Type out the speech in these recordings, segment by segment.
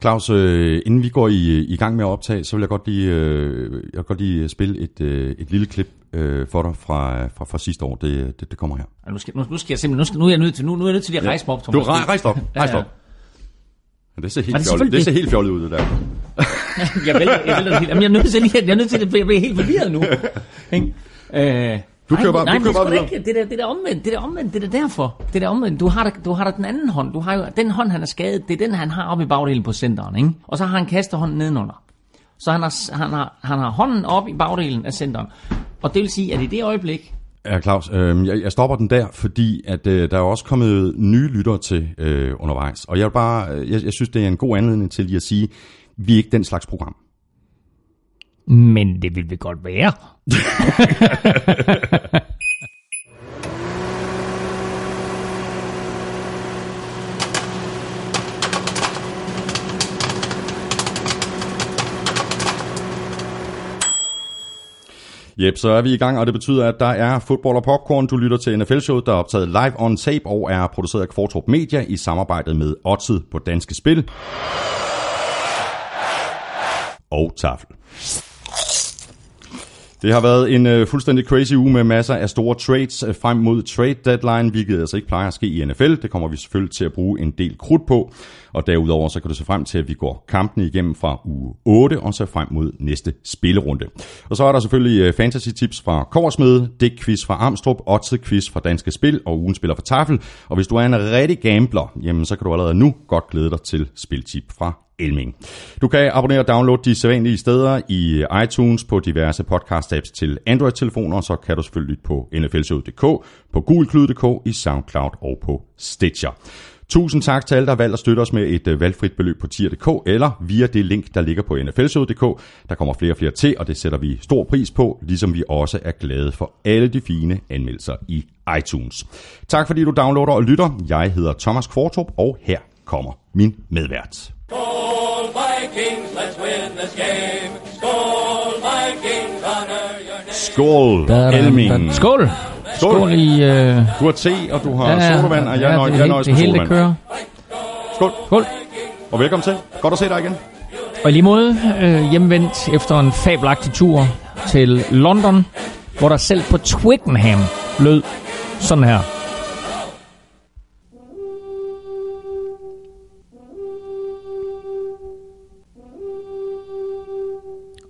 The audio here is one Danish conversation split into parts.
Claus, øh, inden vi går i, i gang med at optage, så vil jeg godt lige, øh, jeg vil godt lige spille et, øh, et lille klip øh, for dig fra, fra, fra sidste år. Det, det, det kommer her. Ja, nu, skal, nu, nu skal jeg simpelthen, nu, skal, nu er jeg nødt til, nu, nu er jeg nødt til at rejse mig op, Du Thomas. rej, rejs dig op, Ja, rejs dig ja. op. Ja, det ser helt det fjollet, det ser helt fjollet ud, det der. jeg vælter, jeg vælter det helt. Jamen, jeg er nødt til, lige- jeg er nødt til at jeg bliver helt forvirret nu. Ikke? Øh, Du kører bare- nej, du kører det bare er videre. ikke, det der, det der omvendt, det der omvendt, det er derfor. Det der omvendt. Du har, da, du har da den anden hånd. Du har jo, den hånd, han er skadet, det er den, han har oppe i bagdelen på centeren, ikke? Og så har han kastehånden nedenunder. Så han har, han har, han har hånden op i bagdelen af centeren. Og det vil sige, at i det øjeblik, Ja, Claus, øh, jeg, jeg stopper den der, fordi at øh, der er også kommet nye lyttere til øh, undervejs. Og jeg vil bare, øh, jeg, jeg synes, det er en god anledning til lige at sige, vi er ikke den slags program men det vil vi godt være. Jep, så er vi i gang, og det betyder, at der er fodbold og popcorn. Du lytter til NFL-showet, der er optaget live on tape og er produceret af Kvartrup Media i samarbejde med Odset på Danske Spil. Og Tafel. Det har været en øh, fuldstændig crazy uge med masser af store trades øh, frem mod trade deadline, hvilket altså ikke plejer at ske i NFL. Det kommer vi selvfølgelig til at bruge en del krudt på. Og derudover så kan du se frem til, at vi går kampene igennem fra uge 8 og så frem mod næste spillerunde. Og så er der selvfølgelig øh, fantasy tips fra Korsmede, Dick quiz fra Amstrup, Otze quiz fra Danske Spil og ugen spiller fra Tafel. Og hvis du er en rigtig gambler, jamen så kan du allerede nu godt glæde dig til spiltip fra Elming. Du kan abonnere og downloade de sædvanlige steder i øh, iTunes på diverse podcast-apps til Android-telefoner, så kan du selvfølgelig lytte på nflshow.dk, på gulklyd.dk, i SoundCloud og på Stitcher. Tusind tak til alle, der har valgt at støtte os med et øh, valgfrit beløb på tier.dk eller via det link, der ligger på nflshowet.dk. Der kommer flere og flere til, og det sætter vi stor pris på, ligesom vi også er glade for alle de fine anmeldelser i iTunes. Tak fordi du downloader og lytter. Jeg hedder Thomas Kvartrup, og her kommer min medvært. Skål Vikings, let's win this game. Skål Vikings, honor your name. Skål, Elming. Skål! Skål. Skål i... Øh, Du har te, og du har ja, sodavand, og jeg, ja, det, jeg nøjes med hele det sodavand. kører. Skål, Skål! og velkommen til. Godt at se dig igen. Og i lige måde øh, hjemvendt efter en fabelagtig tur til London, hvor der selv på Twickenham lød sådan her.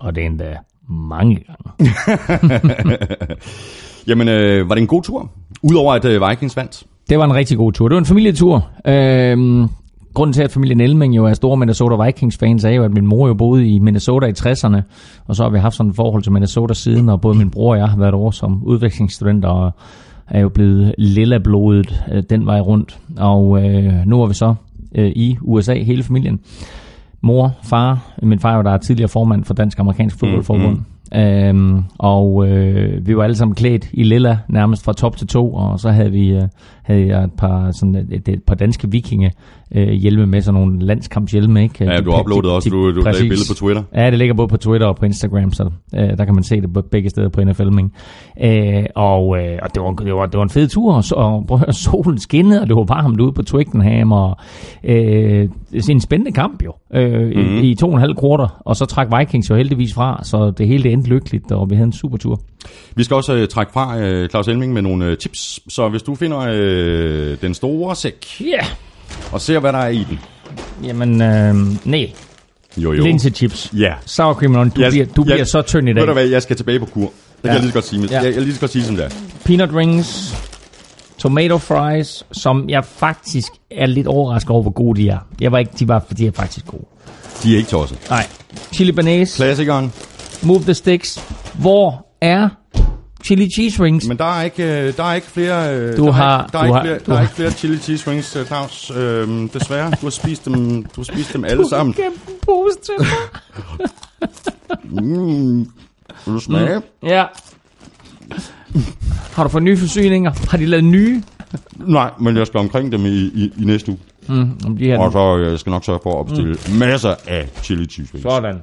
Og det er endda mange gange. Jamen, øh, var det en god tur? Udover at øh, Vikings vandt. Det var en rigtig god tur. Det var en familietur. Øhm, grunden til, at familien Elming jo er store Minnesota Vikings-fans, er jo, at min mor jo boede i Minnesota i 60'erne, og så har vi haft sådan et forhold til Minnesota siden, og både min bror og jeg har været over som udvekslingsstudenter, og er jo blevet lilla blodet øh, den vej rundt. Og øh, nu er vi så øh, i USA, hele familien. Mor, far, min far var der er tidligere formand for Dansk Amerikansk Fodboldforbund. Mm, Øhm, og øh, vi var alle sammen klædt i lilla nærmest fra top til to, og så havde vi øh, havde jeg et par sådan et, et par danske vikinge øh, hjelme med sådan nogle landskampshjelme, ikke? Ja, du de- uploadede også, du, du lagde billede på Twitter. Ja, det ligger både på Twitter og på Instagram, så øh, der kan man se det på begge steder på NFL-ming. Øh, og øh, og det, var, det, var, det var en fed tur, og, og prøv at høre, solen skinnede, og det var varmt ude på Twickenham, og øh, det er en spændende kamp jo, øh, Mhm. mm-hmm. i, i to og en halv kvarter, og så trak Vikings jo heldigvis fra, så det hele det endte lykkeligt, og vi havde en super tur. Vi skal også øh, trække fra øh, Claus Elming med nogle øh, tips. Så hvis du finder øh, den store sæk, Ja, yeah. Og ser, hvad der er i den. jamen, øh, nej, Jo, jo. linsechips. Ja. Sour cream and onion. du, Jeg- bliver, du jeg- bliver så tynd i dag. Ved du hvad, jeg skal tilbage på kur. Det kan Ja. jeg lige så godt sige. Ja. jeg, jeg lige så godt sige sådan der. peanut rings, tomato fries, som jeg faktisk er lidt overrasket over, hvor gode de er. Jeg var ikke, de var, de er faktisk gode. De er ikke tosset. Nej. Chili banase, Klassikeren. move the sticks. Hvor er chili cheese rings? Men der er ikke, øh, der er ikke flere... øh, Du der har- Er, ikke- der er, du ikke, har- flere, du der er har- ikke flere chili cheese rings, øh, Claus. Øhm, desværre. Du har spist dem, du har spist dem alle sammen. Kæmpe pose til mig. Mm. Vil du smage? Ja. Har du fået nye forsyninger? Har de lavet nye? Nej, men jeg skal omkring dem i, i, i næste uge. Mm, om de her Og så jeg skal nok sørge for at bestille mm. masser af chili cheese rings. Sådan.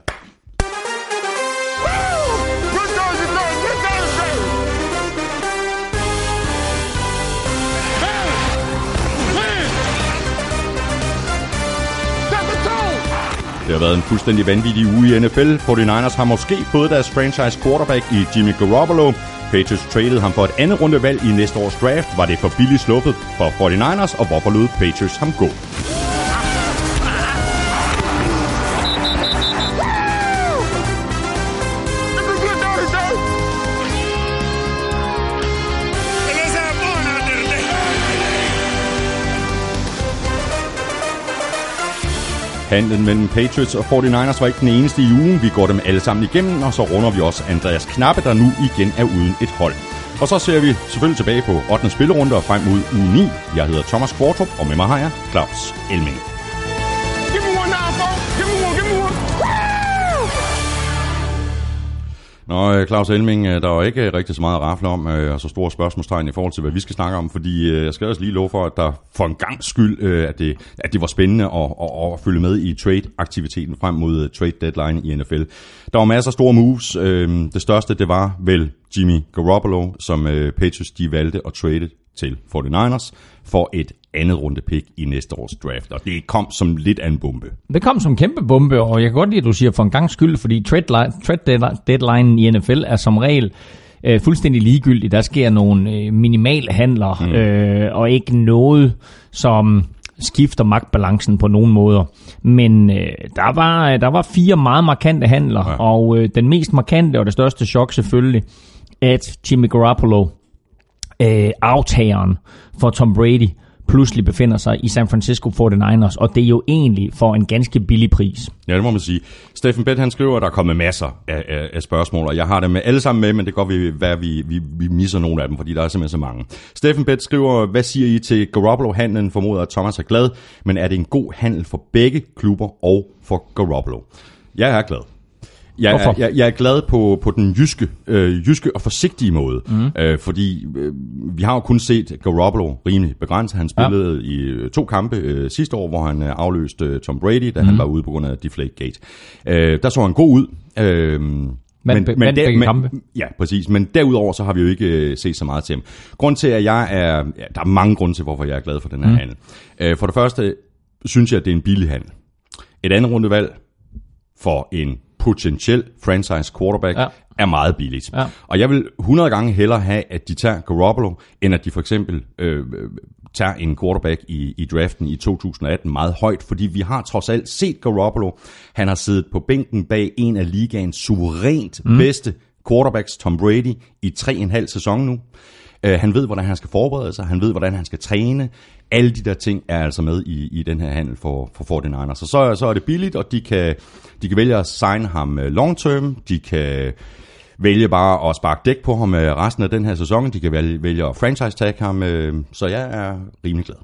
Det har været en fuldstændig vanvittig uge i NFL. 49ers har måske fået deres franchise quarterback i Jimmy Garoppolo. Patriots traded ham for et andet rundevalg i næste års draft. Var det for billigt sluppet for 49ers, og hvorfor lod Patriots ham gå? Kampen mellem Patriots og 49ers var ikke den eneste i ugen. Vi går dem alle sammen igennem, og så runder vi også Andreas Knappe, der nu igen er uden et hold. Og så ser vi selvfølgelig tilbage på 8. spillerunde og frem mod uge 9. Jeg hedder Thomas Kvartrup, og med mig har jeg Claus Elming. Nå, øh, Claus Elming, øh, der er jo ikke rigtig så meget at rafle om, øh, og så store spørgsmålstegn i forhold til, hvad vi skal snakke om, fordi jeg skal også lige love for, at der for en gang skyld, at, det, at det var spændende at, at, at følge med i trade-aktiviteten frem mod trade deadline i NFL. Der var masser af store moves. Det største, det var vel Jimmy Garoppolo, som Patriots de valgte at trade til 49ers for et andet runde pick i næste års draft, og det kom som lidt af en bombe. Det kom som en kæmpe bombe, og jeg kan godt lide, at du siger for en gang skyld, fordi trade, trade deadline- deadline i NFL er som regel øh, fuldstændig ligegyldig. Der sker nogle øh, minimale handler, mm. øh, og ikke noget, som skifter magtbalancen på nogen måder. Men øh, der, var, der var fire meget markante handler, ja. og øh, den mest markante og det største chok selvfølgelig, at Jimmy Garoppolo, øh, aftageren for Tom Brady, pludselig befinder sig i San Francisco 49ers, og det er jo egentlig for en ganske billig pris. Ja, det må man sige. Steffen Bett, han skriver, at der er kommet masser af, af, af spørgsmål, og jeg har dem med alle sammen med, men det kan godt vi, at vi, vi, vi misser nogle af dem, fordi der er simpelthen så mange. Steffen Bett skriver, hvad siger I til Garoppolo-handlen? Formoder, at Thomas er glad, men er det en god handel for begge klubber og for Garoppolo? Jeg er glad. Jeg er, Hvorfor? jeg, jeg er glad på, på den jyske, øh, jyske og forsigtige måde, mm. øh, fordi øh, vi har jo kun set Garoppolo rimelig begrænset. Han spillede ja. i øh, to kampe øh, sidste år, hvor han øh, afløste øh, Tom Brady, da mm. han var ude på grund af Deflategate. Øh, der så han god ud. Øh, Vandt be- vandt begge kampe. Ja, præcis. Men derudover så har vi jo ikke øh, set så meget til ham. Grunden til, at jeg er... Ja, der er mange grunde til, hvorfor jeg er glad for den her mm. handel. Øh, for det første synes jeg, at det er en billig handel. Et andet rundevalg for en potentiel franchise quarterback ja. Er meget billigt. Ja. Og jeg vil 100 gange hellere have, at de tager Garoppolo, end at de for eksempel øh, øh, tager en quarterback i, i draften i 2018 meget højt, fordi vi har trods alt set Garoppolo. Han har siddet på bænken bag en af ligaens suverænt mm. bedste quarterbacks, Tom Brady, i tre og en halv sæson nu. Øh, han ved, hvordan han skal forberede sig, han ved, hvordan han skal træne. Alle de der ting er altså med i, i den her handel for, for 49ers. Så, så, så er det billigt, og de kan, de kan vælge at signe ham øh, long term. De kan vælge bare at sparke dæk på ham øh, resten af den her sæson. De kan vælge, vælge at franchise tag ham. øh, Så jeg er rimelig glad.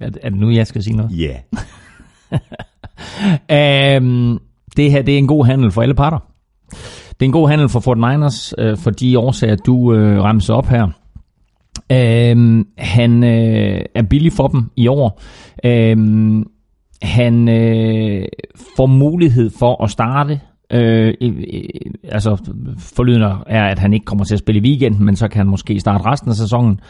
Er, er det nu, jeg skal sige noget? Ja. Um, det her det er en god handel for alle parter. Det er en god handel for 49ers, øh, for de årsager, du øh, ramser op her. Um, han øh, er billig for dem i år. Um, han øh, får mulighed for at starte. Øh, i- altså, forlydende er, at han ikke kommer til at spille i weekenden, men så kan han måske starte resten af sæsonen.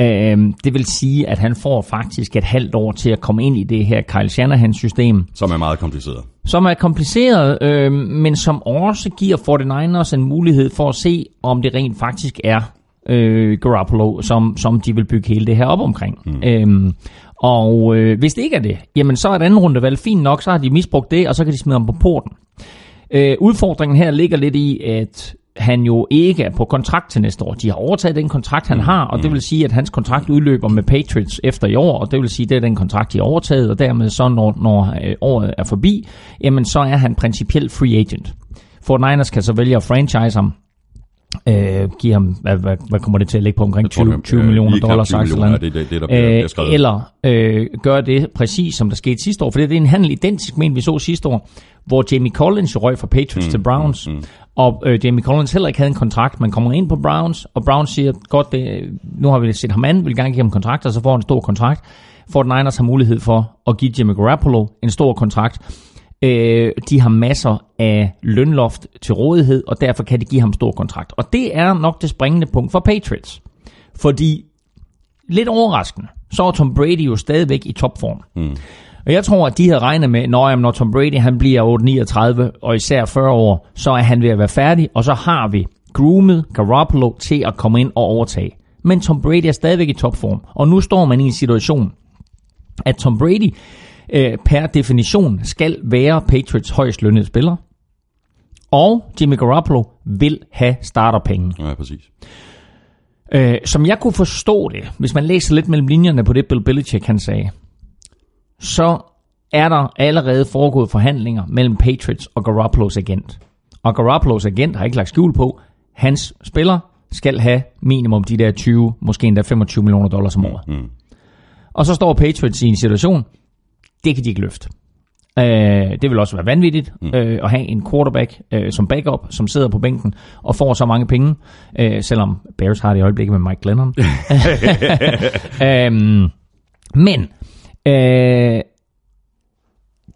Øh, det vil sige, at han får faktisk et halvt år til at komme ind i det her Kyle Shanahan-system, Som er meget kompliceret. som er kompliceret, øh, men som også giver 49ers en mulighed for at se, om det rent faktisk er øh, Garoppolo, som, som de vil bygge hele det her op omkring. Mm. Øhm, og øh, hvis det ikke er det, jamen så er et andet rundevalg fint nok, så har de misbrugt det, og så kan de smide ham på porten. Øh, udfordringen her ligger lidt i, at han jo ikke er på kontrakt til næste år. De har overtaget den kontrakt, han har, og det vil sige, at hans kontrakt udløber med Patriots efter i år, og det vil sige, at det er den kontrakt, de har overtaget, og dermed så, når, når øh, året er forbi, jamen så er han principielt free agent. Fort Niners kan så vælge at franchise ham, øh, give ham, hvad, hvad, hvad kommer det til at ligge på, omkring 20, 20 millioner dollars, 20 sagt, eller millioner, andet. det er det, det, der bliver, bliver skrevet. Øh, eller øh, gør det præcis som der skete sidste år, for det er en handel identisk med en, vi så sidste år, hvor Jamie Collins røg fra Patriots mm, til Browns, mm, mm. og øh, Jamie Collins heller ikke havde en kontrakt, man kommer ind på Browns, og Browns siger, godt, det, nu har vi set ham an, vi vil gerne give ham kontrakt, og så får han en stor kontrakt. Fort Niners har mulighed for at give Jimmy Garoppolo en stor kontrakt. Øh, de har masser af lønloft til rådighed, og derfor kan de give ham stor kontrakt. Og det er nok det springende punkt for Patriots. Fordi lidt overraskende, så er Tom Brady jo stadigvæk i topform. Mm. Og jeg tror, at de havde regnet med, når, jamen, når Tom Brady han bliver 8-39 og især 40 år, så er han ved at være færdig, og så har vi groomet Garoppolo til at komme ind og overtage. Men Tom Brady er stadigvæk i topform, og nu står man i en situation, at Tom Brady øh, per definition skal være Patriots højst lønnede spiller, og Jimmy Garoppolo vil have starterpenge. Ja, præcis. Øh, som jeg kunne forstå det, hvis man læser lidt mellem linjerne på det, Bill Belichick han sagde, så er der allerede foregået forhandlinger mellem Patriots og Garoppolos agent. Og Garoppolos agent har ikke lagt skjul på, hans spiller skal have minimum de der 20, måske endda 25 millioner dollars om året. Mm. Og så står Patriots i en situation, det kan de ikke løfte. Øh, det vil også være vanvittigt mm. øh, at have en quarterback øh, som backup, som sidder på bænken og får så mange penge, øh, selvom Bears har det i øjeblikket med Mike Glennon. øhm, men øh,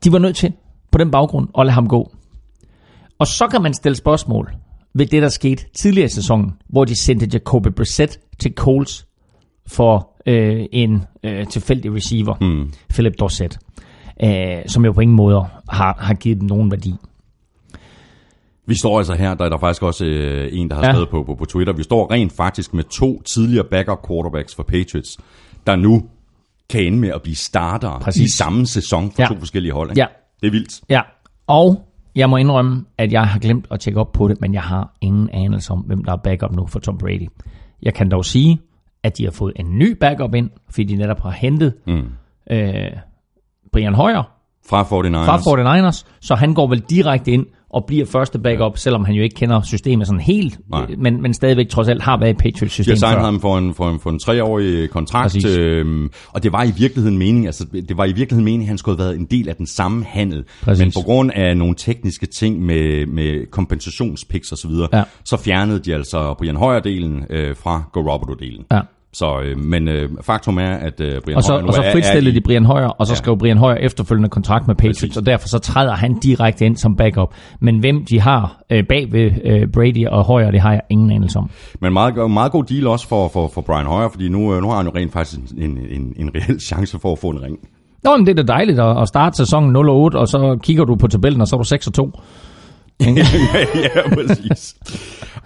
de var nødt til på den baggrund at lade ham gå. Og så kan man stille spørgsmål ved det, der skete tidligere i sæsonen, hvor de sendte Jacoby Brissett til Colts for øh, en øh, tilfældig receiver, mm. Philip Dorsett, øh, som jo på ingen måde har, har givet dem nogen værdi. Vi står altså her, der er der faktisk også øh, en, der har Ja. skrevet på, på, på Twitter. Vi står rent faktisk med to tidligere backup quarterbacks for Patriots, der nu kan ende med at blive starter Præcis. i samme sæson for Ja. to forskellige hold. Ikke? Ja. Det er vildt. Ja, og jeg må indrømme, at jeg har glemt at tjekke op på det, men jeg har ingen anelse om, hvem der er backup nu for Tom Brady. Jeg kan dog sige, at de har fået en ny backup ind, fordi de netop har hentet Mm. øh, Brian Hoyer Fra 49ers. fra 49ers, så han går vel direkte ind og bliver første backup, selvom han jo ikke kender systemet sådan helt, Nej. men, men stadigvæk trods alt har været i De Patriots-system har signet før. ham for en, for en, for en treårig kontrakt, Præcis. øhm, og det var i virkeligheden meningen, altså det var i virkeligheden meningen, at han skulle have været en del af den samme handel. Præcis. Men på grund af nogle tekniske ting med, med kompensationspicks og så videre, Ja. så fjernede de altså Brian Hoyer-delen øh, fra Garoppolo-delen. Ja. Så, øh, men øh, faktum er, at øh, Brian Og så, Hoyer nu og så fritstillede de Brian Hoyer, og så Ja. skrev Brian Hoyer efterfølgende kontrakt med Patriots, Præcis. og derfor så træder han direkte ind som backup. Men hvem de har øh, bag ved øh, Brady og Hoyer, det har jeg ingen anelse om. Men meget, meget god deal også for, for, for Brian Hoyer, fordi nu, øh, nu har han jo rent faktisk en, en, en reel chance for at få en ring. Nå, men det er da dejligt at, at starte sæsonen 0-8, og så kigger du på tabellen, og så er du 6 2. ja, præcis.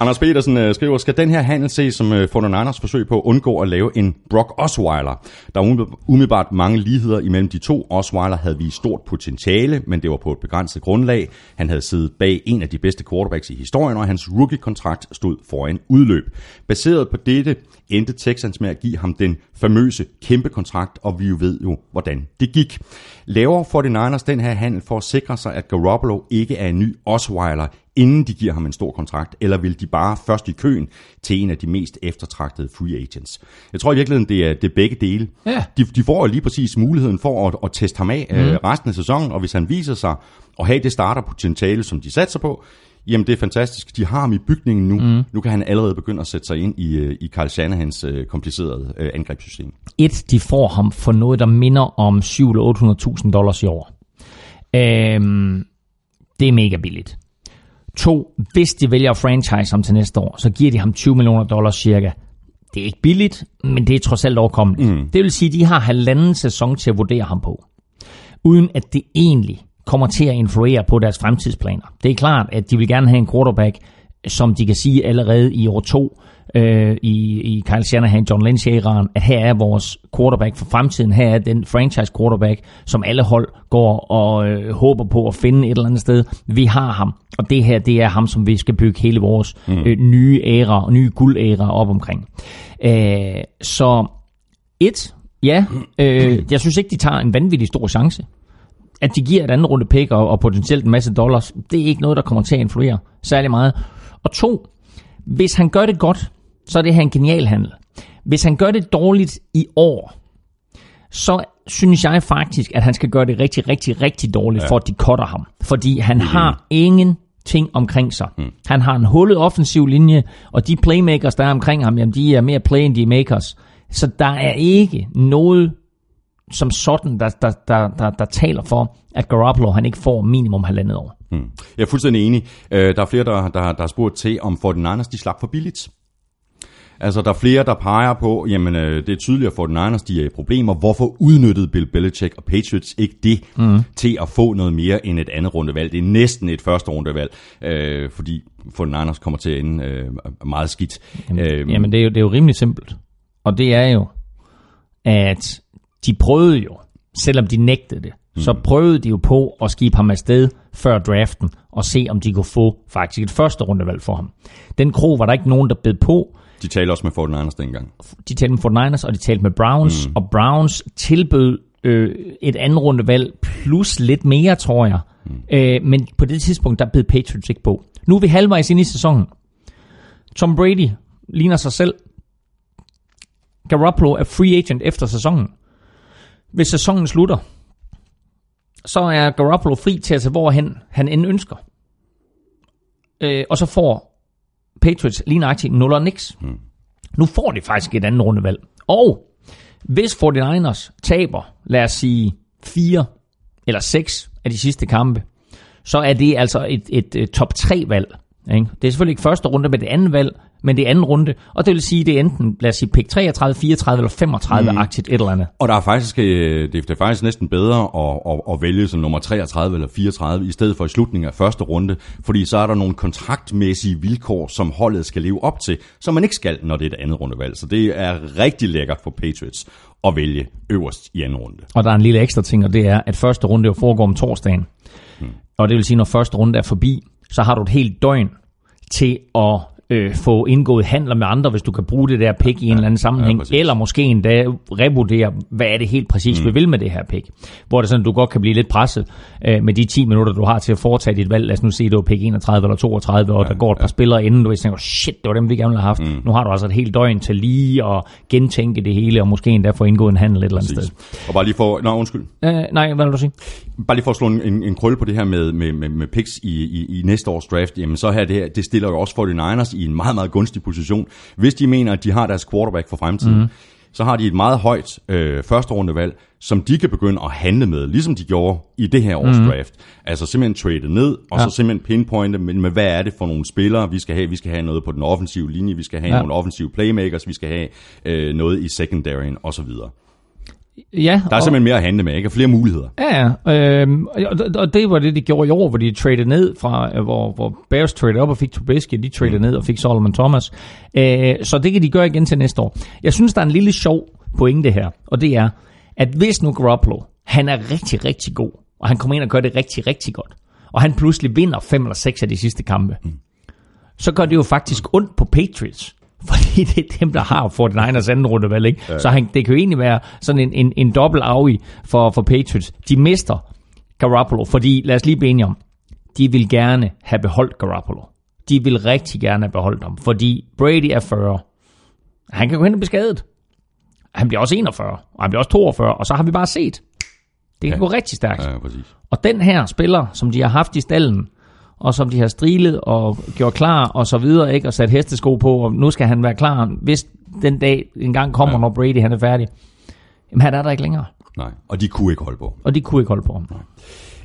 Anders Petersen øh, skriver, skal den her handel ses som øh, 49ers forsøg på at undgå at lave en Brock Osweiler? Der er umiddelbart mange ligheder imellem de to. Osweiler havde vist stort potentiale, men det var på et begrænset grundlag. Han havde siddet bag en af de bedste quarterbacks i historien, og hans rookie-kontrakt stod foran udløb. Baseret på dette endte Texans med at give ham den famøse kæmpe kontrakt, og vi jo ved jo, hvordan det gik. Laver 49ers den her handel for at sikre sig, at Garoppolo ikke er en ny Osweiler, inden de giver ham en stor kontrakt, eller vil de bare først i køen til en af de mest eftertragtede free agents? Jeg tror i virkeligheden, det er, det er begge dele. Ja. De, de får lige præcis muligheden for at, at teste ham af mm. øh, resten af sæsonen, og hvis han viser sig at have det starterpotentiale, som de satser på, jamen det er fantastisk. De har ham i bygningen nu. Mm. Nu kan han allerede begynde at sætte sig ind i, øh, i Carl Shanahans øh, komplicerede øh, angrebssystem. Et, de får ham for noget, der minder om 700-800.000 dollars i år. Øhm, det er mega billigt. To, hvis de vælger at franchise ham til næste år, så giver de ham 20 millioner dollars cirka. Det er ikke billigt, men det er trods alt overkommeligt. Mm. Det vil sige, at de har halvanden sæson til at vurdere ham på. Uden at det egentlig kommer til at influere på deres fremtidsplaner. Det er klart, at de vil gerne have en quarterback, som de kan sige allerede i år to, øh, i, i Kyle Shanahan, John Lynch æraen, at her er vores quarterback for fremtiden, her er den franchise quarterback, som alle hold går og øh, håber på at finde et eller andet sted. Vi har ham, og det her, det er ham, som vi skal bygge hele vores mm. øh, nye æra, og nye guldæra op omkring. Øh, så et, ja, øh, jeg synes ikke, de tager en vanvittig stor chance. At de giver et andet runde pick og, og potentielt en masse dollars, det er ikke noget, der kommer til at influere særlig meget. Og to, hvis han gør det godt, så er det her en genial handel. Hvis han gør det dårligt i år, så synes jeg faktisk, at han skal gøre det rigtig, rigtig, rigtig dårligt, ja. for at de cutter ham. Fordi han har ingen ting omkring sig. Mm. Han har en hullet offensiv linje, og de playmakers, der er omkring ham, jamen, de er mere play end de er makers. Så der er ikke noget som sådan, der, der, der, der, der taler for, at Garoppolo han ikke får minimum halvandet år. Hmm. Jeg er fuldstændig enig. Øh, der er flere, der, der, der har spurgt til, om 49ers de slap for billigt. Altså, der er flere, der peger på, jamen, øh, det er tydeligt den Niners, de er i problemer. Hvorfor udnyttede Bill Belichick og Patriots ikke det mm. til at få noget mere end et andet rundevalg? Det er næsten et første rundevalg, øh, fordi for den Niners kommer til at ende øh, meget skidt. Jamen, Øh, jamen det, er jo, det er jo rimelig simpelt. Og det er jo, at de prøvede jo, selvom de nægtede det, mm. så prøvede de jo på at skibe ham afsted før draften, og se om de kunne få faktisk et første rundevalg for ham. Den krog var der ikke nogen, der bed på. De taler også med 49ers dengang. De talte med 49ers, og de talte med Browns, mm. og Browns tilbød øh, et andet rundevalg, plus lidt mere, tror jeg. Mm. Øh, men på det tidspunkt, der bed Patriots ikke på. Nu er vi halvvejs ind i sæsonen. Tom Brady ligner sig selv. Garoppolo er free agent efter sæsonen. Hvis sæsonen slutter, så er Garoppolo fri til at tage hvorhen han end ønsker. Øh, og så får Patriots lige nøjagtigt 0 og niks. Mm. Nu får de faktisk et andet rundevalg. Og hvis 49ers taber, lad os sige 4 eller 6 af de sidste kampe, så er det altså et, et, et top 3 valg. Ikke? Det er selvfølgelig ikke første runde, men det andet valg, men det er anden runde. Og det vil sige, det er enten, lad os sige, pick 33, 34 eller 35-agtigt et eller andet. Og der er faktisk, øh, det er faktisk næsten bedre at, at, at vælge som nummer 33 eller 34, i stedet for i slutningen af første runde, fordi så er der nogle kontraktmæssige vilkår, som holdet skal leve op til, som man ikke skal, når det er et andet rundevalg. Så det er rigtig lækkert for Patriots at vælge øverst i anden runde. Og der er en lille ekstra ting, og det er, at første runde jo foregår om torsdagen. Og det vil sige, når første runde er forbi, så har du et helt døgn til at øh, få indgået handler med andre, hvis du kan bruge det der pick i en eller anden sammenhæng, præcis. eller måske endda revurdere, hvad er det helt præcis, mm. vi vil med det her pick. Hvor det er sådan, du godt kan blive lidt presset øh, med de 10 minutter, du har til at foretage dit valg. Lad os nu sige, det var pick 31 eller 32, og ja, der går et par ja. spillere inden, du tænker, shit, det var dem, vi gerne ville have haft. Mm. Nu har du altså et helt døgn til lige at gentænke det hele, og måske endda få indgået en handel et eller andet sted. Præcis. Og bare lige for, nå undskyld, Øh, nej, hvad vil du sige? bare lige for at slå en, en, en krølle på det her med, med, med, med picks i, i, i næste års draft, jamen så her, det, her, det stiller jo også 49ers i en meget, meget gunstig position. Hvis de mener, at de har deres quarterback for fremtiden, mm. så har de et meget højt øh, første rundevalg, som de kan begynde at handle med, ligesom de gjorde i det her års mm. draft. Altså simpelthen trade ned, og ja. så simpelthen pinpointe, men med hvad er det for nogle spillere, vi skal have. Vi skal have noget på den offensive linje, vi skal have ja. nogle offensive playmakers, vi skal have øh, noget i secondaryen, osv. Ja, Der er simpelthen mere at handle med, ikke? Og flere muligheder. Ja, ja. Øhm, og, og det var det, de gjorde i år, hvor de traded ned fra, øh, hvor, hvor Bears traded op og fik Trubisky, de traded mm. ned og fik Solomon Thomas. Øh, så det kan de gøre igen til næste år. Jeg synes, der er en lille sjov pointe her, og det er, at hvis nu Garoppolo, han er rigtig, rigtig god, og han kommer ind og gør det rigtig, rigtig godt, og han pludselig vinder fem eller seks af de sidste kampe, mm. så gør det jo faktisk ondt på Patriots. Fordi det er dem, der har fået den ers anden runde, vel ikke? Ja. Så han, det kan jo egentlig være sådan en, en, en dobbelt avi for, for Patriots. De mister Garoppolo, fordi lad os lige blive enige om, de vil gerne have beholdt Garoppolo. De vil rigtig gerne have beholdt ham, fordi Brady er 40. Han kan gå hen og blive skadet. Han bliver også 41, og han bliver også 42, og så har vi bare set. Det kan ja. gå rigtig stærkt. Ja, præcis. Og den her spiller, som de har haft i stallen, og som de har strilet og gjort klar og så videre, ikke? og sat hestesko på, og nu skal han være klar, hvis den dag engang kommer, ja. Når Brady han er færdig. Jamen han er der ikke længere, Nej, og de kunne ikke holde på. og de kunne ikke holde på ham.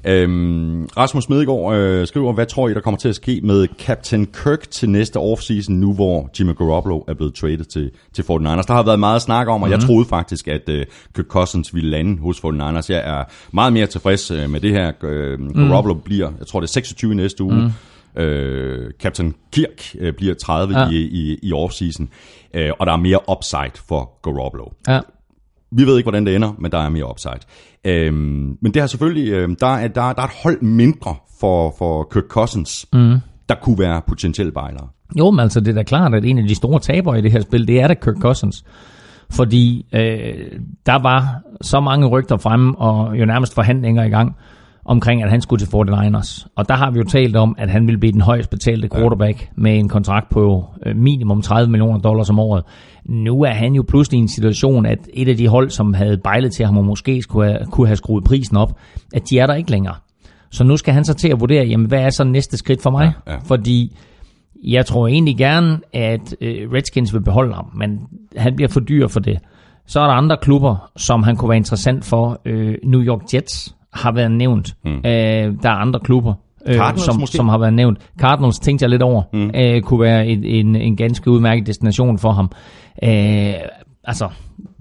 Øhm, Rasmus Medegaard øh, skriver, hvad tror I, der kommer til at ske med Captain Kirk til næste offseason, nu hvor Jimmy Garoppolo er blevet traded til, til 49ers? Der har været meget snak om, og mm-hmm. jeg troede faktisk, at øh, Kirk Cousins ville lande hos 49ers. Jeg er meget mere tilfreds øh, med det her. Øh, Garoppolo mm. bliver, jeg tror det er 26 i næste uge. Mm. Øh, Captain Kirk øh, bliver 30 Ja. ja. i, i, i offseason, øh, og der er mere upside for Garoppolo. Ja. Vi ved ikke, hvordan det ender, men der er mere upside. Øhm, men det har selvfølgelig, øhm, der, er, der, der er et hold mindre for, for Kirk Cousins, mm. der kunne være potentielle bejlere. Jo, men altså det er da klart, at en af de store tabere i det her spil, det er da Kirk Cousins. Fordi øh, der var så mange rygter fremme, og jo nærmest forhandlinger i gang, omkring, at han skulle til 49ers. Og der har vi jo talt om, at han ville blive den højst betalte quarterback ja. med en kontrakt på øh, minimum 30 millioner dollars om året. Nu er han jo pludselig i en situation, at et af de hold, som havde bejlet til ham og måske skulle have, kunne have skruet prisen op, at de er der ikke længere. Så nu skal han så til at vurdere, jamen hvad er så næste skridt for mig? Ja, ja. Fordi jeg tror egentlig gerne, at øh, Redskins vil beholde ham, men han bliver for dyr for det. Så er der andre klubber, som han kunne være interessant for. Øh, New York Jets har været nævnt. Mm. Øh, der er andre klubber. Øh, Cardinals som, måske? som har været nævnt. Cardinals tænkte jeg lidt over, mm. øh, kunne være et, en, en ganske udmærket destination for ham. Øh, altså,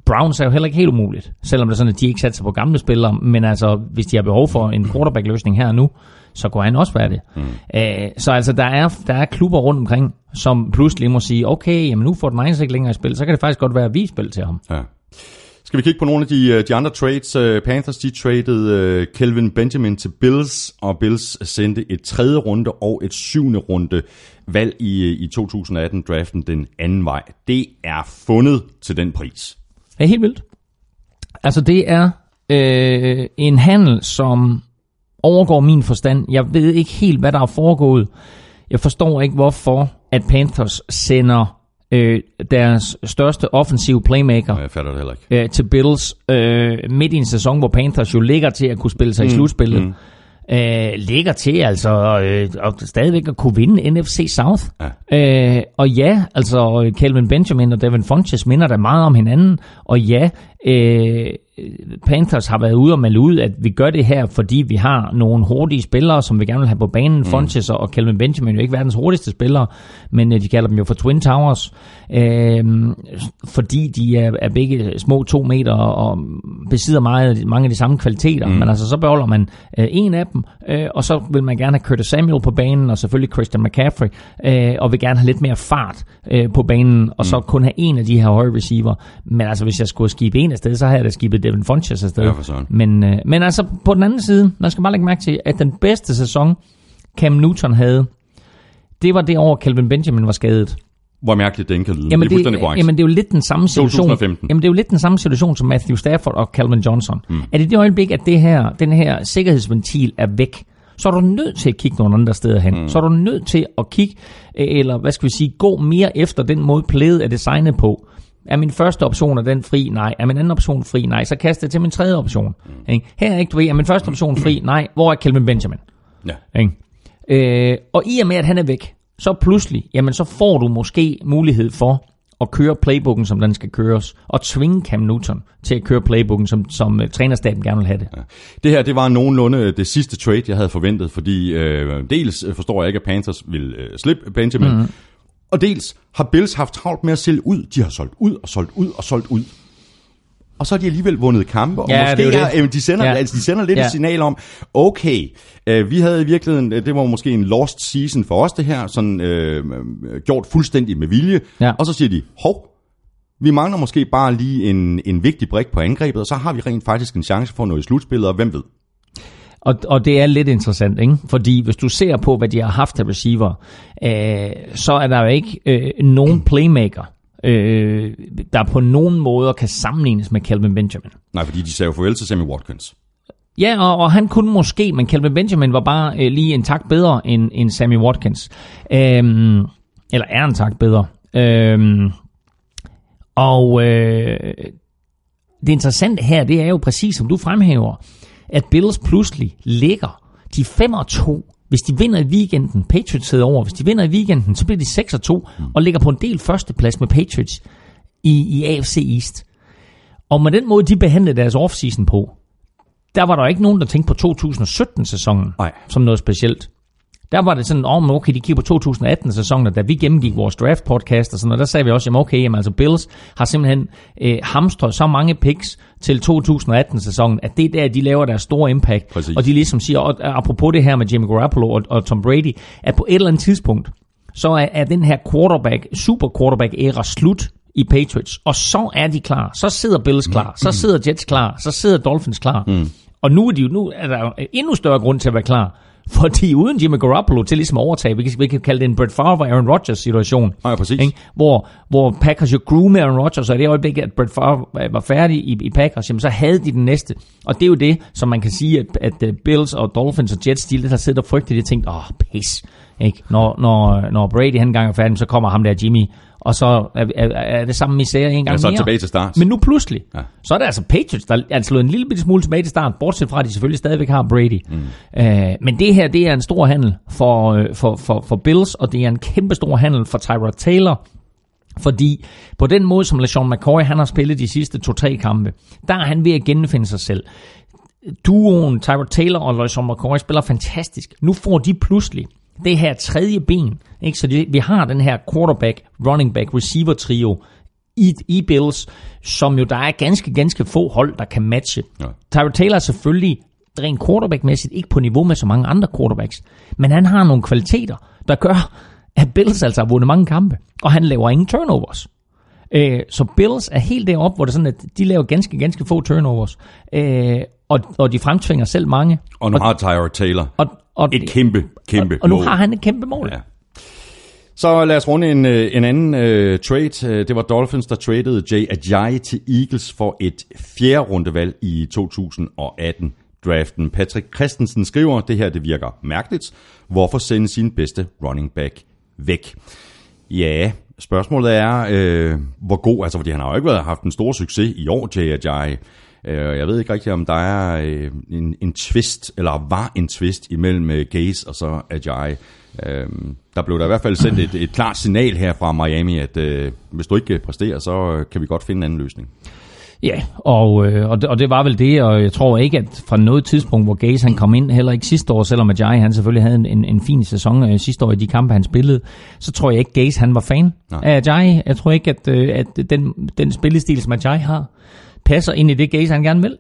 Browns er jo heller ikke helt umuligt, selvom det er sådan, at de ikke satser på gamle spillere, men altså, hvis de har behov for en quarterback-løsning her og nu, så kunne han også være det. Mm. Øh, så altså, der er, der er klubber rundt omkring, som pludselig må sige, okay, jamen nu får den Niners ikke længere i spil, så kan det faktisk godt være, at vi spil til ham. Ja. Skal vi kigge på nogle af de, øh, de andre trades? Øh, Panthers, de traded øh, Kelvin Benjamin til Bills, og Bills sendte et tredje runde og et syvende runde valg i, i 2018-draften den anden vej. Det er fundet til den pris. Det er helt vildt. Altså, det er øh, en handel, som overgår min forstand. Jeg ved ikke helt, hvad der er foregået. Jeg forstår ikke, hvorfor at Panthers sender øh, deres største offensive playmaker Jeg fatter det heller ikke. øh, til Bills øh, midt i en sæson, hvor Panthers jo ligger til at kunne spille sig mm, i slutspillet. Mm. Øh, ligger til altså øh, og stadigvæk at kunne vinde NFC South. Ja. Øh, og ja, altså Calvin Benjamin og Devin Funches minder da meget om hinanden. Og ja, øh, Panthers har været ude og melde ud, at vi gør det her, fordi vi har nogle hurtige spillere, som vi gerne vil have på banen. Mm. Funches og Calvin Benjamin er jo ikke verdens hurtigste spillere, men øh, de kalder dem jo for Twin Towers, øh, fordi de er, er begge små to meter og besidder meget, mange af de samme kvaliteter. Mm. Men altså, så beholder man øh, en af dem, øh, og så vil man gerne have Curtis Samuel på banen, og selvfølgelig Christian McCaffrey, øh, og vil gerne have lidt mere fart øh, på banen, og så kun have en af de her høje receiver. Men altså, hvis jeg skulle skibe en afsted, så havde jeg da skibet Devin Funches afsted. Ja, for søren. Men, øh, men altså, på den anden side, man skal bare lægge mærke til, at den bedste sæson, Cam Newton havde, det var det år, Calvin Benjamin var skadet. Hvor mærkeligt det ikke kan lyde. Jamen det er det, korrekt. jamen det er jo lidt den samme situation. 2015. Jamen det er jo lidt den samme situation som Matthew Stafford og Calvin Johnson. Mm. Er det det øjeblik, at det her, den her sikkerhedsventil er væk, så er du nødt til at kigge nogle andre steder hen. Mm. Så er du nødt til at kigge, øh, eller hvad skal vi sige, gå mere efter den måde, playet er designet på. Er min første option er den fri? Nej. Er min anden option fri? Nej. Så kaster jeg til min tredje option. Mm. Ikke? Her er ikke, du ved, er min første option fri? Nej. Hvor er Kelvin Benjamin? Ja. Ikke? Øh, og i og med, at han er væk, så pludselig, jamen så får du måske mulighed for at køre playbooken, som den skal køres, og tvinge Cam Newton til at køre playbooken, som, som uh, trænerstaben gerne vil have det. Ja. Det her, det var nogenlunde det sidste trade, jeg havde forventet, fordi øh, dels forstår jeg ikke, at Panthers vil øh, slippe Benjamin, mm. Og dels har Bills haft travlt med at sælge ud. De har solgt ud og solgt ud og solgt ud. Og så har de alligevel vundet kampe, og Ja, måske det er det. de, sender, Ja. altså, de sender lidt Ja. et signal om, okay, øh, vi havde i virkeligheden, det var måske en lost season for os det her, sådan øh, øh, gjort fuldstændig med vilje, Ja. og så siger de, hov, vi mangler måske bare lige en, en vigtig brik på angrebet, og så har vi rent faktisk en chance for at nå i slutspillet, og hvem ved? Og, og det er lidt interessant, ikke? fordi hvis du ser på, hvad de har haft af receiver, øh, så er der jo ikke øh, nogen playmaker, øh, der på nogen måder kan sammenlignes med Calvin Benjamin. Nej, fordi de sagde jo farvel til Sammy Watkins. Ja, og, og han kunne måske, men Calvin Benjamin var bare øh, lige en tak bedre end, end Sammy Watkins. Øhm, eller er en tak bedre. Øhm, og øh, det interessante her, det er jo præcis som du fremhæver, at Bills pludselig ligger de 5 og 2. Hvis de vinder i weekenden, Patriots sidder over, hvis de vinder i weekenden, så bliver de 6 og 2, og ligger på en del førsteplads med Patriots i, i AFC East. Og med den måde, de behandlede deres offseason på, der var der ikke nogen, der tænkte på 2017-sæsonen Nej. som noget specielt. Der var det sådan, oh, okay, de kigger på 2018-sæsonen, og da vi gennemgik vores draft-podcast og sådan noget, der sagde vi også, jamen okay, jamen, altså Bills har simpelthen øh, hamstret så mange picks til 2018-sæsonen, at det er der, de laver deres store impact. Præcis. Og de ligesom siger, og apropos det her med Jimmy Garoppolo og, og Tom Brady, at på et eller andet tidspunkt, så er, er den her quarterback, super quarterback æra slut i Patriots, og så er de klar. Så sidder Bills klar, så sidder Jets klar, så sidder Dolphins klar. Mm. Og nu er, de nu er der endnu større grund til at være klar, fordi uden Jimmy Garoppolo til ligesom at overtage, vi kan, vi kan kalde det en Brett Favre Aaron Rodgers situation, Ja, præcis. ikke? Hvor, hvor Packers jo grew med Aaron Rodgers, og i det øjeblik, at Brett Favre var færdig i, i Packers, jamen, så havde de den næste. Og det er jo det, som man kan sige, at, at øh, Bills og Dolphins og Jets, de lidt har siddet og frygtet, de har tænkt, åh, oh, pis. Ikke? Når, når, når Brady han engang er færdig, så kommer ham der Jimmy, og så er, er, er det samme misære en gang Ja, så mere. tilbage til start. Men nu pludselig, Ja. så er det altså Patriots, der er slået en lille bitte smule tilbage til start, bortset fra, at de selvfølgelig stadigvæk har Brady. Mm. Øh, men det her, det er en stor handel for, øh, for, for, for Bills, og det er en kæmpe stor handel for Tyrod Taylor, fordi på den måde, som LeSean McCoy han har spillet de sidste to-tre kampe, der er han ved at genfinde sig selv. duoen Tyrod Taylor og LeSean McCoy spiller fantastisk. Nu får de pludselig det her tredje ben. Ikke? Så de, vi har den her quarterback, running back, receiver trio i, i Bills, som jo der er ganske, ganske få hold, der kan matche. Ja. Tyrod Taylor er selvfølgelig rent quarterback-mæssigt ikke på niveau med så mange andre quarterbacks, men han har nogle kvaliteter, der gør, at Bills altså har vundet mange kampe, og han laver ingen turnovers. Øh, så Bills er helt deroppe, hvor det er sådan, at de laver ganske, ganske få turnovers, øh, og, og de fremtvinger selv mange. Og nu har Tyrod Taylor og, og, et kæmpe, kæmpe og, og nu mål. har han et kæmpe mål. Ja. Så lad os runde en, øh, en anden uh, trade. Øh, Det var Dolphins, der tradede Jay Ajayi til Eagles for et fjerde rundevalg i 2018 draften. Patrick Christensen skriver, det her det virker mærkeligt. Hvorfor sende sin bedste running back væk? Ja, spørgsmålet er, øh, hvor god, altså fordi han har jo ikke været, haft en stor succes i år, Jay Ajayi. Øh, Jeg ved ikke rigtig, om der er øh, en, en twist, eller var en twist imellem øh, Gaze og så Ajayi. Øh, Der blev der i hvert fald sendt et, et klart signal her fra Miami, at øh, hvis du ikke præsterer, så øh, kan vi godt finde en anden løsning. Ja, og, øh, og, det, og det var vel det, og jeg tror ikke, at fra noget tidspunkt, hvor Gaze han kom ind, heller ikke sidste år, selvom Ajayi han selvfølgelig havde en, en, en fin sæson øh, sidste år i de kampe, han spillede, så tror jeg ikke, Gaze han var fan Nej. af Ajayi. Jeg tror ikke, at, øh, at den, den spillestil, som Ajayi har, passer ind i det Gaze, han gerne vil.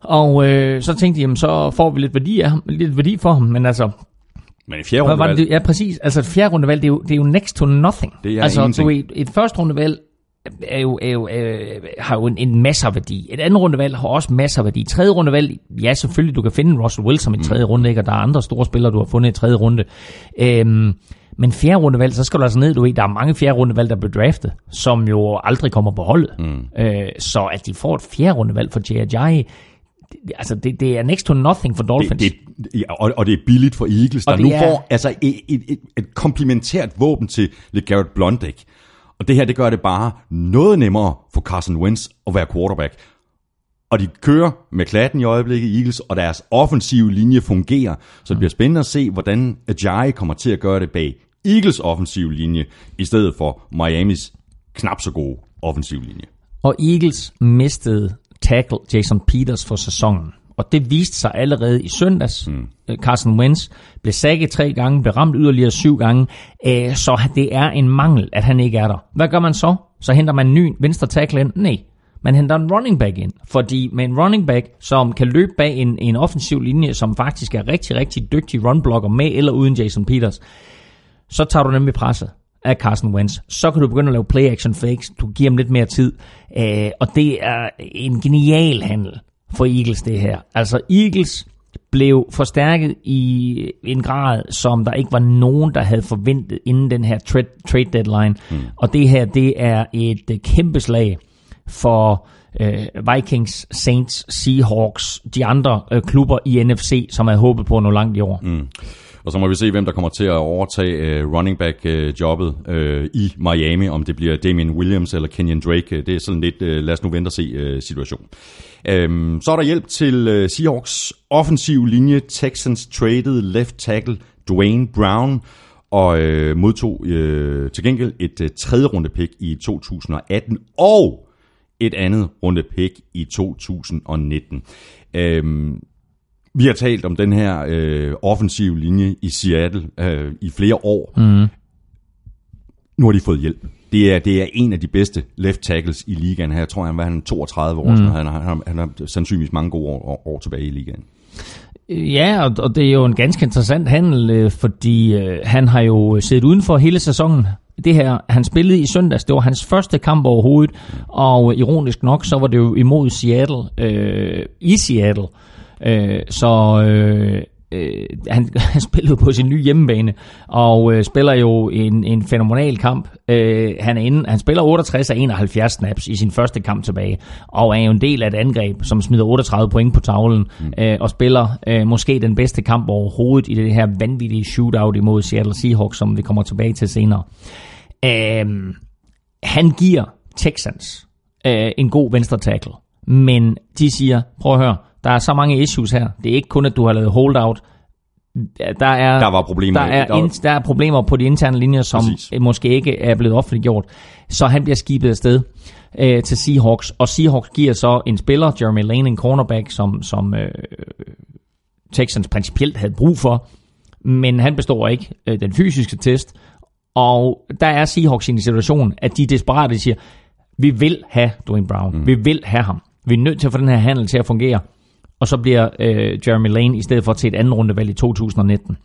Og øh, så tænkte jeg, jamen, så får vi lidt værdi, af ham, lidt værdi for ham, men altså, Men i fjerde rundevalg, det, ja, præcis. Altså et fjerde rundevalg, det er jo, det er jo next to nothing. Det er altså, ingenting. du ved, et første rundevalg er jo, er jo, er, har jo en, en masse værdi. Et andet rundevalg har også masser af værdi. Tredje rundevalg, ja selvfølgelig, du kan finde Russell Wilson i tredje runde, ikke? og der er andre store spillere, du har fundet i tredje runde. Øhm, men fjerde rundevalg, så skal du altså ned, du ved, der er mange fjerde rundevalg, der bliver draftet, som jo aldrig kommer på holdet. Mm. Øh, så at de får et fjerde rundevalg for det, altså det, det er next to nothing for Dolphins. det, det, ja, og, og det er billigt for Eagles, der nu er- får altså et, et, et, et komplementært våben til LeGarrette Blunt, ikke? Og det her, det gør det bare noget nemmere for Carson Wentz at være quarterback. Og de kører med klatten i øjeblikket, Eagles, og deres offensive linje fungerer. Så det bliver spændende at se, hvordan Ajayi kommer til at gøre det bag Eagles offensive linje, i stedet for Miamis knap så gode offensive linje. Og Eagles mistede tackle Jason Peters for sæsonen. Og det viste sig allerede i søndags. Mm. Carson Wentz blev sækket tre gange, blev ramt yderligere syv gange. Øh, Så det er en mangel, at han ikke er der. Hvad gør man så? Så henter man en ny venstre tackle ind? Nej. Man henter en running back ind. Fordi med en running back, som kan løbe bag en, en offensiv linje, som faktisk er rigtig, rigtig dygtig runblocker med eller uden Jason Peters, så tager du nemlig presset af Carson Wentz. Så kan du begynde at lave play-action fakes. Du giver dem lidt mere tid. Øh, og det er en genial handel for Eagles, det her. Altså Eagles blev forstærket i en grad, som der ikke var nogen, der havde forventet inden den her trade, trade deadline. Mm. Og det her, det er et øh, kæmpe slag for øh, Vikings, Saints, Seahawks, de andre øh, klubber i NFC, som havde håbet på at nå langt i år. Mm. Og så må vi se, hvem der kommer til at overtage øh, running back uh, jobbet øh, i Miami, om det bliver Damian Williams eller Kenyon Drake. Øh, det er sådan lidt, øh, lad os nu vente og se øh, situation. Øhm, så er der hjælp til øh, Seahawks offensiv linje. Texans traded left tackle Dwayne Brown og øh, modtog øh, til gengæld et øh, tredje runde pick i 2018 og et andet runde pick i 2019. Øhm, vi har talt om den her øh, offensive linje i Seattle øh, i flere år. Mm. Nu har de fået hjælp. Det er, det er en af de bedste left tackles i ligaen her. Jeg tror, han var han er 32 år, mm. han, har, han, har, han har sandsynligvis mange gode år, år, tilbage i ligaen. Ja, og, og det er jo en ganske interessant handel, øh, fordi øh, han har jo siddet udenfor hele sæsonen. Det her, han spillede i søndags, det var hans første kamp overhovedet, og ironisk nok, så var det jo imod Seattle, øh, i Seattle. Øh, så øh, øh, han, han spillede på sin nye hjemmebane, og øh, spiller jo en, en fænomenal kamp. Øh, han, er inde, han spiller 68 af 71 snaps i sin første kamp tilbage, og er jo en del af et angreb, som smider 38 point på tavlen, mm. øh, og spiller øh, måske den bedste kamp overhovedet i det her vanvittige shootout imod Seattle Seahawks, som vi kommer tilbage til senere. Øh, han giver Texans øh, en god venstre tackle, men de siger, prøv at høre, der er så mange issues her. Det er ikke kun, at du har lavet holdout. der er, Der var problemer. Der er, Der var- der er problemer på de interne linjer, som Præcis. Måske ikke er blevet offentliggjort. Så han bliver skibet afsted øh, til Seahawks, og Seahawks giver så en spiller, Jeremy Lane, en cornerback, som, som øh, Texans principielt havde brug for, men han består ikke øh, den fysiske test, og der er Seahawks i en situation, at de desperate siger, vi vil have Dwayne Brown, mm. vi vil have ham, vi er nødt til at få den her handel til at fungere, og så bliver øh, Jeremy Lane i stedet for til et anden rundevalg i 2019.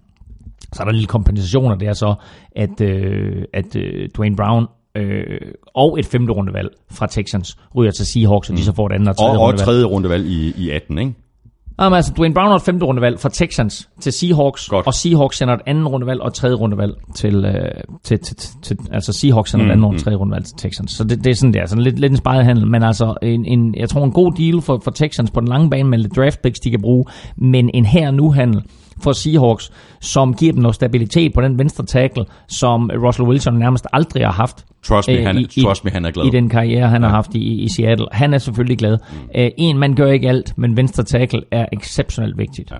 Så er der en lille kompensation, og det er så, at, øh, at øh, Dwayne Brown øh, og et femte rundevalg fra Texans ryger til Seahawks, og de så får et andet og tredje Og, og rundevalg. tredje rundevalg i, i 18, ikke? Jamen, altså, Dwayne Brown har et femte rundevalg fra Texans til Seahawks, Godt. og Seahawks sender et anden rundevalg og et tredje rundevalg til, øh, til, til, til, altså Seahawks sender mm, et andet og et tredje rundevalg til Texans. Så det, det er sådan der, sådan lidt, lidt en spejet handel, men altså en, en, jeg tror en god deal for, for Texans på den lange bane med lidt draft picks, de kan bruge, men en her nu handel for Seahawks, som giver dem noget stabilitet på den venstre tackle, som Russell Wilson nærmest aldrig har haft. Trust me, øh, han, i- trust me, han er glad. I den karriere, han ja. har haft i, i Seattle. Han er selvfølgelig glad. Mm. en man gør ikke alt, men venstre tackle er exceptionelt vigtigt. Ja.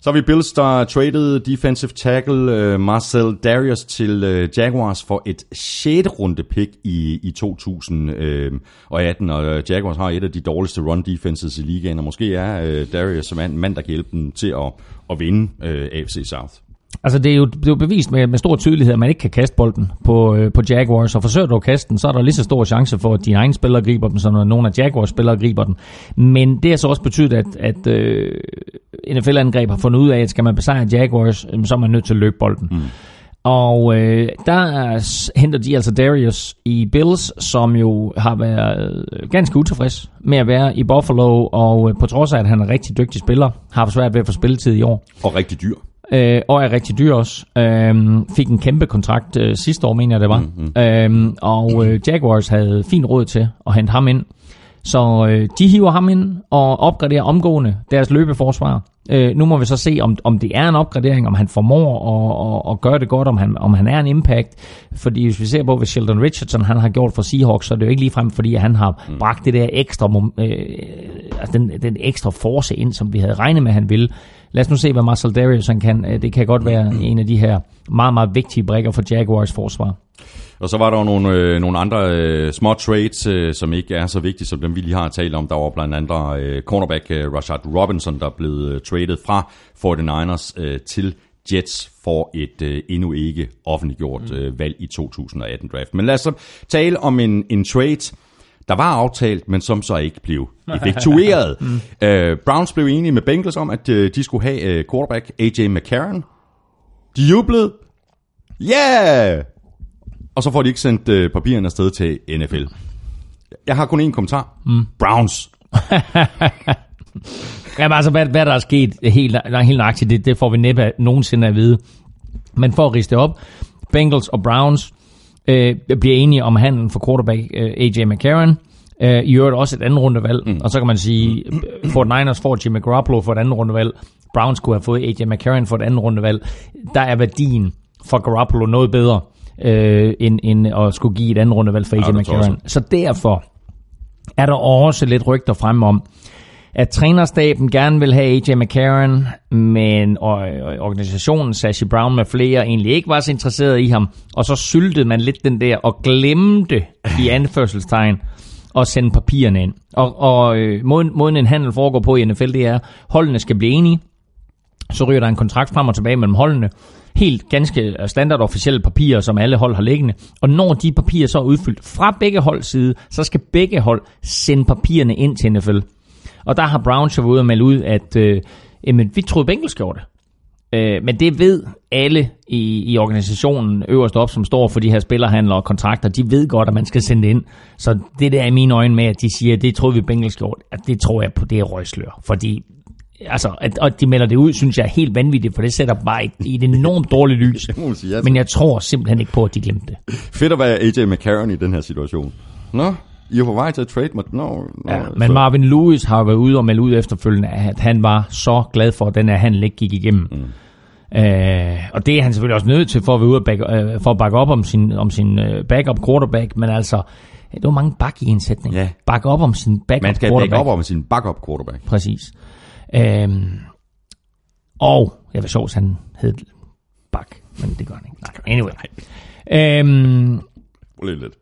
Så har vi Bills, der traded defensive tackle uh, Marcel Darius til uh, Jaguars for et 6. runde pick i, i 2018, øh, og uh, Jaguars har et af de dårligste run defenses i ligaen, og måske er uh, Darius som en mand, der kan hjælpe dem til at, at vinde uh, AFC South. Altså, det er jo, det er jo bevist med, med stor tydelighed, at man ikke kan kaste bolden på, øh, på Jaguars, og forsøger du at kaste den, så er der lige så stor chance for, at dine egne spillere griber dem, som når nogle af Jaguars spillere griber den. Men det har så også betydet, at, at øh, NFL-angreb har fundet ud af, at skal man besejre Jaguars, øh, så er man nødt til at løbe bolden. Mm. Og øh, der henter de altså Darius i Bills, som jo har været øh, ganske utilfreds med at være i Buffalo, og øh, på trods af, at han er en rigtig dygtig spiller, har haft svært ved at få spilletid i år Og rigtig dyr. Øh, og er rigtig dyr også. Øhm, fik en kæmpe kontrakt øh, sidste år, mener jeg det var. Mm-hmm. Øhm, og øh, Jaguars havde fint råd til at hente ham ind. Så øh, de hiver ham ind og opgraderer omgående deres løbeforsvar. Øh, nu må vi så se, om, om det er en opgradering, om han formår at, at, at gøre det godt, om han, om han er en impact. Fordi hvis vi ser på, hvad Sheldon Richardson han har gjort for Seahawks, så er det jo ikke ligefrem, fordi han har mm. bragt det der ekstra, øh, altså den, den ekstra force ind, som vi havde regnet med, han ville. Lad os nu se, hvad Marcel Darius han kan. Øh, Det kan godt være en af de her meget, meget vigtige brækker for Jaguars forsvar. Og så var der jo nogle, øh, nogle andre øh, små trades, øh, som ikke er så vigtige som dem, vi lige har talt om. Der var blandt andet øh, cornerback øh, Rashad Robinson, der er blevet øh, traded fra 49ers øh, til Jets for et øh, endnu ikke offentliggjort øh, valg i 2018 draft. Men lad os så tale om en, en trade, der var aftalt, men som så ikke blev effektueret. mm. øh, Browns blev enige med Bengals om, at øh, de skulle have øh, quarterback AJ McCarron. De jublede. Yeah! Og så får de ikke sendt øh, papirerne afsted til NFL. Jeg har kun én kommentar. Mm. Browns. Jamen altså, hvad, hvad der er sket helt, helt nøjagtigt, det, det får vi næppe nogensinde at vide. Men for at riste op, Bengals og Browns øh, bliver enige om handlen for quarterback øh, AJ McCarron. Øh, I øvrigt også et andet rundevalg. Mm. Og så kan man sige, øh, Fort Niners får Jimmy Garoppolo for et andet rundevalg. Browns skulle have fået AJ McCarron for et andet rundevalg. Der er værdien for Garoppolo noget bedre, øh, end, end at skulle give et andet rundevalg for AJ Ja, McCarron. Så derfor er der også lidt rygter frem om, at trænerstaben gerne vil have AJ McCarron, men og, og organisationen, Sashi Brown med flere, egentlig ikke var så interesseret i ham. Og så syltede man lidt den der og glemte i anførselstegn at sende papirerne ind. Og, og øh, måden, måden en handel foregår på i NFL, det er, holdene skal blive enige, så ryger der en kontrakt frem og tilbage mellem holdene. Helt ganske standard officielle papirer, som alle hold har liggende. Og når de papirer så er udfyldt fra begge holds side, så skal begge hold sende papirerne ind til NFL. Og der har Browns jo været ude og melde ud, at øh, jamen, vi troede Bengals gjorde det. Øh, men det ved alle i, i organisationen øverst op, som står for de her spillerhandler og kontrakter. De ved godt, at man skal sende det ind. Så det der er i mine øjne med, at de siger, at det troede vi Bengals gjorde, at det tror jeg på, det er røgslør. Fordi altså, at, at de melder det ud, synes jeg er helt vanvittigt, for det sætter bare i, i et enormt dårligt lys. Men jeg tror simpelthen ikke på, at de glemte det. Fedt at være AJ McCarron i den her situation. Nå, I er på vej til at trade mig. Nå, nå, Ja, så- men Marvin Lewis har været ude og melde ud efterfølgende, at han var så glad for, at den her handel ikke gik igennem. Mm. Øh, og det er han selvfølgelig også nødt til for at være ude og back, øh, for at bakke op om sin, om sin øh, backup quarterback, men altså, det var mange bak i en sætning. Ja. Bakke op om sin backup Man skal back op om sin backup quarterback. Præcis. Øhm, og Det var sjovt, han hed Bak, men det gør han ikke. Nej, anyway. Øhm, Prøv lige lidt.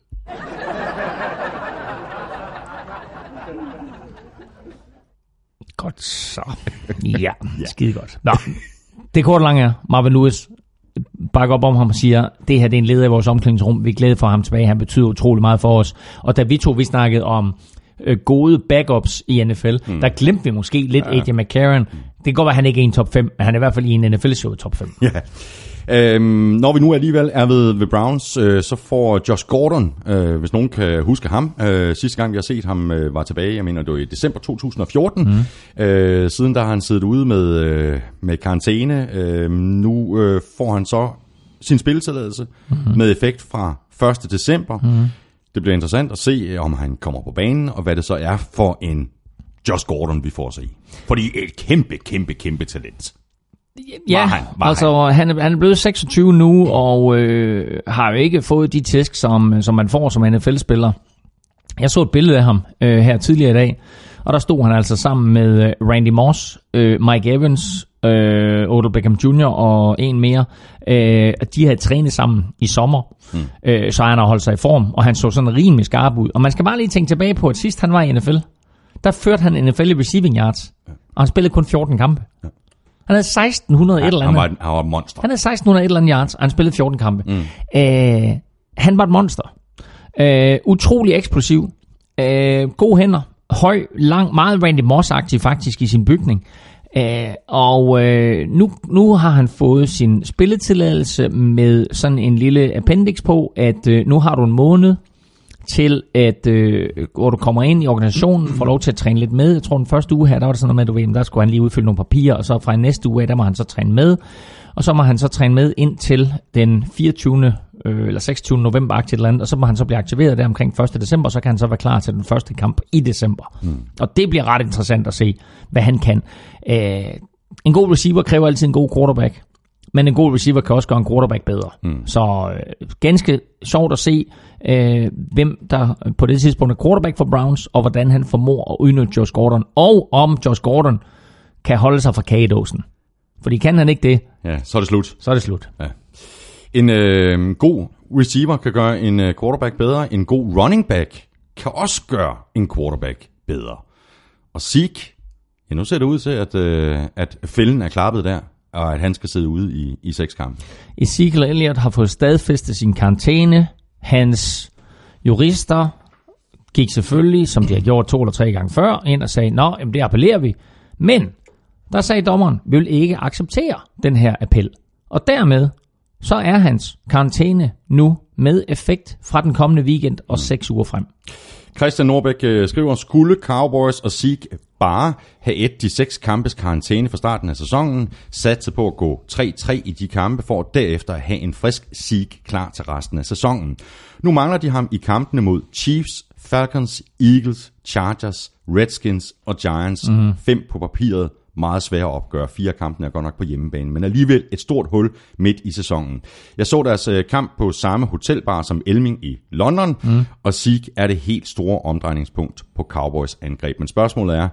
Godt så. Ja, skide godt. Nå, det korte lange er, Marvin Lewis bakker op om ham og siger, det her det er en leder i vores omklædningsrum, vi er glade for ham tilbage, han betyder utrolig meget for os. Og da vi to, vi snakkede om øh, gode backups i NFL, mm. der glemte vi måske lidt ja. AJ McCarron. Det kan godt være, at han ikke er i en top 5, men han er i hvert fald i en NFL-show top 5. Ja. Øhm, når vi nu alligevel er ved, ved Browns, øh, så får Josh Gordon, øh, hvis nogen kan huske ham, øh, sidste gang vi har set ham øh, var tilbage, jeg mener det var i december 2014. Mm. Øh, siden der har han siddet ude med, øh, med karantæne. Øh, nu øh, får han så sin spilletilladelse mm. med effekt fra 1. december. Mm. Det bliver interessant at se, om han kommer på banen, og hvad det så er for en Josh Gordon, vi får se. Fordi et kæmpe, kæmpe, kæmpe talent. Ja, Var han? Var altså han, han er blevet 26 nu, og øh, har jo ikke fået de tæsk, som, som man får som NFL-spiller. Jeg så et billede af ham øh, her tidligere i dag, og der stod han altså sammen med øh, Randy Moss, øh, Mike Evans, øh, Odell Beckham Jr. og en mere. Øh, de havde trænet sammen i sommer, mm. øh, så han har holdt sig i form, og han så sådan rimelig skarp ud. Og man skal bare lige tænke tilbage på, at sidst han var i NFL, der førte han NFL i receiving yards, og han spillede kun 14 kampe. Han havde 1600 et eller Han andet. var, et- han var et monster. Han havde 1600 et eller andet yards, og han spillede 14 kampe. Mm. Øh, han var et monster. Øh, utrolig eksplosiv. Øh, gode hænder. Høj, lang, meget Randy Moss-agtig faktisk i sin bygning. Øh, og øh, nu, nu har han fået sin spilletilladelse med sådan en lille appendix på, at øh, nu har du en måned til, at øh, hvor du kommer ind i organisationen, får lov til at træne lidt med. Jeg tror, den første uge her, der var det sådan noget med, at du ved, der skulle han lige udfylde nogle papirer, og så fra i næste uge af, der må han så træne med. Og så må han så træne med indtil den 24. Øh, eller 26. november, et eller andet, og så må han så blive aktiveret der omkring 1. december, og så kan han så være klar til den første kamp i december. Mm. Og det bliver ret interessant at se, hvad han kan. Øh, en god receiver kræver altid en god quarterback. Men en god receiver kan også gøre en quarterback bedre. Mm. Så øh, ganske sjovt at se, øh, hvem der på det tidspunkt er quarterback for Browns, og hvordan han formår at udnytte Josh Gordon, og om Josh Gordon kan holde sig fra kagedåsen. Fordi kan han ikke det, Ja, så er det slut. så er det slut. Ja. En øh, god receiver kan gøre en øh, quarterback bedre. En god running back kan også gøre en quarterback bedre. Og Zeke, ja, nu ser det ud til, at, øh, at fælden er klappet der, og at han skal sidde ude i, i seks kampe. Ezekiel Elliott har fået stadfæstet sin karantæne. Hans jurister gik selvfølgelig, som de har gjort to eller tre gange før, ind og sagde, nå, jamen det appellerer vi. Men der sagde dommeren, vi vil ikke acceptere den her appel. Og dermed, så er hans karantæne nu med effekt fra den kommende weekend og seks uger frem. Christian Norbæk øh, skriver, skulle Cowboys og Zeke bare have et de seks kampes karantæne fra starten af sæsonen, satse på at gå 3-3 i de kampe, for at derefter at have en frisk Zeke klar til resten af sæsonen. Nu mangler de ham i kampene mod Chiefs, Falcons, Eagles, Chargers, Redskins og Giants. Mm. Fem på papiret, meget svære at opgøre. Fire kampene er godt nok på hjemmebane, men alligevel et stort hul midt i sæsonen. Jeg så deres øh, kamp på samme hotelbar som Elming i London, mm. og Zeke er det helt store omdrejningspunkt på Cowboys angreb. Men spørgsmålet er,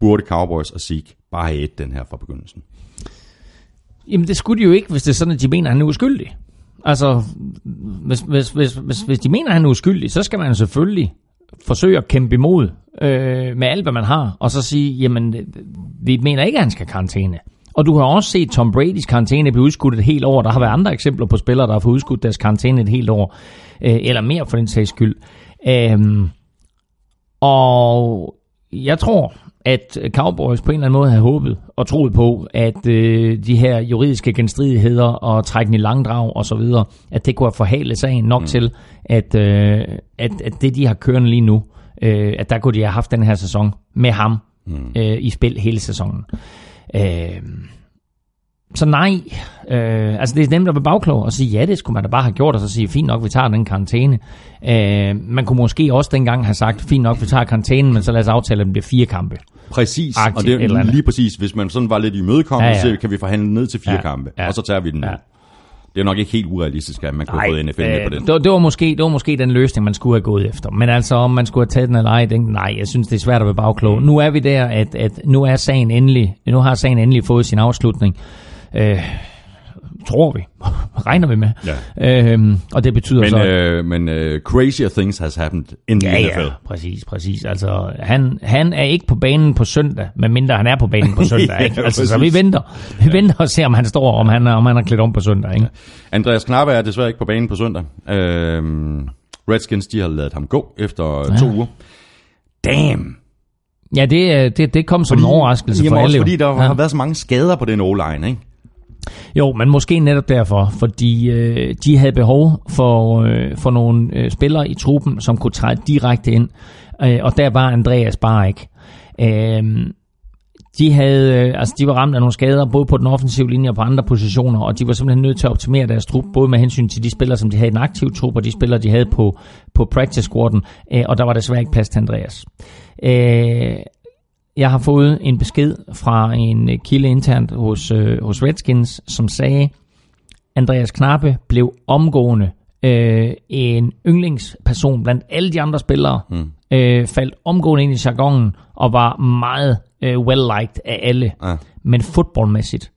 burde Cowboys og Zeke bare have et den her fra begyndelsen? Jamen det skulle de jo ikke, hvis det er sådan, at de mener, at han er uskyldig. Altså, hvis, hvis, hvis, hvis, hvis de mener, at han er uskyldig, så skal man selvfølgelig forsøge at kæmpe imod øh, med alt, hvad man har, og så sige, jamen, vi mener ikke, at han skal karantæne. Og du har også set Tom Brady's karantæne blive udskudt et helt år. Der har været andre eksempler på spillere, der har fået udskudt deres karantæne et helt år. Øh, eller mere for den sags skyld. Øhm, og jeg tror, at Cowboys på en eller anden måde havde håbet og troet på, at øh, de her juridiske genstridigheder og trækken i langdrag og så videre, at det kunne have forhalet sagen nok mm. til, at, øh, at, at det de har kørende lige nu, øh, at der kunne de have haft den her sæson med ham mm. øh, i spil hele sæsonen. Øh, så nej, øh, altså det er nemt at være bagklog og sige, ja, det skulle man da bare have gjort, og så sige, fint nok, vi tager den karantæne. Øh, man kunne måske også dengang have sagt, fint nok, vi tager karantænen, men så lad os aftale, at det bliver fire kampe. Præcis, Agtigt og det er lige præcis, hvis man sådan var lidt imødekommende, Ja, ja, så kan vi forhandle ned til fire Ja, kampe, ja. og så tager vi den. Ja. Det er nok ikke helt urealistisk, at man kunne have fået NFL med på den. Det, det, var måske, det var måske den løsning, man skulle have gået efter. Men altså, om man skulle have taget den eller ej, den, nej, jeg synes, det er svært at være bagklog. Nu er vi der, at, at nu er sagen endelig, nu har sagen endelig fået sin afslutning. Øh, tror vi. Regner vi med. Ja. Øhm, og det betyder Men, så... øh, men uh, crazier things has happened in the Ja, NFL. ja, præcis, præcis. Altså, han, han er ikke på banen på søndag, medmindre han er på banen på søndag. Ja, ikke? Altså, så vi venter. Vi venter og ser, om han står, om han, er- om han er klædt om på søndag. Ikke? Andreas Knappe er desværre ikke på banen på søndag. Øhm, Redskins, de har lavet ham gå efter ja. to uger. Damn! Ja, det, øh, det, det kom som en overraskelse Jamen for alle. fordi der ja. har været så mange skader på den O-line, ikke? Jo, men måske netop derfor, fordi øh, de havde behov for, øh, for nogle øh, spillere i truppen, som kunne træde direkte ind, øh, og der var Andreas bare ikke. Øh, de, havde, øh, altså de var ramt af nogle skader, både på den offensive linje og på andre positioner, og de var simpelthen nødt til at optimere deres trup, både med hensyn til de spillere, som de havde i den aktive trup, og de spillere, de havde på, på practice squaden, øh, og der var desværre ikke plads til Andreas. Øh, jeg har fået en besked fra en øh, kilde internt hos, øh, hos Redskins, som sagde, Andreas Knappe blev omgående øh, en yndlingsperson blandt alle de andre spillere, mm. øh, faldt omgående ind i jargonen og var meget øh, well-liked af alle. Ja. Men fodboldmæssigt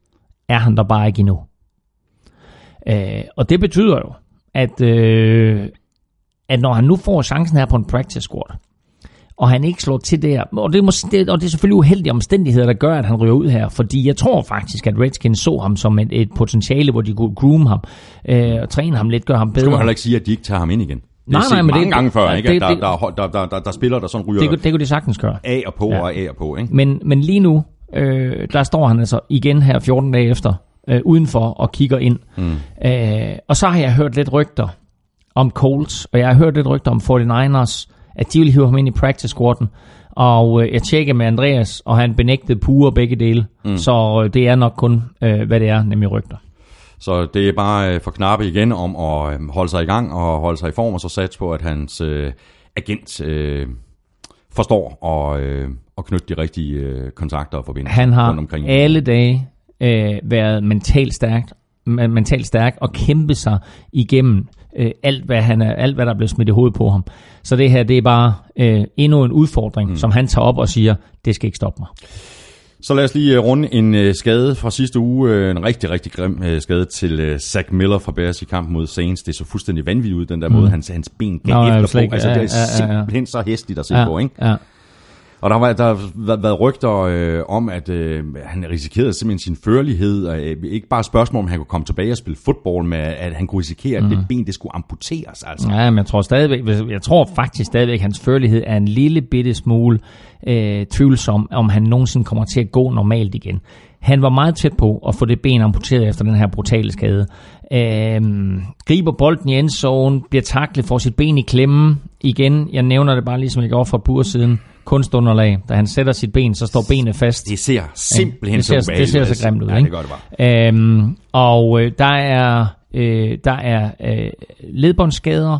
er han der bare ikke endnu. Øh, og det betyder jo, at, øh, at når han nu får chancen her på en practice squad, og han ikke slår til der, og det, mås- det, og det er selvfølgelig uheldige omstændigheder, der gør, at han ryger ud her, fordi jeg tror faktisk, at Redskins så ham som et, et potentiale, hvor de kunne groom ham, øh, og træne ham lidt, gøre ham Så kan man bedre. heller ikke sige, at de ikke tager ham ind igen. Det Nej, nej, men det- mange gange før, ikke? det- der, det- der, der, der, der, der, spiller, der sådan ryger Det, det kunne de sagtens gøre. af og på Ja. og af og på, ikke? Men, men lige nu, øh, der står han altså igen her 14 dage efter, øh, udenfor og kigger ind. Mm. Øh, og så har jeg hørt lidt rygter om Colts, og jeg har hørt lidt rygter om 49ers, at de vil hive ham ind i practice squaden. Og øh, jeg tjekker med Andreas, og han benægtede pure begge dele. Mm. Så øh, det er nok kun, øh, hvad det er, nemlig rygter. Så det er bare øh, for knappe igen om at øh, holde sig i gang og holde sig i form, og så satse på, at hans øh, agent øh, forstår og, øh, og knytte de rigtige øh, kontakter og forbindelser Han har rundt omkring. alle dage øh, været mentalt stærkt, men- mentalt stærk og kæmpe sig igennem øh, alt, hvad han er, alt, hvad der er blevet smidt i hovedet på ham. Så det her, det er bare øh, endnu en udfordring, mm. som han tager op og siger, det skal ikke stoppe mig. Så lad os lige øh, runde en øh, skade fra sidste uge. Øh, en rigtig, rigtig grim skade til Zach Miller fra Bears i kampen mod Saints. Det så fuldstændig vanvittigt ud, den der måde, hans, hans ben gav Nå, efter på. ikke. Altså, det er ja, ja, ja. simpelthen så hæsligt at se Ja, på, ikke? ja. Og der har, der har været, rygter øh, om, at øh, han risikerede simpelthen sin førlighed. Og, øh, ikke bare spørgsmål, om han kunne komme tilbage og spille fodbold, men at han kunne risikere, at Mhm. det ben det skulle amputeres. Altså. Ja, men jeg tror stadigvæk, jeg tror faktisk stadigvæk, at hans førlighed er en lille bitte smule øh, tvivlsom, om han nogensinde kommer til at gå normalt igen. Han var meget tæt på at få det ben amputeret efter den her brutale skade. Øh, griber bolden i endzone, bliver taklet, får sit ben i klemme. Igen, jeg nævner det bare ligesom jeg gjorde for et par uger siden. Kunstunderlag. Da han sætter sit ben, så står benet fast. Det ser simpelthen det ser, så det ser så grimt ud, Ja, ikke? det gør det bare. Øhm, og øh, der er, øh, der er øh, ledbåndsskader,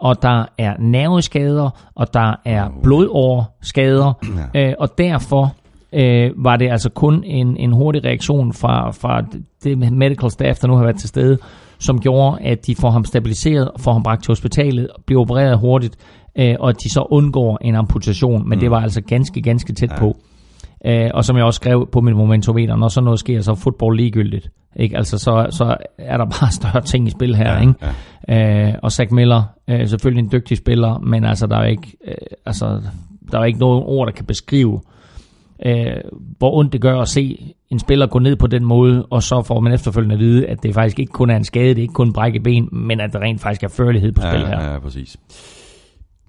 og der er nerveskader, og der er blodårskader, øh, og derfor øh, var det altså kun en, en hurtig reaktion fra, fra det medical staff, der nu har været til stede, som gjorde, at de får ham stabiliseret, får ham bragt til hospitalet, bliver opereret hurtigt, øh, og at de så undgår en amputation, men det var altså ganske, ganske tæt på. Øh, og som jeg også skrev på min momentometer, når sådan noget sker, så er fodbold ligegyldigt. Ikke? Altså, så, så er der bare større ting i spil her. Ja, ikke? Øh, og Zach Miller, øh, selvfølgelig en dygtig spiller, men altså, der er ikke, øh, altså, der er ikke nogen ord, der kan beskrive, øh, hvor ondt det gør at se en spiller gå ned på den måde, og så får man efterfølgende at vide, at det faktisk ikke kun er en skade, det er ikke kun brække ben, men at der rent faktisk er førlighed på spil her. Ja, ja, præcis.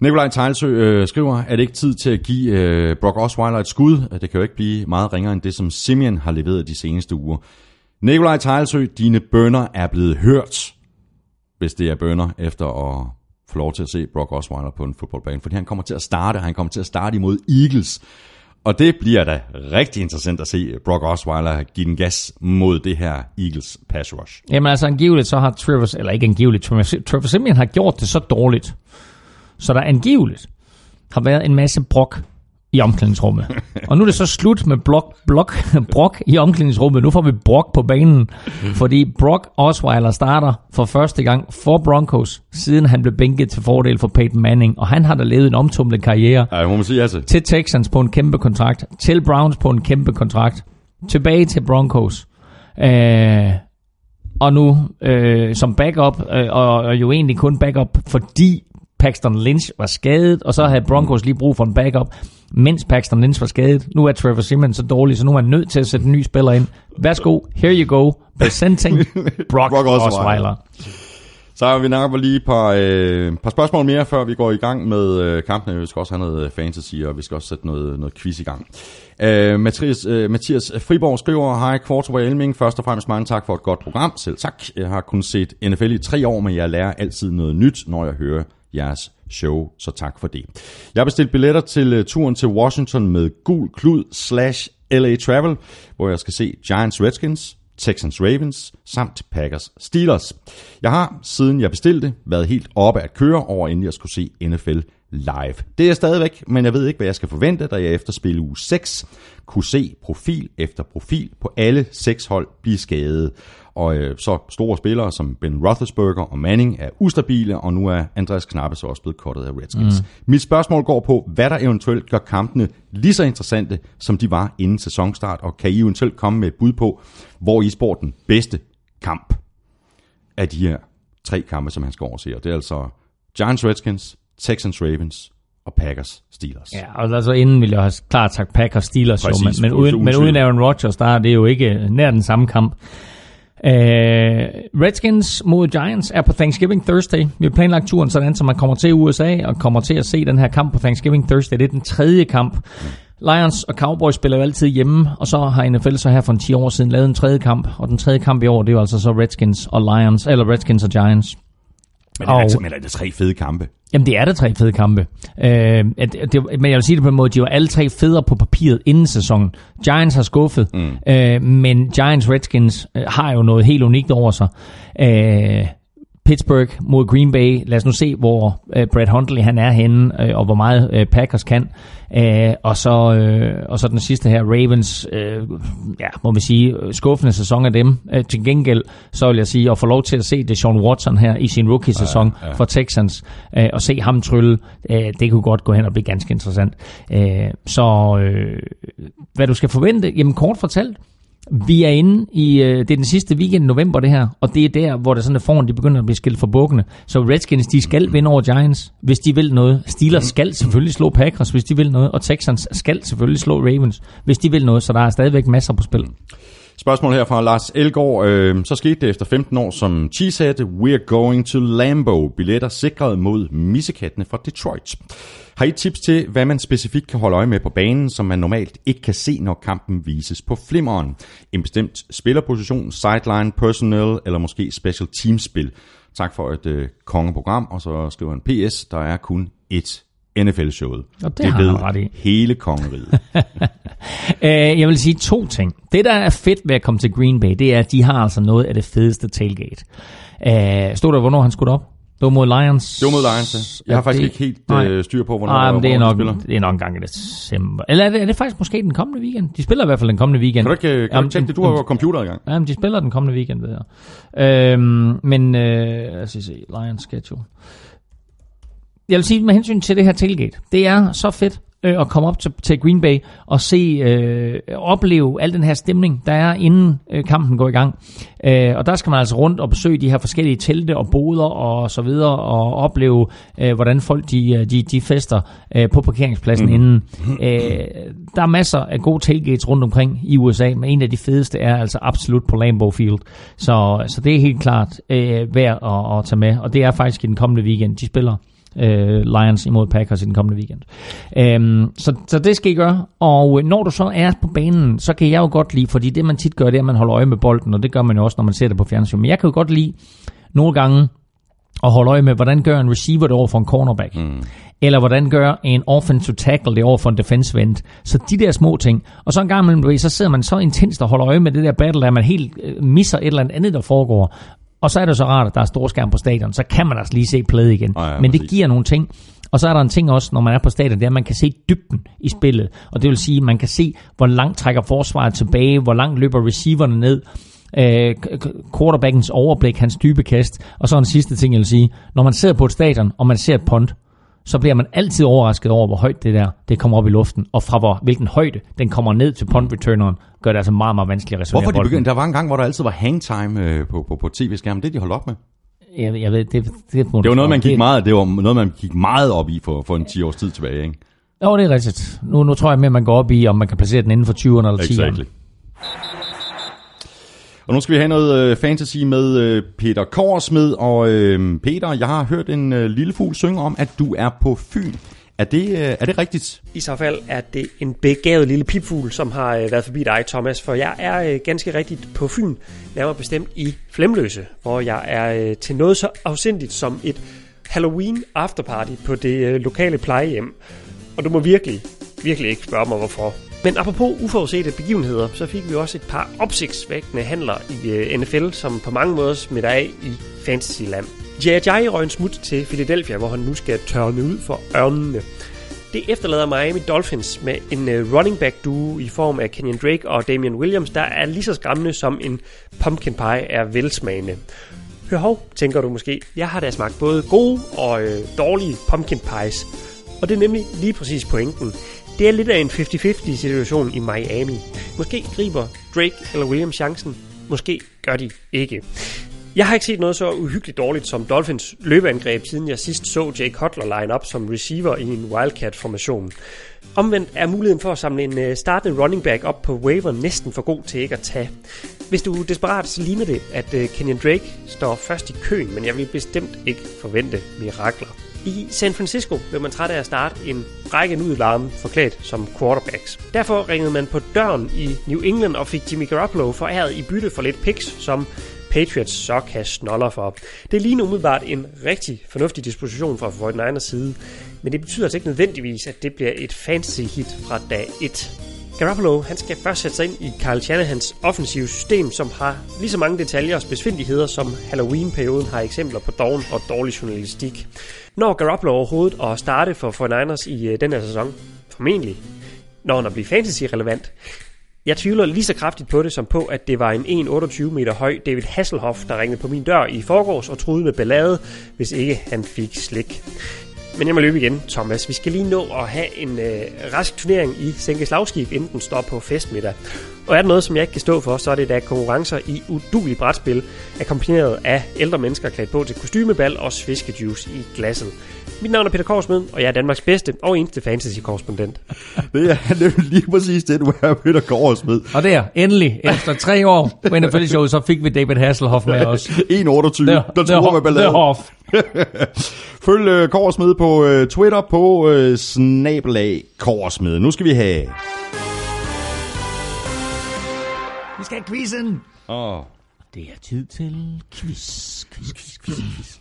Nikolaj Tejlsø øh, skriver, er det ikke tid til at give øh, Brock Osweiler et skud? Det kan jo ikke blive meget ringere end det, som Simeon har leveret de seneste uger. Nikolaj Tejlsø, dine bønder er blevet hørt, hvis det er bønder, efter at få lov til at se Brock Osweiler på en fodboldbane. Fordi han kommer til at starte, han kommer til at starte imod Eagles. Og det bliver da rigtig interessant at se Brock Osweiler give den gas mod det her Eagles pass rush. Jamen altså angiveligt så har Travis, eller ikke angiveligt, Travis, Trevor Simeon har gjort det så dårligt, så der angiveligt har været en masse brok i omklædningsrummet. Og nu er det så slut med blok, blok, brok i omklædningsrummet. Nu får vi brok på banen, fordi Brock Osweiler starter for første gang for Broncos, siden han blev bænket til fordel for Peyton Manning. Og han har da levet en omtumlet karriere Ja, må man sige altså. til Texans på en kæmpe kontrakt, til Browns på en kæmpe kontrakt, tilbage til Broncos. Øh, og nu øh, som backup, øh, og, og jo egentlig kun backup, fordi Paxton Lynch var skadet, og så havde Broncos lige brug for en backup, mens Paxton Lynch var skadet. Nu er Trevor Simmons så dårlig, så nu er man nødt til at sætte en ny spiller ind. Værsgo, here you go, presenting Brock, Brock Osweiler. Så vi nok lige et par, øh, par spørgsmål mere, før vi går i gang med øh, kampene. Vi skal også have noget fantasy, og vi skal også sætte noget, noget quiz i gang. Øh, Mathias, øh, Mathias Friborg skriver, Hej Kvartrup Elming, først og fremmest mange tak for et godt program. Selv tak. Jeg har kun set NFL i tre år, men jeg lærer altid noget nyt, når jeg hører jeres show, så tak for det. Jeg har bestilt billetter til øh, turen til Washington med gul klud slash LA Travel, hvor jeg skal se Giants Redskins, Texans Ravens samt Packers Steelers. Jeg har, siden jeg bestilte, været helt oppe at køre over, inden jeg skulle se NFL live. Det er jeg stadigvæk, men jeg ved ikke, hvad jeg skal forvente, da jeg efter spil uge 6 kunne se profil efter profil på alle seks hold blive skadet. Og øh, så store spillere som Ben Roethlisberger og Manning er ustabile, og nu er Andreas Knappe så også blevet kottet af Redskins. Mm. Mit spørgsmål går på, hvad der eventuelt gør kampene lige så interessante, som de var inden sæsonstart, og kan I eventuelt komme med et bud på, hvor I spår den bedste kamp af de her tre kampe, som han skal overse. Og det er altså Giants Redskins, Texans Ravens og Packers Steelers. Ja, og altså inden ville jeg have klart sagt Packers Steelers, jo, Præcis, men, men, uden- men uden. Aaron Rodgers, der er det jo ikke nær den samme kamp. Uh, Redskins mod Giants er på Thanksgiving Thursday. Vi har planlagt turen sådan, så man kommer til USA og kommer til at se den her kamp på Thanksgiving Thursday. Det er den tredje kamp. Lions og Cowboys spiller jo altid hjemme, og så har NFL så her for en 10 år siden lavet en tredje kamp, og den tredje kamp i år, det er jo altså så Redskins og Lions, eller Redskins og Giants. Men det er, Og- altså, men er det tre fede kampe. Jamen, det er da tre fede kampe. Øh, at, det, men jeg vil sige det på en måde, de var alle tre federe på papiret inden sæsonen. Giants har skuffet, mm. øh, men Giants Redskins øh, har jo noget helt unikt over sig. Øh, Pittsburgh mod Green Bay. Lad os nu se, hvor øh, Brad Huntley han er henne, øh, og hvor meget øh, Packers kan. Øh, og, så, øh, og så den sidste her, Ravens, øh, ja, må vi sige, øh, skuffende sæson af dem. Øh, til gengæld, så vil jeg sige, at få lov til at se Deshaun Watson her i sin rookie-sæson ja, ja. for Texans, øh, og se ham trylle, øh, det kunne godt gå hen og blive ganske interessant. Øh, så øh, hvad du skal forvente, jamen kort fortalt, vi er inde i, øh, det er den sidste weekend i november det her, og det er der, hvor der sådan er foran, de begynder at blive skilt for bukkene. Så Redskins, de skal vinde over Giants, hvis de vil noget. Steelers skal selvfølgelig slå Packers, hvis de vil noget, og Texans skal selvfølgelig slå Ravens, hvis de vil noget, så der er stadigvæk masser på spil. Spørgsmål her fra Lars Elgaard. Øh, så skete det efter 15 år som cheesehead. We're going to Lambo. Billetter sikret mod missekattene fra Detroit. Har I tips til, hvad man specifikt kan holde øje med på banen, som man normalt ikke kan se, når kampen vises på flimmeren? En bestemt spillerposition, sideline, personnel eller måske special teamspil? Tak for et øh, kongeprogram, og så skriver han PS, der er kun ét NFL-showet. Og det har han ret i. hele kongeriget. Øh, jeg vil sige to ting. Det, der er fedt ved at komme til Green Bay, det er, at de har altså noget af det fedeste tailgate. Øh, stod der, hvornår han skulle op? Det var mod Lions. Det var mod Lions, ja. Jeg har faktisk det- ikke helt nej. øh, styr på, hvornår, Nej, men det er, hvornår de nok, spiller. det er nok en gang i december. Eller er det, er det faktisk måske den kommende weekend? De spiller i hvert fald den kommende weekend. Kan du ikke, kan du Jamen, ikke tjekke det? Du har jo computer i gang. Ja, men de spiller den kommende weekend, ved jeg. Øhm, men, øh, lad os se, Lions schedule. Jeg vil sige, med hensyn til det her tailgate, det er så fedt øh, at komme op til, til Green Bay og se, øh, opleve al den her stemning, der er inden øh, kampen går i gang. Øh, og der skal man altså rundt og besøge de her forskellige telte og boder og så videre, og opleve, øh, hvordan folk de, øh, de, de fester øh, på parkeringspladsen mm. inden. Øh, der er masser af gode tailgates rundt omkring i USA, men en af de fedeste er altså absolut på Lambeau Field. Så, så det er helt klart øh, værd at, at tage med, og det er faktisk i den kommende weekend. De spiller øh, Lions imod Packers i den kommende weekend. Øhm, så, så det skal I gøre. Og øh, når du så er på banen, så kan jeg jo godt lide, fordi det man tit gør, det er, at man holder øje med bolden, og det gør man jo også, når man ser det på fjernsyn. Men jeg kan jo godt lide nogle gange at holde øje med, hvordan gør en receiver det over for en cornerback. Mm. Eller hvordan gør en offensive tackle det over for en defensive end. Så de der små ting. Og så en gang imellem, så sidder man så intenst og holder øje med det der battle, at man helt øh, misser et eller andet, der foregår. Og så er det så rart, at der er storskærm på stadion, så kan man altså lige se play igen. Ja, ja, Men det giver nogle ting. Og så er der en ting også, når man er på stadion, det er, at man kan se dybden i spillet. Og det vil sige, at man kan se, hvor langt trækker forsvaret tilbage, hvor langt løber receiverne ned, øh, quarterbackens overblik, hans dybe kast. Og så en sidste ting, jeg vil sige. Når man sidder på et stadion, og man ser et punt, så bliver man altid overrasket over, hvor højt det der det kommer op i luften, og fra hvor, hvilken højde den kommer ned til punt returneren, gør det altså meget, meget vanskeligt at resonere Hvorfor de begyndte? Der var en gang, hvor der altid var hangtime øh, på, på, på tv-skærmen. Det de holdt op med. Jeg, jeg ved, det, det, Det var noget, man gik meget, det var noget, man gik meget op i for, for en 10 års tid tilbage. Ikke? Jo, det er rigtigt. Nu, nu tror jeg mere, man går op i, om man kan placere den inden for 20'erne eller 10'erne. Exactly. Og nu skal vi have noget øh, fantasy med øh, Peter Korsmed. Og øh, Peter, jeg har hørt en øh, lille fugl synge om, at du er på Fyn. Er det, øh, er det rigtigt? I så fald er det en begavet lille pipfugl, som har været forbi dig, Thomas, for jeg er ganske rigtigt på Fyn, nærmere bestemt i Flemløse, hvor jeg er til noget så afsindigt som et Halloween afterparty på det lokale plejehjem. Og du må virkelig, virkelig ikke spørge mig, hvorfor. Men apropos uforudsete begivenheder, så fik vi også et par opsigtsvækkende handler i øh, NFL, som på mange måder smitter af i Fantasyland. J.J. røg en smut til Philadelphia, hvor han nu skal tørne ud for ørnene. Det efterlader Miami Dolphins med en øh, running back duo i form af Kenyon Drake og Damian Williams, der er lige så skræmmende som en pumpkin pie er velsmagende. Hør hov, tænker du måske. Jeg har da smagt både gode og øh, dårlige pumpkin pies. Og det er nemlig lige præcis pointen. Det er lidt af en 50-50 situation i Miami. Måske griber Drake eller Williams chancen. Måske gør de ikke. Jeg har ikke set noget så uhyggeligt dårligt som Dolphins løbeangreb, siden jeg sidst så Jake Cutler line op som receiver i en Wildcat-formation. Omvendt er muligheden for at samle en øh, startende running back op på waiver næsten for god til ikke at tage. Hvis du er desperat, så ligner det, at øh, Kenyon Drake står først i køen, men jeg vil bestemt ikke forvente mirakler. I San Francisco blev man træt af at starte en række nudelarme forklædt som quarterbacks. Derfor ringede man på døren i New England og fik Jimmy Garoppolo foræret i bytte for lidt picks, som Patriots så kan snoller for. Det ligner umiddelbart en rigtig fornuftig disposition fra 49ers side, men det betyder altså ikke nødvendigvis, at det bliver et fancy hit fra dag 1. Garoppolo han skal først sætte sig ind i Kyle Shanahans offensive system, som har lige så mange detaljer og spidsfindigheder, som Halloween-perioden har eksempler på doven og dårlig journalistik. Når Garoppolo overhovedet at starte for 49ers i øh, den her sæson? Formentlig. Når han er blive fantasy-relevant? Jeg tvivler lige så kraftigt på det, som på, at det var en 1,28 meter høj David Hasselhoff, der ringede på min dør i forgårs og troede med ballade, hvis ikke han fik slik. Men jeg må løbe igen, Thomas. Vi skal lige nå at have en øh, rask turnering i Sænke Slagskib, inden den står på festmiddag. Og er der noget, som jeg ikke kan stå for, så er det da konkurrencer i udulig brætspil, er kombineret af ældre mennesker klædt på til kostymebal og sviskejuice i glasset. Mit navn er Peter Korsmed, og jeg er Danmarks bedste og eneste fantasy-korrespondent. Det er nemlig lige præcis det, du er, Peter Korsmed. Og der, endelig, efter tre år på NFL-showet, så fik vi David Hasselhoff med os. 1,28, der tror med ballade. Hoff. Følg øh, Korsmed på øh, Twitter på øh, snabelag Korsmed. Nu skal vi have... Vi skal have quizzen. Åh, Det er tid til quiz, quiz, quiz, quiz, quiz.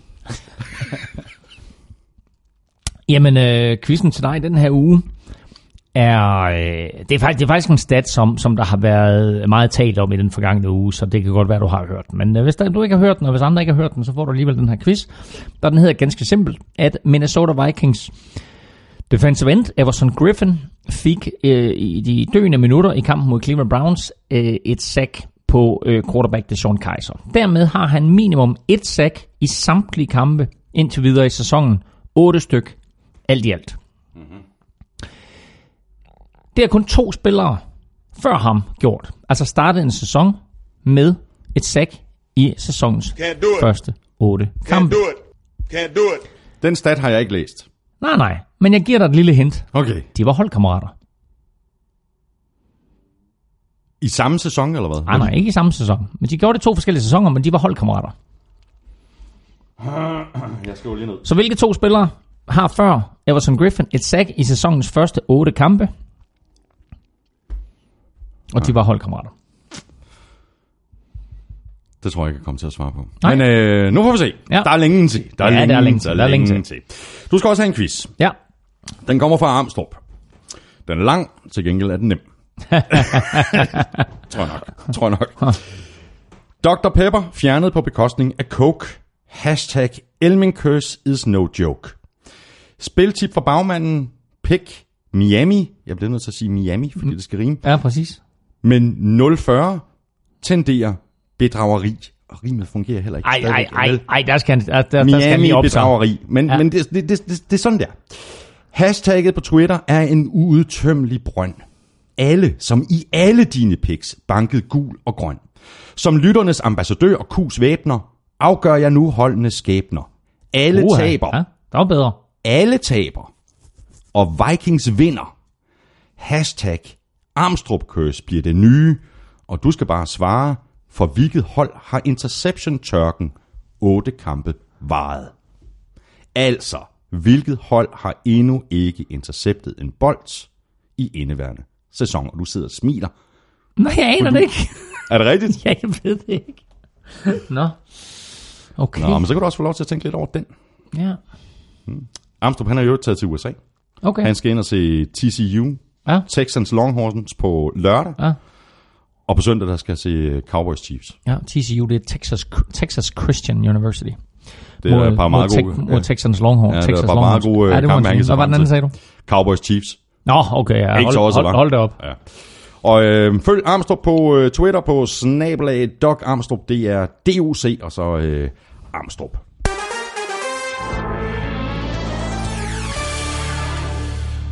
Jamen, øh, quizzen til dig den her uge er, øh, det er, faktisk, det er faktisk en stat, som, som der har været meget talt om i den forgangne uge, så det kan godt være, du har hørt den. Men øh, hvis der, du ikke har hørt den, og hvis andre ikke har hørt den, så får du alligevel den her quiz. Der den hedder ganske simpelt, at Minnesota Vikings defensive end Everson Griffin fik øh, i de døende minutter i kampen mod Cleveland Browns øh, et sack på øh, quarterback Deshaun Kaiser. Dermed har han minimum et sack i samtlige kampe indtil videre i sæsonen. 8 styk alt i alt. Det er kun to spillere før ham gjort. Altså startede en sæson med et sack i sæsonens Can't første 8 Can't kampe. do it. Can't do it. den stat har jeg ikke læst. Nej, nej. Men jeg giver dig et lille hint. Okay. De var holdkammerater. I samme sæson, eller hvad? Nej, nej, ikke i samme sæson. Men de gjorde det to forskellige sæsoner, men de var holdkammerater. Jeg skriver lige ned. Så hvilke to spillere har før Everson Griffin et sack i sæsonens første otte kampe? Og de var holdkammerater. Det tror jeg ikke, jeg kommer til at svare på. Nej. Men øh, nu får vi se. Ja. Der er længe til. Der er Ja, længe, der er længe til. Der er længe til. Du skal også have en quiz. Ja, Den kommer fra Armstrong. Den er lang, til gengæld er den nem. tror jeg nok. Tror jeg nok. Dr. Pepper fjernet på bekostning af Coke. Hashtag Elming curse is no joke. Spiltip fra bagmanden. Pick Miami. Jeg bliver nødt til at sige Miami, fordi det skal rime. ja, præcis. Men 040 tenderer bedrageri rimet fungerer heller ikke. Ej, ej, ej, ej, der skal der, der, der skal Miami lige op bedrageri. Men, Ja. ja. men det, det, det, det, det er sådan der. Hashtagget på Twitter er en uudtømmelig brønd. Alle, som i alle dine picks, bankede gul og grøn. Som lytternes ambassadør og kus væbner, afgør jeg nu holdenes skæbner. Alle Uha, taber. Ja, der var bedre. Alle taber. Og Vikings vinder. Hashtag Armstrong Curse bliver det nye. Og du skal bare svare, for hvilket hold har interception-tørken 8 kampe varet. Altså, hvilket hold har endnu ikke interceptet en bold i indeværende sæson? Og du sidder og smiler. Nej, jeg aner det ikke. Er det rigtigt? ja, jeg ved det ikke. Nå. Okay. Nå, men så kan du også få lov til at tænke lidt over den. Ja. Armstrong, han er jo taget til USA. Okay. Han skal ind og se TCU, Ja. Texans Longhorns på lørdag. Ja. Og på søndag, der skal jeg se Cowboys Chiefs. Ja, TCU, det er Texas, Texas Christian University. Det er par meget mod, gode... Mod Texans Longhorn. Ja, det er Texas et par meget Longhorns. gode, ja, må kampe, han kan Hvad var den anden, sagde du? Cowboys Chiefs. Nå, okay. Ja. Ikke hold, så også, hold, hold det op. Ja. Og øh, følg Armstrong på øh, Twitter på snabelag Doc Armstrong. Det er DOC og så øh, Armstrong.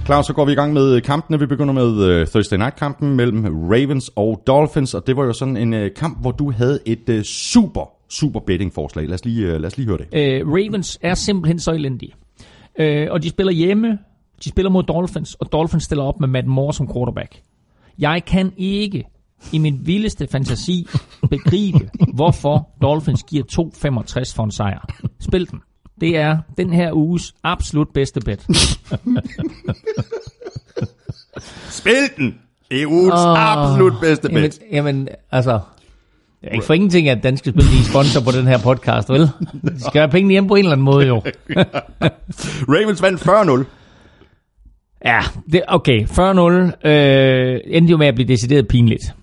Klar, så går vi i gang med kampene. Vi begynder med uh, Thursday Night-kampen mellem Ravens og Dolphins, og det var jo sådan en uh, kamp, hvor du havde et uh, super, super betting-forslag. Lad os lige, uh, lad os lige høre det. Uh, Ravens er simpelthen så elendige. uh, og de spiller hjemme. De spiller mod Dolphins, og Dolphins stiller op med Matt Moore som quarterback. Jeg kan ikke i min vildeste fantasi begribe, hvorfor Dolphins giver 2,65 for en sejr. Spil den. Det er den her uges absolut bedste bet. Spil den! Det er ugens oh, absolut bedste Jamen, bet. jamen altså... Det er ikke for ingenting, at Danske Spil er sponsor på den her podcast, vel? De skal have pengene hjem på en eller anden måde, jo. Ravens vandt 40-0. Ja, det, okay. 40-0 øh, endte jo med at blive decideret pinligt.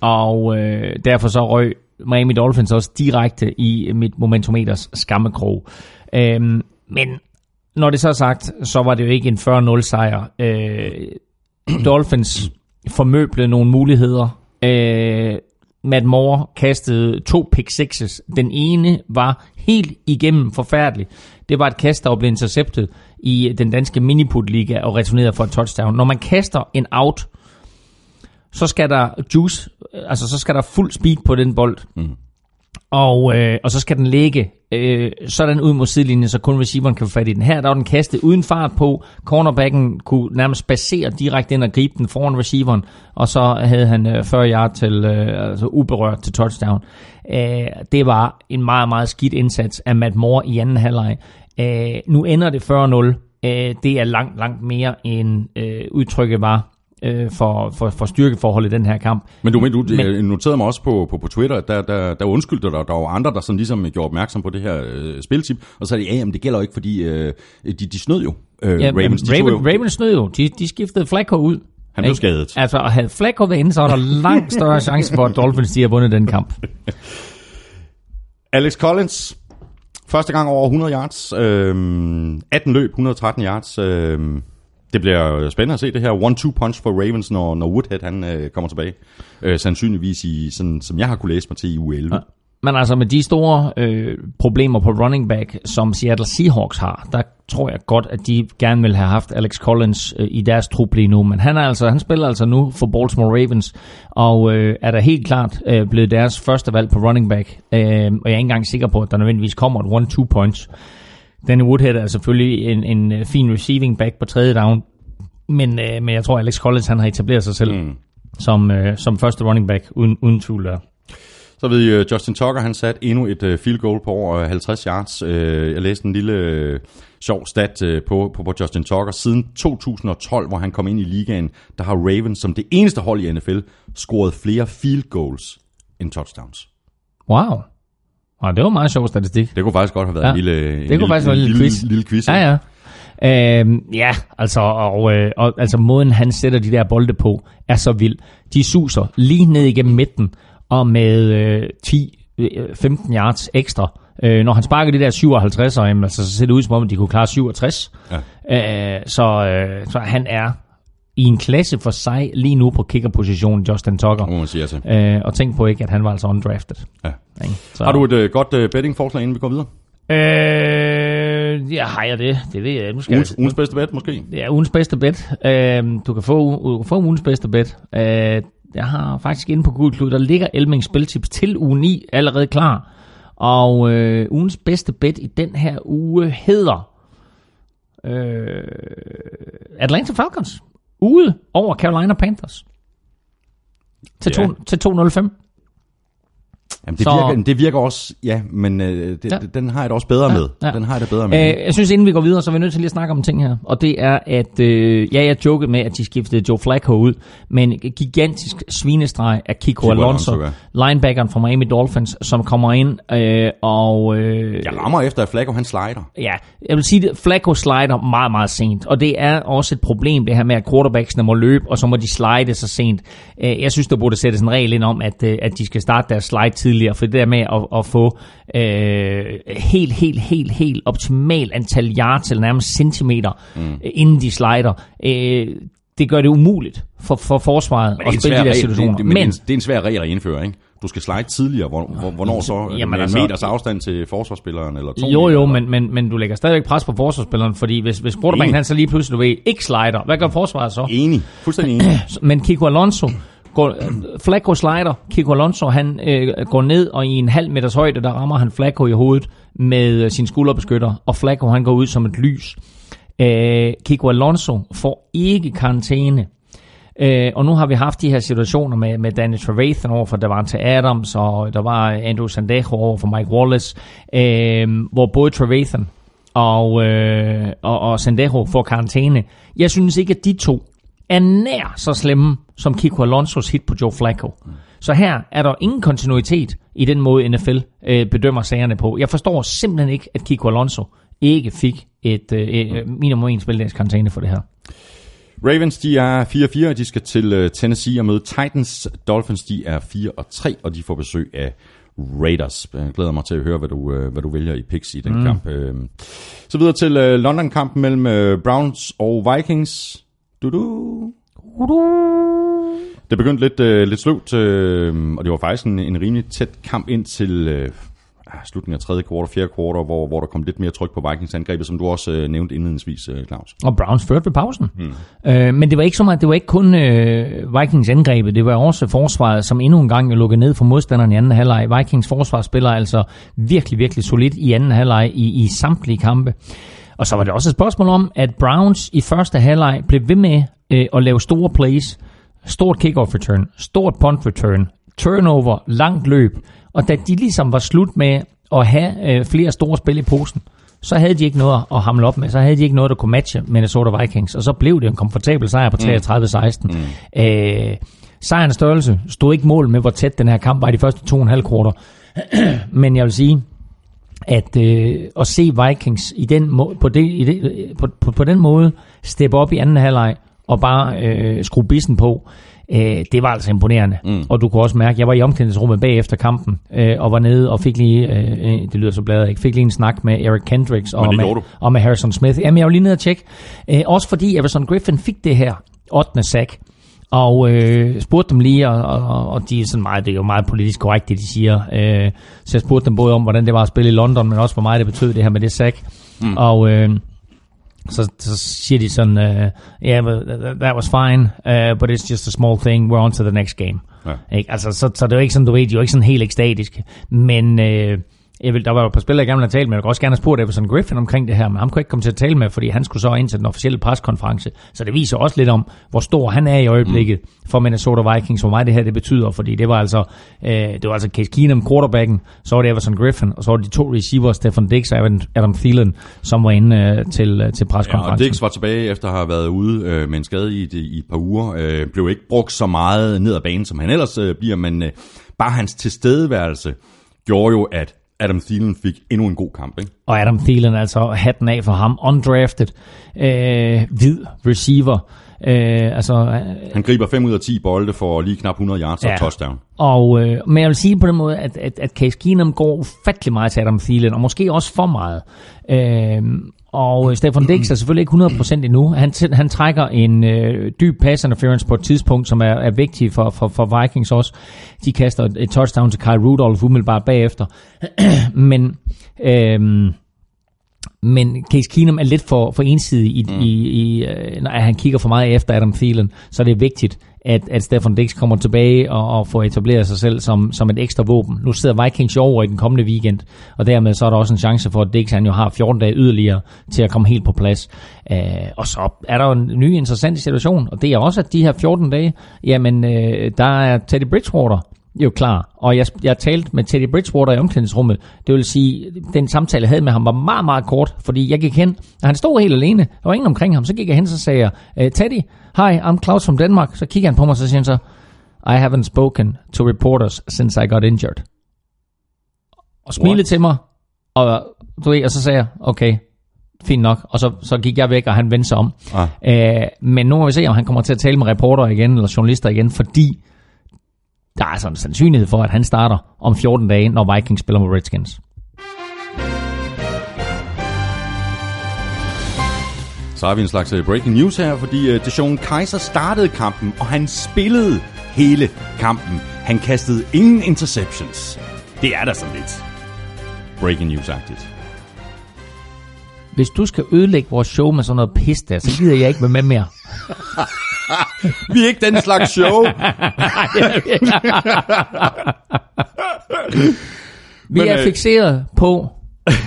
Og øh, derfor så røg Miami Dolphins også direkte i mit momentometers skammekrog. Øhm, men når det så er sagt, så var det jo ikke en 40-0 sejr. Øh, Dolphins formøblede nogle muligheder. Øh, Matt Moore kastede to pick sixes. Den ene var helt igennem forfærdelig. Det var et kast, der blev interceptet i den danske miniput-liga og returneret for et touchdown. Når man kaster en out, så skal der juice, altså så skal der fuld speed på den bold. Mm. Og, øh, og så skal den ligge øh, sådan ud mod sidelinjen, så kun receiveren kan få fat i den. Her der var den kastet uden fart på. Cornerbacken kunne nærmest basere direkte ind og gribe den foran receiveren, og så havde han øh, 40 yard til, øh, altså uberørt til touchdown. Øh, det var en meget, meget skidt indsats af Matt Moore i anden halvleg. Øh, nu ender det 40-0. Øh, det er langt, langt mere end øh, udtrykket var øh, for, for, for styrkeforholdet i den her kamp. Men du, men du Men- noterede mig også på, på, på Twitter, at der, der, der undskyldte dig, der var andre, der sådan ligesom gjorde opmærksom på det her øh, spiltip, og så sagde de, ja, jamen, det gælder jo ikke, fordi øh, de, de snød jo. Øh, Ja, Ravens, de Raven, jo, Ravens snød jo. De, de skiftede Flacco ud. Han blev skadet. Altså, og havde Flacco været inde, så var der langt større chance for, at Dolphins de har vundet den kamp. Alex Collins, første gang over 100 yards, øh, 18 løb, 113 yards. Øh, det bliver spændende at se det her one-two punch for Ravens, når, når Woodhead han, øh, kommer tilbage. Øh, sandsynligvis i, sådan, som jeg har kunne læse mig til i u 11. Ja. Men altså med de store øh, problemer på running back, som Seattle Seahawks har, der tror jeg godt, at de gerne vil have haft Alex Collins øh, i deres trup lige nu. Men han, er altså, han spiller altså nu for Baltimore Ravens, og øh, er da helt klart øh, blevet deres første valg på running back. Øh, og jeg er ikke engang sikker på, at der nødvendigvis kommer et one-two punch. Danny Woodhead er selvfølgelig en, en øh, fin receiving back på tredje down, men, øh, men jeg tror, Alex Collins han har etableret sig selv mm. som, øh, som første running back, uden, uden tvivl der. Så ved I, øh, Justin Tucker, han satte endnu et øh, field goal på over øh, 50 yards. Jeg læste en lille sjov stat på, på, på Justin Tucker. Siden 2012, hvor han kom ind i ligaen, der har Ravens som det eneste hold i NFL scoret flere field goals end touchdowns. Wow. Og det var en meget sjov statistik. Det kunne faktisk godt have været Ja, en lille, en det kunne faktisk være en lille quiz. lille quiz. Ja, ja. Øhm, ja, altså, og, øh, og, altså måden han sætter de der bolde på, er så vild. De suser lige ned igennem midten, og med øh, 10-15 yards ekstra. Øh, når han sparker de der 57, så, jamen, altså, så ser det ud som om, at de kunne klare 67. Ja. Øh, så, øh, så han er i en klasse for sig lige nu på kickerpositionen, Justin Tucker. Må man sige altså. Øh, og tænk på ikke, at han var altså undrafted. Ja. Så, Har du et øh, godt øh, bettingforslag, inden vi går videre? Øh, ja, har jeg det? Det ved jeg. Nu skal Ugens, jeg, ugens bedste bet, måske? er ugens bedste bet. Øh, du, kan få, du kan få ugens bedste bet. Øh, jeg har faktisk inde på Google Klud, der ligger Elming spiltips til uge 9 allerede klar. Og øh, ugens bedste bet i den her uge hedder øh, Atlanta Falcons. Ude over Carolina Panthers. Til, Ja. to, til 205. Jamen, det, Så- virker, det virker også, ja, men øh, det, Ja. den har jeg det også bedre Ja, med. ja. Den har jeg det bedre med. Øh, jeg synes, inden vi går videre, så er vi nødt til lige at snakke om en ting her. Og det er, at øh, ja, jeg jokede med, at de skiftede Joe Flacco ud. Men en gigantisk svinestreg af Kiko, Kiko Alonso, Alonso, linebackeren fra Miami Dolphins, som kommer ind øh, og... Øh, jeg rammer efter, at Flacco han slider. Ja, jeg vil sige, at Flacco slider meget, meget sent. Og det er også et problem, det her med, at quarterbacksene må løbe, og så må de slide så sent. Øh, Jeg synes, der burde sættes en regel ind om, at, øh, at de skal starte deres slide tidligere. For det der med at, at få øh, helt, helt, helt, helt optimal antal yards, eller nærmest centimeter, mm. inden de slider, øh, det gør det umuligt for, for forsvaret at spille de der situationer. det, det, men, men, det er en svær regel at indføre, ikke? Du skal slide tidligere. Hvor, hvor, hvornår så? Jamen, med altså- en meters afstand til forsvarsspilleren? Eller to Jo, jo, men, men, men du lægger stadigvæk pres på forsvarsspilleren, fordi hvis, hvis quarterbacken han så lige pludselig, du ved, ikke slider, hvad gør forsvaret så? Enig. Fuldstændig enig. Men Kiko Alonso, går, Flacco slider, Kiko Alonso han øh, går ned, og i en halv meters højde, der rammer han Flacco i hovedet med øh, sin skulderbeskytter, og Flacco han går ud som et lys. Øh, Kiko Alonso får ikke karantæne. Øh, og nu har vi haft de her situationer med, med Danny Trevathan over for Davante Adams, og der var Andrew Sandejo over for Mike Wallace, øh, hvor både Trevathan og, øh, og, og Sandejo får karantæne. Jeg synes ikke, at de to er nær så slemme som Kiko Alonsos hit på Joe Flacco. Så her er der ingen kontinuitet i den måde, NFL øh, bedømmer sagerne på. Jeg forstår simpelthen ikke, at Kiko Alonso ikke fik et øh, øh, minimum en spildags karantæne for det her. Ravens, de er 4-4, og de skal til øh, Tennessee og møde Titans. Dolphins, de er 4-3, og de får besøg af Raiders. Jeg glæder mig til at høre, hvad du, øh, hvad du vælger i picks i den mm. kamp. Så videre til London-kampen mellem Browns og Vikings. Du -du. Det begyndte lidt, øh, lidt sløvt, øh, og det var faktisk en, en rimelig tæt kamp ind til øh, ah, slutningen af tredje kvartal, fjerde kvartal, hvor, hvor der kom lidt mere tryk på Vikings angrebet, som du også øh, nævnte indledningsvis, øh, Claus. Og Browns førte ved pausen. Mm. Øh, men det var ikke så meget, det var ikke kun øh, Vikings angrebet, det var også forsvaret, som endnu en gang lukkede ned for modstanderen i anden halvleg. Vikings forsvar spiller altså virkelig, virkelig solidt i anden halvleg i, i samtlige kampe. Og så var det også et spørgsmål om, at Browns i første halvleg blev ved med øh, at lave store plays, stort kickoff return, stort punt return, turnover, langt løb, og da de ligesom var slut med at have øh, flere store spil i posen, så havde de ikke noget at hamle op med, så havde de ikke noget, der kunne matche Minnesota Vikings, og så blev det en komfortabel sejr på 33-16. Mm. Øh, sejrens størrelse stod ikke mål med, hvor tæt den her kamp var i de første to og en halv kvarter. Men jeg vil sige, at øh, at se Vikings i den må, på, det, i det, på, på, på den måde steppe op i anden halvleg og bare øh, skrue bissen på, øh, det var altså imponerende. Mm. Og du kunne også mærke, jeg var i omklædningsrummet bagefter kampen øh, og var nede og fik lige, øh, øh, det lyder så bladet, ikke, fik lige en snak med Eric Kendricks og med, du. og med Harrison Smith. Jamen jeg var lige nede og tjekke. Øh, også fordi Everson Griffin fik det her 8. sack. Og øh, spurgte dem lige, og, og, og de er sådan meget, det er jo meget politisk korrekt, det de siger. Øh, så jeg spurgte dem både om, hvordan det var at spille i London, men også hvor meget det betød det her med det sack. Mm. Og øh, så, så siger de sådan, uh, yeah, but that, was fine, uh, but it's just a small thing, we're on to the next game. Ja. Ikke? Altså, så, så det er jo ikke sådan, du ved, de er jo ikke sådan helt ekstatiske. Men øh, jeg vil, der var jo et par spillere, jeg gerne ville have talt med. Jeg kunne også gerne have spurgt Everson Griffin omkring det her, men ham kunne jeg ikke komme til at tale med, fordi han skulle så ind til den officielle preskonference. Så det viser også lidt om, hvor stor han er i øjeblikket mm. for Minnesota Vikings, hvor meget det her det betyder, fordi det var altså, øh, det var altså Case Keenum, quarterbacken, så var det Everson Griffin, og så var det de to receivers, Stefan Diggs og Adam- Thielen, som var inde øh, til, øh, til Ja, og preskonferencen. Dix var tilbage efter at have været ude øh, med en skade i, et, i et par uger. Øh, blev ikke brugt så meget ned ad banen, som han ellers øh, bliver, men øh, bare hans tilstedeværelse gjorde jo, at Adam Thielen fik endnu en god kamp. Ikke? Og Adam Thielen, altså hatten af for ham, undrafted, øh, hvid receiver. Øh, altså, øh, Han griber 5 ud af 10 bolde for lige knap 100 yards og Ja. touchdown. og, øh, men jeg vil sige på den måde, at, at, at Case Keenum går ufattelig meget til Adam Thielen, og måske også for meget. Øh, og øh, Stefan Dix er selvfølgelig ikke 100% endnu. Han, han trækker en øh, dyb pass interference på et tidspunkt, som er, er vigtig for, for, for Vikings også. De kaster et, et touchdown til Kyle Rudolph umiddelbart bagefter. Men... Øh, men Case Keenum er lidt for, for ensidig, i, mm. i, i, øh, når han kigger for meget efter Adam Thielen, så det er vigtigt, at, at Stefan Dix kommer tilbage og, og får etableret sig selv som, som et ekstra våben. Nu sidder Vikings jo over i den kommende weekend, og dermed så er der også en chance for, at Dix han jo har 14 dage yderligere til at komme helt på plads. Øh, og så er der jo en ny interessant situation, og det er også, at de her 14 dage, jamen øh, der er Teddy Bridgewater jo klar. Og jeg, jeg talte med Teddy Bridgewater i omklædningsrummet. Det vil sige, den samtale, jeg havde med ham, var meget, meget kort, fordi jeg gik hen, og han stod helt alene. Der var ingen omkring ham. Så gik jeg hen, så sagde jeg, øh, Teddy, hi, I'm Klaus from Denmark. Så kigger han på mig, så siger han så, I haven't spoken to reporters since I got injured. Og smilede What? til mig, og, du ved, og så sagde jeg, okay, fint nok. Og så, så gik jeg væk, og han vendte sig om. Ah. Øh, men nu må vi se, om han kommer til at tale med reporter igen, eller journalister igen, fordi der er altså en sandsynlighed for, at han starter om 14 dage, når Vikings spiller mod Redskins. Så har vi en slags øh, breaking news her, fordi uh, Deshaun Kaiser startede kampen, og han spillede hele kampen. Han kastede ingen interceptions. Det er da sådan lidt breaking news-agtigt. Hvis du skal ødelægge vores show med sådan noget pis der, så gider jeg ikke være med mere. Vi er ikke den slags show. Vi Men, er øh, fixeret på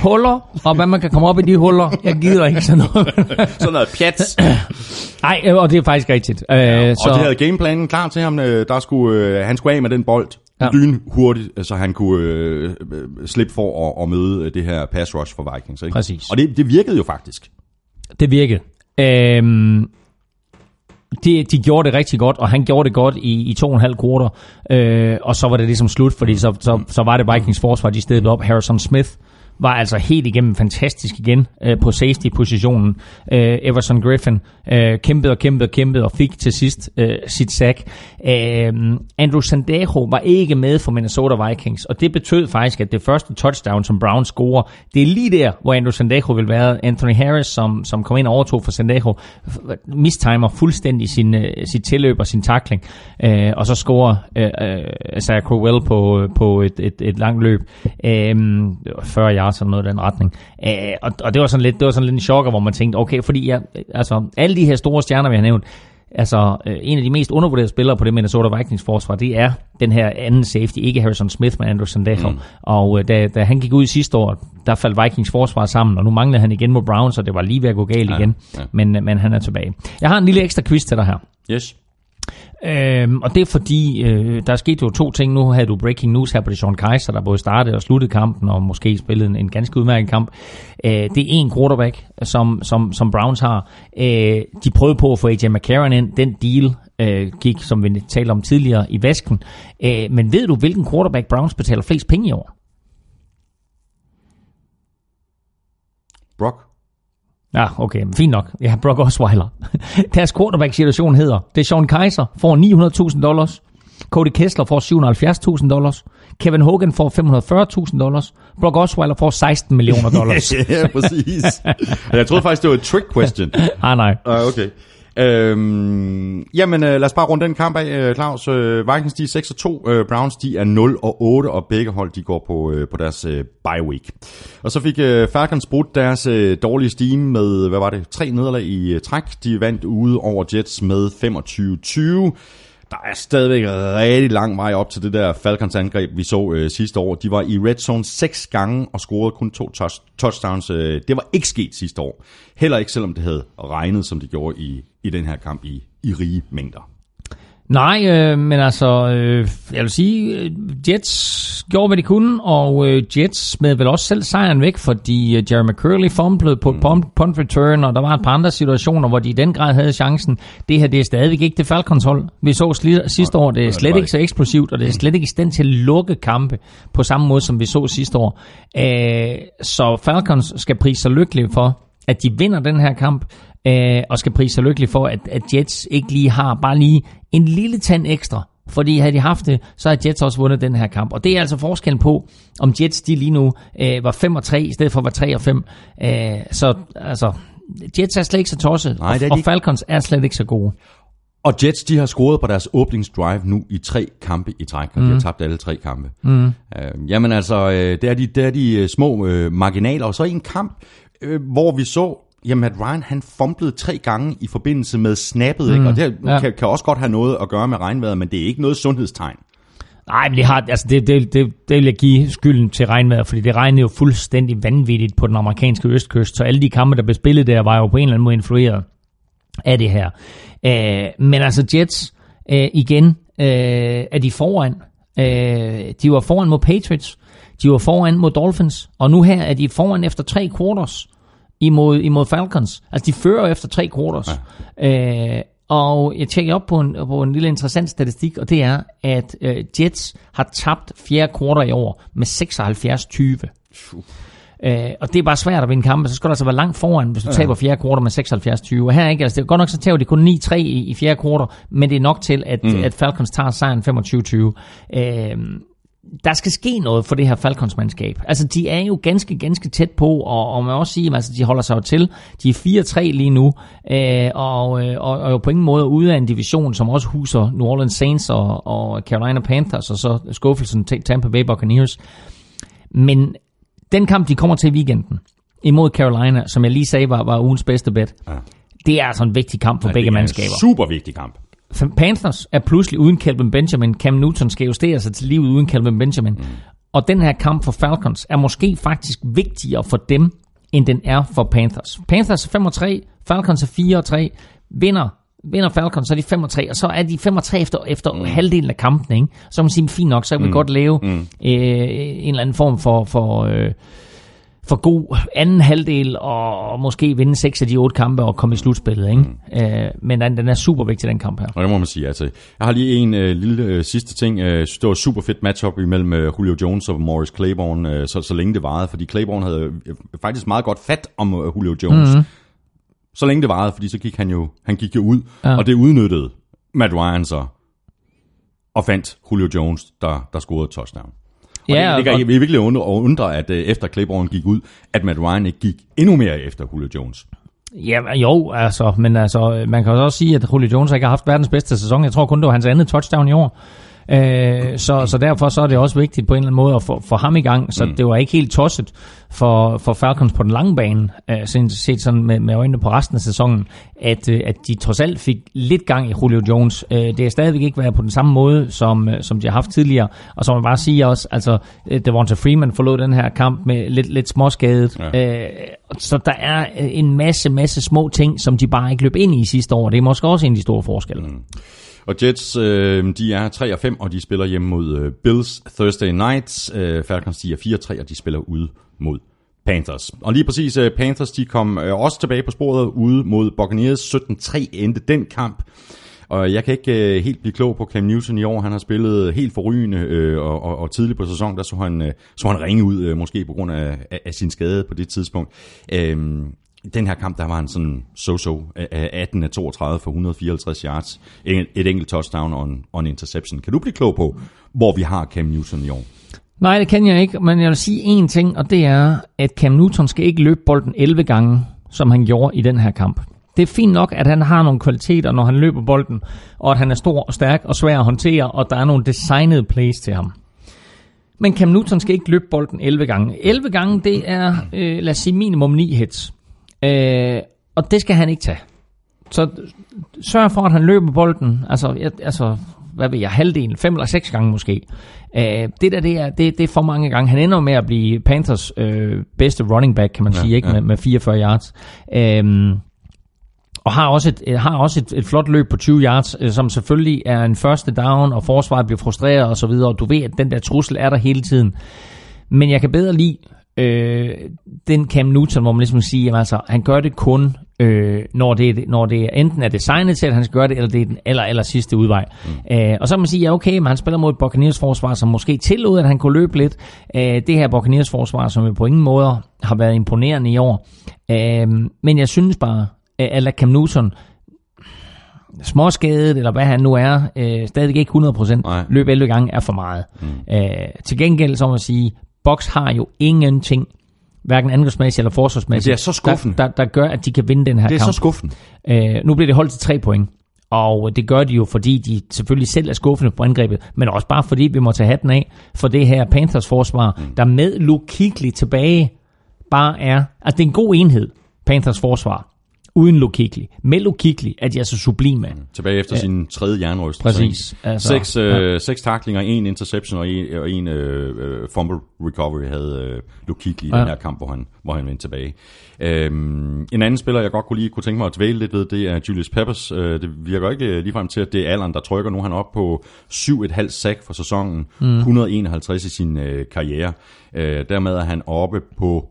huller, og hvad man kan komme op i de huller. Jeg gider ikke sådan noget. Sådan noget pjat. Nej, og det er faktisk rigtigt. Øh, Ja, så, og de havde gameplanen klar til ham. øh, Der skulle, øh, han skulle af med den bold Ja. lyn hurtigt, så han kunne øh, slippe for at, at møde det her pass rush for Vikings. Ikke? Præcis. Og det, det virkede jo faktisk. Det virkede. Øhm, de, de gjorde det rigtig godt, og han gjorde det godt i, i to og en halv quarter, Øh, og så var det ligesom slut, fordi så, så, så var det Vikings forsvar, de stedede op. Harrison Smith var altså helt igennem fantastisk igen øh, på safety-positionen. Øh, Everson Griffin øh, kæmpede og kæmpede og kæmpede og fik til sidst øh, sit sack. Øh, Andrew Sandejo var ikke med for Minnesota Vikings, og det betød faktisk, at det første touchdown, som Brown scorer, det er lige der, hvor Andrew Sandejo vil være. Anthony Harris, som, som kom ind og overtog for Sandejo, mistimer fuldstændig sin, øh, sit tilløb og sin takling, øh, og så scorer øh, øh, Isaiah Crowell på, øh, på et, et, et langt løb, øh, 40 yards eller noget i den retning. Øh, og, og det var sådan lidt, det var sådan lidt en chokker, hvor man tænkte, okay, fordi jeg, altså, alle de her store stjerner, vi har nævnt, Altså, øh, en af de mest undervurderede spillere på det Minnesota Vikings forsvar, det er den her anden safety, ikke Harrison Smith, men Andrew Sandejo. Mm. Og øh, da, da han gik ud sidste år, der faldt Vikings forsvar sammen, og nu manglede han igen mod Browns, og det var lige ved at gå galt Ja, igen. ja. Men, øh, men han er tilbage. Jeg har en lille ekstra quiz til dig her. Yes. Øhm, og det er fordi, øh, der er sket jo to ting. Nu havde du breaking news her på det Sean Kaiser, der både startede og sluttede kampen, og måske spillede en, en ganske udmærket kamp. Øh, det er en quarterback, som, som, som Browns har. Øh, de prøvede på at få AJ McCarron ind. Den deal øh, gik, som vi talte om tidligere, i vasken. Øh, men ved du, hvilken quarterback Browns betaler flest penge i år? Brock. Ja, okay, fint nok. Ja, Brock Osweiler. Deres quarterback-situation hedder, det er Sean Kaiser får 900.000 dollars, Cody Kessler får 770.000 dollars, Kevin Hogan får 540.000 dollars, Brock Osweiler får 16 millioner dollars. ja, præcis. jeg troede faktisk, det var et trick question. ah, nej. Uh, okay. Øhm, jamen, øh, lad os bare runde den kamp af, øh, Claus. Øh, Vikings, de er 6 og 2. Øh, Browns, de er 0 og 8, og begge hold, de går på, øh, på deres øh, bye week. Og så fik øh, Falcons brudt deres øh, dårlige steam med, hvad var det, tre nederlag i øh, træk. De vandt ude over Jets med 25-20. Der er stadigvæk rigtig lang vej op til det der Falcons angreb, vi så øh, sidste år. De var i red zone seks gange og scorede kun to touch- touchdowns. Øh, det var ikke sket sidste år. Heller ikke selvom det havde regnet, som det gjorde i, i den her kamp i, i rige mængder. Nej, øh, men altså, øh, jeg vil sige, øh, Jets gjorde, hvad de kunne, og øh, Jets smed vel også selv sejren væk, fordi øh, Jeremy Curley fumblede på et punt, punt return, og der var et par andre situationer, hvor de i den grad havde chancen. Det her, det er stadigvæk ikke det Falcons hold. Vi så sli- sidste år, det er slet ikke så eksplosivt, og det er slet ikke i stand til at lukke kampe på samme måde, som vi så sidste år. Øh, så Falcons skal prise sig lykkelige for, at de vinder den her kamp, øh, og skal prise sig lykkelig for, at, at Jets ikke lige har bare lige en lille tand ekstra Fordi havde de haft det, så havde Jets også vundet den her kamp. Og det er altså forskellen på, om Jets de lige nu øh, var 5 og 3, i stedet for være 3 og 5. Øh, så altså, Jets er slet ikke så tosset, Nej, er de og, og. Falcons er slet ikke så gode. Og Jets, de har scoret på deres åbningsdrive nu i tre kampe i træk, og mm. de har tabt alle tre kampe. Mm. Øh, jamen altså, øh, det er de, det er de øh, små øh, marginaler, og så en kamp, øh, hvor vi så, jamen at Ryan han fumblede tre gange i forbindelse med snappet, mm. ikke? og det Ja. ja. kan, kan også godt have noget at gøre med regnvejret, men det er ikke noget sundhedstegn. Nej, men det, har, altså det, det, det, det vil jeg give skylden til regnvejret, fordi det regnede jo fuldstændig vanvittigt på den amerikanske østkyst, så alle de kampe, der blev spillet der, var jo på en eller anden måde influeret af det her. Øh, men altså Jets, øh, igen, øh, er de foran. Øh, de var foran mod Patriots, de var foran mod Dolphins, og nu her er de foran efter tre quarters imod, imod Falcons. Altså de fører efter tre quarters. Ja. Øh, og jeg tjekker op på en, på en lille interessant statistik, og det er, at øh, Jets har tabt fjerde quarter i år med 76-20. Øh, og det er bare svært at vinde kampe, så skal du altså være langt foran, hvis du ja. taber fjerde quarter med 76-20. Og her ikke, altså det er godt nok, så tager de kun 9-3 i, i fjerde quarter, men det er nok til, at, mm. at Falcons tager sejren 25-20. Øh, der skal ske noget for det her Falcons-mandskab. Altså, de er jo ganske, ganske tæt på, og, og man også sige, altså, de holder sig jo til. De er 4-3 lige nu, øh, og, øh, og, og jo på ingen måde ude af en division, som også huser New Orleans Saints og, og Carolina Panthers, og så skuffelsen Tampa Bay Buccaneers. Men den kamp, de kommer til i weekenden, imod Carolina, som jeg lige sagde, var, var ugens bedste bet, ja. det er altså en vigtig kamp for ja, begge er mandskaber. super vigtig kamp. Panthers er pludselig uden Calvin Benjamin. Cam Newton skal justere sig til livet uden Calvin Benjamin. Mm. Og den her kamp for Falcons er måske faktisk vigtigere for dem, end den er for Panthers. Panthers er 5 og 3, Falcons er 4 og 3. Vinder, vinder Falcons, så er de 5 og 3, og så er de 5 og 3 efter, efter mm. halvdelen af kampen. Ikke? Så kan man sige, fint nok, så kan vi godt lave mm. øh, en eller anden form for... for øh, for god anden halvdel, og måske vinde seks af de otte kampe og komme i slutspillet. Ikke? Mm. Øh, men den, den er super vigtig, den kamp her. Og det må man sige. Altså, jeg har lige en øh, lille øh, sidste ting. Øh, det var super fedt matchup imellem øh, Julio Jones og Morris Claiborne, øh, så, så længe det varede. Fordi Claiborne havde øh, faktisk meget godt fat om øh, Julio Jones. Mm. Så længe det varede, fordi så gik han jo, han gik jo ud. Ja. Og det udnyttede Matt Ryan så. Og fandt Julio Jones, der, der scorede touchdown. Og Ja, det, kan og- jeg virkelig undre, og undre, at øh, efter Claiborne gik ud, at Matt Ryan ikke gik endnu mere efter Julio Jones. Ja, jo, altså, men altså, man kan også sige, at Julio Jones ikke har haft verdens bedste sæson. Jeg tror kun, det var hans andet touchdown i år. Øh, så, så derfor så er det også vigtigt på en eller anden måde at få, få ham i gang. Så mm. det var ikke helt tosset for, for Falcons på den lange bane, øh, set, set sådan med, med øjnene på resten af sæsonen, at, øh, at de trods alt fik lidt gang i Julio Jones. Øh, det er stadigvæk ikke været på den samme måde, som, øh, som de har haft tidligere. Og så må man bare sige også, altså, øh, Devonta Freeman forlod den her kamp med lidt, lidt småskadet. Ja. Øh, så der er øh, en masse, masse små ting, som de bare ikke løb ind i sidste år. Det er måske også en af de store forskelle. Mm. Og Jets, øh, de er 3 og 5, og de spiller hjemme mod øh, Bills Thursday night. Øh, Falcons, de er 4 og 3, og de spiller ude mod Panthers. Og lige præcis, øh, Panthers, de kom øh, også tilbage på sporet ude mod Buccaneers. 17-3 endte den kamp. Og jeg kan ikke øh, helt blive klog på Cam Newton i år. Han har spillet helt forrygende, øh, og, og, og tidligt på sæsonen, der så han, øh, så han ringe ud, øh, måske på grund af, af, af sin skade på det tidspunkt. Øh, den her kamp, der var han sådan so-so øh, øh, 18 af 32 for 154 yards. Et enkelt touchdown og en, og en interception. Kan du blive klog på, hvor vi har Cam Newton i år? Nej, det kan jeg ikke, men jeg vil sige én ting, og det er, at Cam Newton skal ikke løbe bolden 11 gange, som han gjorde i den her kamp. Det er fint nok, at han har nogle kvaliteter, når han løber bolden, og at han er stor og stærk og svær at håndtere, og der er nogle designede plays til ham. Men Cam Newton skal ikke løbe bolden 11 gange. 11 gange, det er, øh, lad os sige, minimum 9 hits. Øh, og det skal han ikke tage. Så sørg for, at han løber bolden, altså, jeg, altså hvad ved jeg, halvdelen, fem eller seks gange måske. Øh, det der, det er, det, det er for mange gange. Han ender med at blive Panthers øh, bedste running back, kan man ja, sige, ikke? ja. Med, med 44 yards. Øh, og har også, et, har også et, et flot løb på 20 yards, øh, som selvfølgelig er en første down, og forsvaret bliver frustreret og så videre, og du ved, at den der trussel er der hele tiden. Men jeg kan bedre lide øh, den Cam Newton, hvor man ligesom siger, jamen, altså, han gør det kun, øh, når, det, er- når det er enten er designet til, at han skal gøre det, eller det er den aller, aller sidste udvej. Mm. Øh, og så kan man sige, ja okay, men han spiller mod et Buccaneers forsvar, som måske tillod, at han kunne løbe lidt. Øh, det her Buccaneers forsvar, som jo på ingen måde har været imponerende i år. Øh, men jeg synes bare, at Cam Newton småskadet, eller hvad han nu er, øh, stadig ikke 100%, Nej. løb 11 gange er for meget. Mm. Øh, til gengæld, så må man sige, Box har jo ingenting, hverken angrebsmæssigt eller forsvarsmæssigt, det er så skuffende. Der, der, der gør, at de kan vinde den her Det er kamp. så skuffende. Øh, nu bliver det holdt til tre point. Og det gør de jo, fordi de selvfølgelig selv er skuffende på angrebet, men også bare fordi vi må tage hatten af for det her Panthers forsvar, mm. der med Luke Kuechly tilbage bare er... Altså, det er en god enhed, Panthers forsvar, uden Kuechly. Med Kuechly er de altså sublime. Mm. Tilbage efter sin tredje jernrystelse. Præcis. Altså, seks, øh, seks taklinger, en interception og en, og en øh, øh, fumble recovery havde øh, Luke Kuechly i Ja. den her kamp, hvor han, hvor han vendte tilbage. Øhm, en anden spiller, jeg godt kunne lige kunne tænke mig at dvæle lidt ved, det er Julius Peppers. Øh, det virker ikke ligefrem til, at det er alderen, der trykker. Nu er han oppe på 7,5 sack for sæsonen. Mm. 151 i sin øh, karriere. Øh, dermed er han oppe på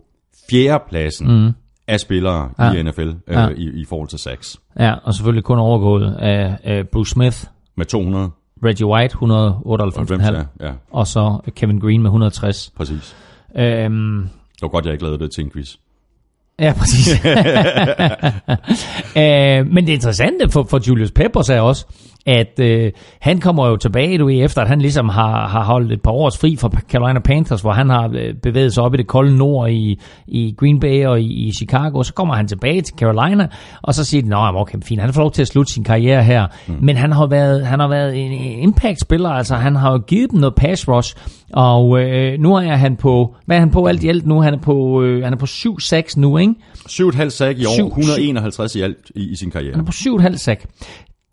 fjerdepladsen mm. Af spillere ja. I NFL øh, Ja. i, i forhold til sacks. Ja, og selvfølgelig kun overgået af, af Bruce Smith, Med 200. Reggie White 198,5, ja, ja, og så Kevin Green med 160. præcis. Øhm, Det var godt, jeg ikke lavede det til en quiz. Ja, præcis. øh, men det interessante for, for Julius Peppers er også, at øh, han kommer jo tilbage, du ved, efter at han ligesom har, har holdt et par års fri fra Carolina Panthers, hvor han har øh, bevæget sig op i det kolde nord i, i Green Bay og i, i Chicago. Så kommer han tilbage til Carolina, og så siger de, at okay, fint, han får lov til at slutte sin karriere her. Mm. Men han har været, han har været en impact-spiller, altså han har jo givet dem noget pass rush, og øh, nu er han på, hvad er han på alt i alt nu? Han er på, øh, han er på 7-6 nu, ikke? 7,5 sack i år, Syv- 151 i alt i, i sin karriere. Han er på 7,5 sack.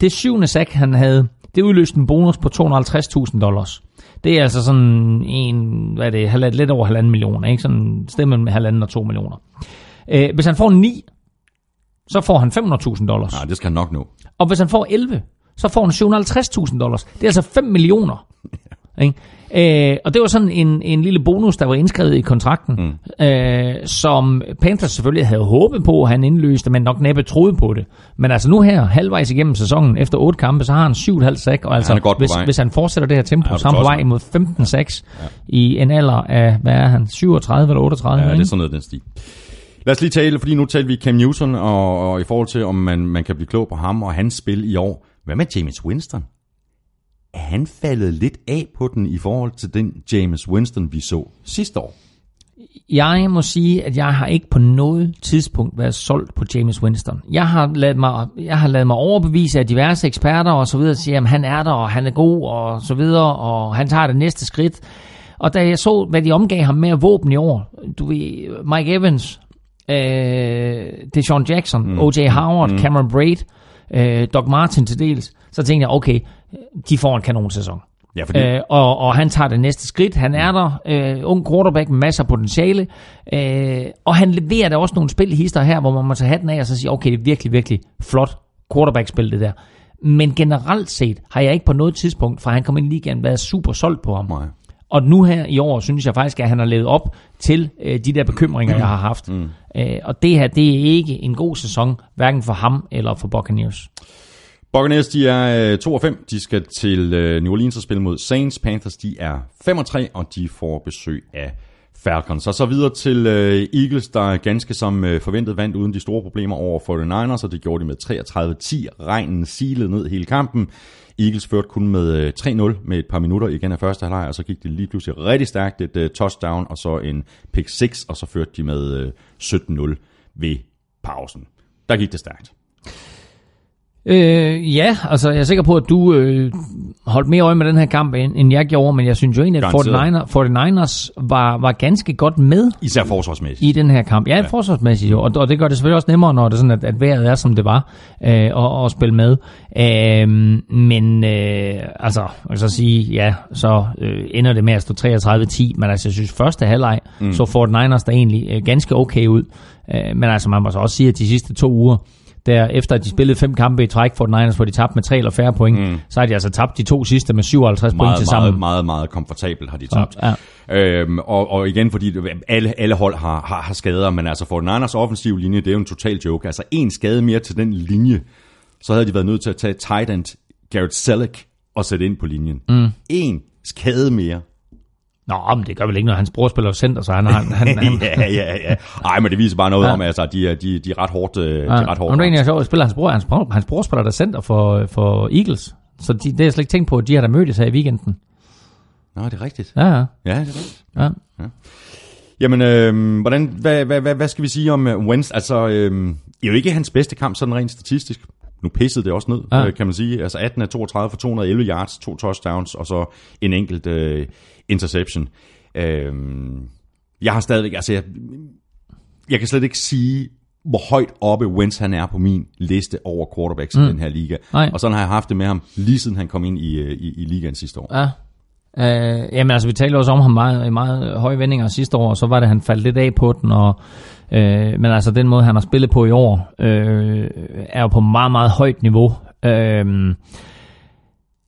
Det syvende sack, han havde, det udløste en bonus på 250.000 dollars. Det er altså sådan en, hvad er det, halv- lidt over halvanden millioner, ikke? Sådan sted mellem halvanden og to millioner. Øh, hvis han får 9, så får han 500.000 dollars. Nej, det skal han nok nå. Og hvis han får 11, så får han 750.000 dollars. Det er altså 5 millioner. Ikke? Øh, og det var sådan en, en lille bonus, der var indskrevet i kontrakten, mm. øh, som Panthers selvfølgelig havde håbet på, at han indløste, men nok næppe troede på det. Men altså nu her, halvvejs igennem sæsonen, efter otte kampe, så har han 7,5 sack, og altså, han godt på hvis, hvis han fortsætter det her tempo, Ja, så er han på vej imod 15 sacks ja. i en alder af, hvad er han, 37 eller 38? Ja, det ikke? er sådan noget, den stil. Lad os lige tale, fordi nu talte vi Cam Newton, og, og i forhold til, om man, man kan blive klog på ham og hans spil i år. Hvad med James Winston? Er han faldet lidt af på den i forhold til den James Winston, vi så sidste år? Jeg må sige, at jeg har ikke på noget tidspunkt været solgt på James Winston. Jeg har ladet mig, jeg har ladet mig overbevise af diverse eksperter og så videre, siger, at han er der, og han er god, og så videre, og han tager det næste skridt. Og da jeg så, hvad de omgav ham med våben i år, du ved, Mike Evans, øh, Deshaun Jackson, mm. O.J. Howard, mm. Cameron Braid, øh, Doc Martin til dels, så tænkte jeg, okay, de får en kanonsæson. Ja, fordi Øh, og, og han tager det næste skridt. Han er der. Øh, ung quarterback med masser af potentiale. Øh, og han leverer da også nogle spilhister her, hvor man må tage hatten af og så sige, okay, det er virkelig, virkelig flot quarterback-spil det der. Men generelt set har jeg ikke på noget tidspunkt, fra han kom ind i ligaen, været super solgt på ham. Nej. Og nu her i år, synes jeg faktisk, at han har levet op til øh, de der bekymringer, jeg har haft. Mm. Øh, og det her, det er ikke en god sæson, hverken for ham eller for Buccaneers. Buccaneers, de er øh, 2 og 5. De skal til øh, New Orleans og spille mod Saints. Panthers, de er 5 og 3, og de får besøg af Falcons. Og så videre til øh, Eagles, der ganske som øh, forventet vandt uden de store problemer over 49ers, og det gjorde de med 33-10. Regnen silede ned hele kampen. Eagles førte kun med øh, 3-0 med et par minutter igen af første halvleg, og så gik det lige pludselig rigtig stærkt. Et øh, touchdown og så en pick 6, og så førte de med øh, 17-0 ved pausen. Der gik det stærkt. Øh, ja, altså jeg er sikker på, at du øh, holdt mere øje med den her kamp, end, end jeg gjorde, men jeg synes jo egentlig, at Garanteret. 49ers, 49ers var, var ganske godt med Især forsvarsmæssigt. i den her kamp. Ja, ja. forsvarsmæssigt jo, og, og det gør det selvfølgelig også nemmere, når det er sådan, at, at vejret er, som det var, øh, og, og spille med. Øh, men øh, altså, jeg så sige, ja, så øh, ender det med at stå 33-10, men altså, jeg synes, første halvleg mm. så 49ers der egentlig øh, ganske okay ud. Øh, men altså, man må så også sige, at de sidste to uger, der efter at de spillede fem kampe i træk for Niners, hvor de tabte med tre eller færre point, mm. så har de altså tabt de to sidste med 57 point meget, til meget, sammen. meget, meget komfortabelt har de tabt. Ja. Øhm, og, og igen, fordi alle, alle hold har, har, har skader, men altså for Niners offensiv linje, det er jo en total joke. Altså en skade mere til den linje, så havde de været nødt til at tage tight end Garrett Selleck og sætte ind på linjen. Mm. En skade mere. Nå, men det gør vel ikke, når hans bror spiller center, så han, han, han, han ja, ja, ja. Ej, men det viser bare noget Ja. ja. om, altså, de er, de, de er ret hårdt. øh, De Ja, er ret hårdt og nu er det egentlig sjovt, at spiller hans bror. Hans bror, hans bror spiller der center for, for Eagles. Så de, det er jeg slet ikke tænkt på, at de har da mødtes her i weekenden. Nå, det er rigtigt. Ja, ja. Ja, det er rigtigt. ja. Jamen, øh, hvordan, hvad, hvad, hvad, hvad skal vi sige om uh, Wentz? Altså, øh, det er jo ikke hans bedste kamp, sådan rent statistisk. Nu pissede det også ned, Ja. ja. øh, kan man sige. Altså 18 af 32 for 211 yards, to touchdowns, og så en enkelt øh, interception. Øh, jeg har stadigvæk, altså jeg, jeg kan slet ikke sige, hvor højt oppe Wentz han er på min liste over quarterbacks mm. i den her liga. Nej. Og sådan har jeg haft det med ham, lige siden han kom ind i, øh, i, i ligaen sidste år. Ja. Øh, jamen altså, vi talte også om ham meget, i meget høje vendinger sidste år, og så var det, han faldt lidt af på den, og, øh, men altså den måde, han har spillet på i år, øh, er jo på meget, meget højt niveau. Øh,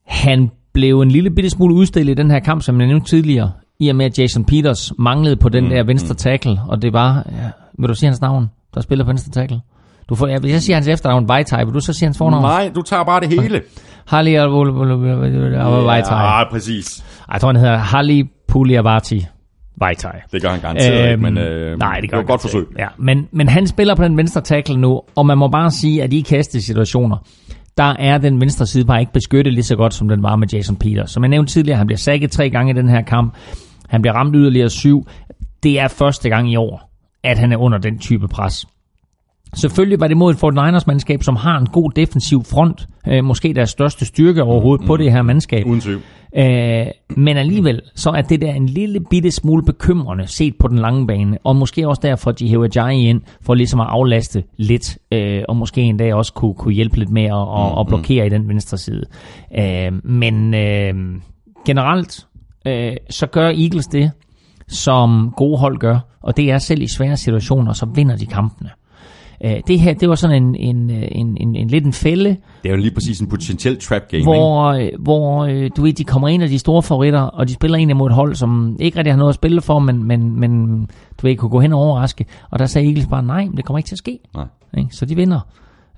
han blev en lille bitte smule udstillet i den her kamp, som jeg nævnte tidligere, i og med, at Jason Peters manglede på den mm, der venstre tackle, og det var, ja, vil du sige hans navn, der spiller på venstre tackle? Du får, ja, hvis jeg siger hans efternavn, Vejtaj, vil du så sige hans fornavn? Nej, du tager bare det hele. Harley Vejtaj. Ja, præcis. Ej, Jeg tror, han hedder Harley Puliavati Vejtaj. Det gør han garanteret ikke, men øh, nej, det gør var han et godt forsøg. Ja, men, men han spiller på den venstre tackle nu, og man må bare sige, at i kastesituationer, der er den venstre side bare ikke beskyttet lige så godt, som den var med Jason Peters. Som jeg nævnte tidligere, han bliver sækket tre gange i den her kamp. Han bliver ramt yderligere syv. Det er første gang i år, at han er under den type pres. Selvfølgelig var det mod et Fort Niners mandskab, som har en god defensiv front. Øh, måske deres største styrke overhovedet mm, på det her mandskab. Uden tvivl. Øh, men alligevel, så er det der en lille bitte smule bekymrende set på den lange bane, og måske også derfor, at de hæver Jai ind for ligesom at aflaste lidt, øh, og måske en dag også kunne, kunne hjælpe lidt med at, at, at blokere i den venstre side. Øh, men øh, generelt, øh, så gør Eagles det, som gode hold gør, og det er selv i svære situationer, så vinder de kampene. Øh, det her, det var sådan en, en, en, en, en lidt en fælde, Det er jo lige præcis en potentiel trap game, ikke? hvor, øh, hvor øh, du ved, de kommer ind af de store favoritter, og de spiller egentlig mod et hold, som ikke rigtig har noget at spille for, men, men, men du ved, kunne gå hen og overraske. Og der sagde Eagles bare, nej, det kommer ikke til at ske. Nej. Ikke? Så de vinder,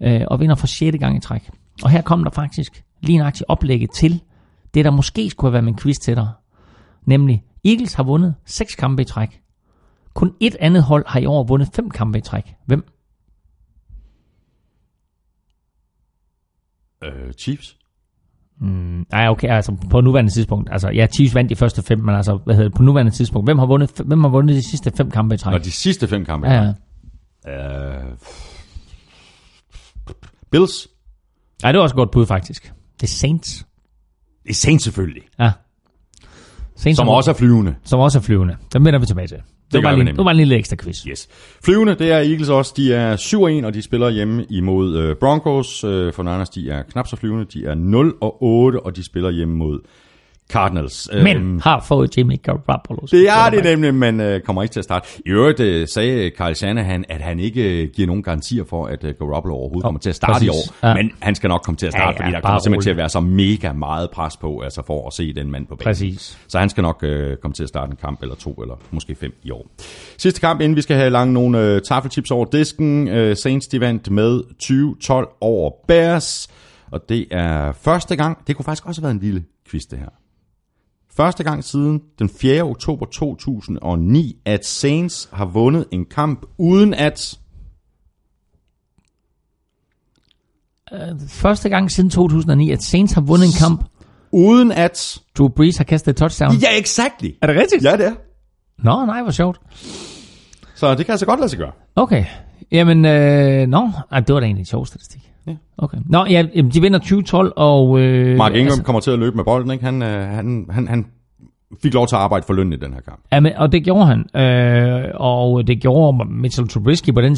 øh, og vinder for sjette gang i træk. Og her kom der faktisk lige nøjagtigt oplægget til det, der måske skulle have været min quiz til dig. Nemlig, Eagles har vundet seks kampe i træk. Kun et andet hold har i år vundet fem kampe i træk. Hvem? Øh, Chiefs? Nej, okay, altså på nuværende tidspunkt. Altså, ja, Chiefs vandt de første fem, men altså, hvad hedder det, på nuværende tidspunkt. Hvem har vundet, hvem har vundet de sidste fem kampe i træk? Og de sidste fem kampe? Ja, ja. Øh, Bills? Nej, det var også godt bud, faktisk. Det er Saints. Det er Saints selvfølgelig. Ja. Saints Som har- også er flyvende. som også er flyvende. Dem vender vi tilbage til. Det, gør var, lige, det var en lille ekstra quiz. Yes. Flyvende, det er Eagles også. De er 7-1, og de spiller hjemme imod øh, Broncos. Øh, for Niners, de er knap så flyvende. De er 0 og 8, og de spiller hjemme mod Cardinals. Men har fået Jimmy Garoppolo. Det er det nemlig, men øh, kommer ikke til at starte. I øvrigt øh, sagde Carl Shanahan, at han ikke øh, giver nogen garantier for, at øh, Garoppolo overhovedet kommer til at starte i præcis. år. Ja. Men han skal nok komme til at starte, Ja, ja, fordi der kommer simpelthen til rolig. at være så mega meget pres på, altså for at se den mand på banen. Præcis. Så han skal nok øh, komme til at starte en kamp, eller to, eller måske fem i år. Sidste kamp, inden vi skal have langt nogle øh, taffelchips over disken. Øh, Saints, de vandt med 20-12 over Bears. Og det er første gang, det kunne faktisk også have været en lille quiz det her. Første gang siden den 4. oktober 2009, at Saints har vundet en kamp uden at... Første gang siden 2009, at Saints har vundet en kamp. Uden at... Drew Brees har kastet et touchdown. Ja, exactly. Er det rigtigt? Ja, det er. Nå, nej, hvor sjovt. Så det kan altså godt lade sig gøre. Okay. Jamen, øh, nå, ej, det var da egentlig en sjov statistik. Ja. Okay. Nå, ja, de vinder 2012, og... Øh, Mark Ingram altså, kommer til at løbe med bolden, ikke? Han, øh, han, han, han fik lov til at arbejde for løn i den her kamp. ja, men, og det gjorde han. Øh, og det gjorde Mitchell Trubisky på den,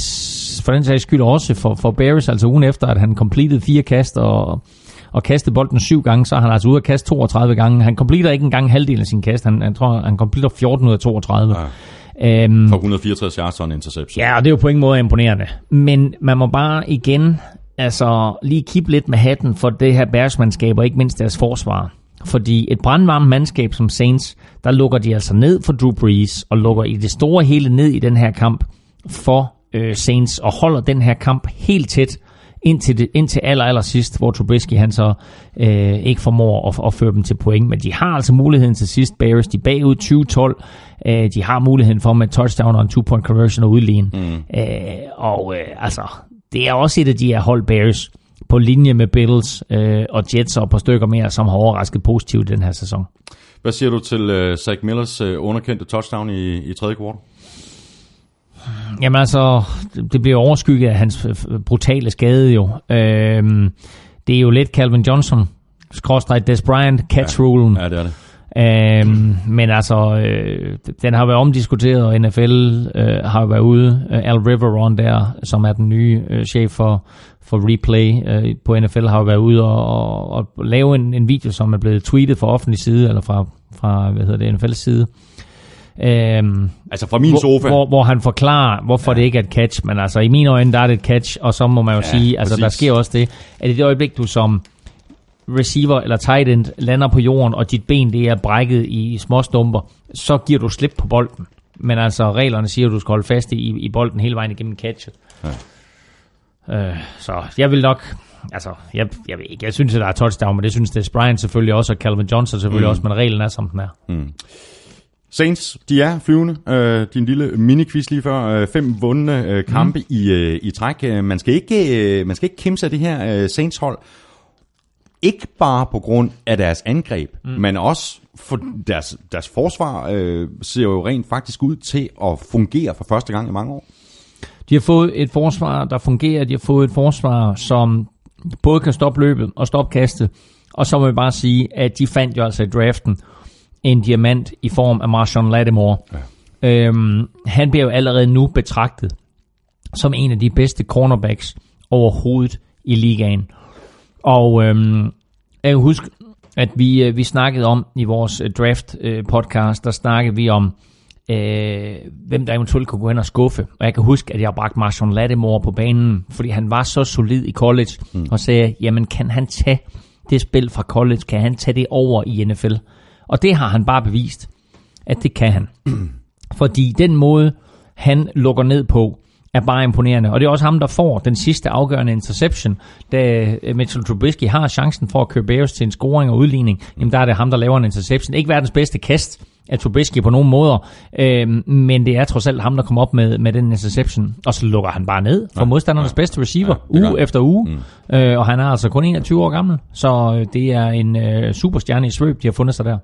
for den sags skyld også for, for Bears, altså ugen efter, at han completed fire kast og, og kastede bolden syv gange, så er han altså ude at kaste 32 gange. Han completer ikke engang halvdelen af sin kast. Han, jeg tror, han completer 14 ud af 32. Ja. Øhm, For 164 yards og en interception. Ja, og det er jo på ingen måde imponerende. Men man må bare igen altså, lige kigge lidt med hatten for det her bærsmandskab, og ikke mindst deres forsvar. Fordi et brandvarmt mandskab som Saints, der lukker de altså ned for Drew Brees, og lukker i det store hele ned i den her kamp for øh, Saints, og holder den her kamp helt tæt, indtil, det, indtil aller, aller sidst, hvor Trubisky han så øh, ikke formår at, at føre dem til point. Men de har altså muligheden til sidst, Bears. De bagud 2012. Øh, de har muligheden for med touchdown og en two-point conversion og udligne. Mm. Øh, og øh, altså, det er også et af de her hold Bears på linje med Bills øh, og Jets og et par stykker mere, som har overrasket positivt i den her sæson. Hvad siger du til uh, Zach Millers uh, underkendte touchdown i, i tredje kvart? Jamen altså, det bliver overskygget af hans øh, brutale skade jo. Øhm, det er jo lidt Calvin Johnson, skråstrej Des Bryant, catch-rulen. Ja, det er det. Øhm, men altså, øh, den har været omdiskuteret, og NFL øh, har været ude. Øh, Al Riveron der, som er den nye øh, chef for, for replay øh, på NFL, har været ude og, og, og lave en, en video, som er blevet tweetet fra offentlig side, eller fra, fra hvad hedder det, NFL's side. Øhm, Altså fra min hvor, sofa. Hvor, hvor han forklarer, hvorfor ja. det ikke er et catch. Men altså, i mine øjne, der er det et catch, og så må man jo Ja, sige, altså, der præcis. sker også det, at i det øjeblik, du som receiver eller tight end lander på jorden, og dit ben det er brækket i små stumper, så giver du slip på bolden. Men altså, reglerne siger, at du skal holde fast i, i bolden hele vejen igennem catchet. Ja. Øh, så jeg vil nok... Altså, jeg, jeg ikke, jeg synes, at der er touchdown, men det synes Des Bryant selvfølgelig også, og Calvin Johnson selvfølgelig mm. også, men reglen er, som den er. Saints, de er flyvende. Øh, din lille mini-quiz lige før. Øh, fem vundne øh, kampe mm. i, øh, i træk. Øh, Man skal ikke, øh, man skal ikke kimse af det her øh, Saints-hold. Ikke bare på grund af deres angreb, mm. men også for deres, deres forsvar øh, ser jo rent faktisk ud til at fungere for første gang i mange år. De har fået et forsvar, der fungerer. De har fået et forsvar, som både kan stoppe løbet og stoppe kastet. Og så må vi bare sige, at de fandt jo altså i draften en diamant i form af Marshawn Lattimore. Ja. Øhm, han bliver jo allerede nu betragtet som en af de bedste cornerbacks overhovedet i ligaen. Og øhm, jeg kan huske, at vi, øh, vi snakkede om i vores øh, draft øh, podcast, der snakkede vi om, øh, hvem der eventuelt kunne gå hen og skuffe. Og jeg kan huske, at jeg bragte Marshawn Lattimore på banen, fordi han var så solid i college, mm. og sagde, jamen kan han tage det spil fra college, kan han tage det over i NFL? Og det har han bare bevist, at det kan han. Fordi den måde, han lukker ned på, er bare imponerende. Og det er også ham, der får den sidste afgørende interception, da øh, Mitchell Trubisky har chancen for at køre Bears til en scoring og udligning. Jamen der er det ham, der laver en interception. Ikke verdens bedste kast af Trubisky på nogen måder, øh, men det er trods alt ham, der kommer op med, med den interception. Og så lukker han bare ned for modstandernes bedste receiver, Ja, uge efter uge. Mm. Øh, og han er altså kun 21 år gammel, så øh, det er en øh, superstjerne i svøb, de har fundet sig der.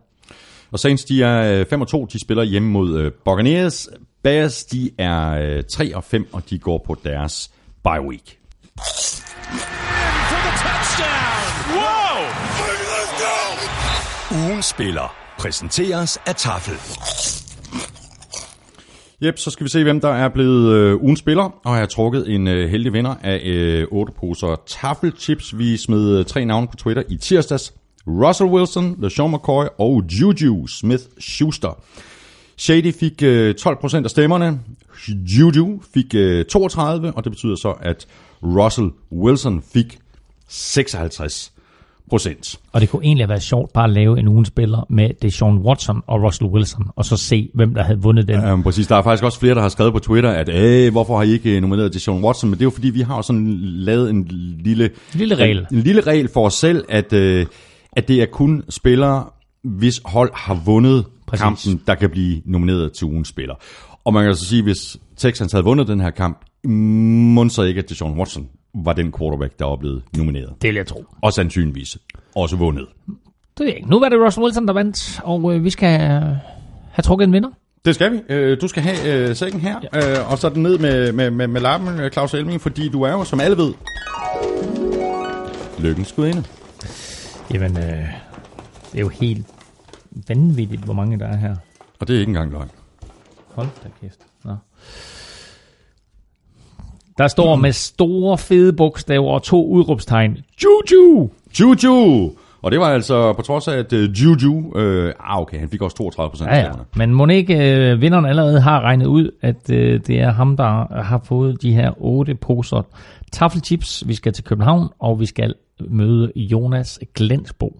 Og Saints, de er øh, 5 og 2, de spiller hjemme mod øh, Buccaneers. Bears, de er øh, 3 og 5, og de går på deres bye week. for the touchdown. Wow! Ugen spiller præsenteres af Tafel. Jep, så skal vi se, hvem der er blevet øh, ugens spiller, og jeg har trukket en øh, heldig vinder af øh, 8 poser taffelchips. Vi smed øh, tre navne på Twitter i tirsdags. Russell Wilson, LeSean McCoy og Juju Smith-Schuster. Shady fik øh, 12% af stemmerne, Juju fik øh, 32, og det betyder så, at Russell Wilson fik 56 procent. Og det kunne egentlig have været sjovt bare at lave en ugens spiller med Deshaun Watson og Russell Wilson, og så se, hvem der havde vundet den. Ja. Um, præcis, der er faktisk også flere, der har skrevet på Twitter, at øh, hvorfor har I ikke nomineret Deshaun Watson? Men det er jo fordi, vi har sådan lavet en lille, Lille regel. En, en lille regel for os selv, at, øh, at det er kun spillere, hvis hold har vundet Præcis. kampen, der kan blive nomineret til ugens spiller. Og man kan så sige, hvis Texans havde vundet den her kamp, må så ikke, at Deshaun Watson var den quarterback, der var blevet nomineret. Det vil jeg tro. Og sandsynligvis også vundet. Det ved jeg ikke. Nu var det Russell Wilson, der vandt, og øh, vi skal øh, have trukket en vinder. Det skal vi. Øh, Du skal have øh, sækken her, ja. og så den ned med, med, med, med lappen, Claus Elming, fordi du er jo, som alle ved, lykkens gudinde. Jamen, øh, det er jo helt vanvittigt, hvor mange der er her. Og det er ikke engang løgn. Hold da kæft. Nå. Der står med store fede bogstaver og to udråbstegn. Juju! Juju! Og det var altså på trods af, at uh, Juju, øh, ah okay, han fik også 32 procent Ja, ja. Men må ikke øh, vinderen allerede har regnet ud, at øh, det er ham, der har fået de her otte poser taffelchips. Vi skal til København, og vi skal møde Jonas Glensbo.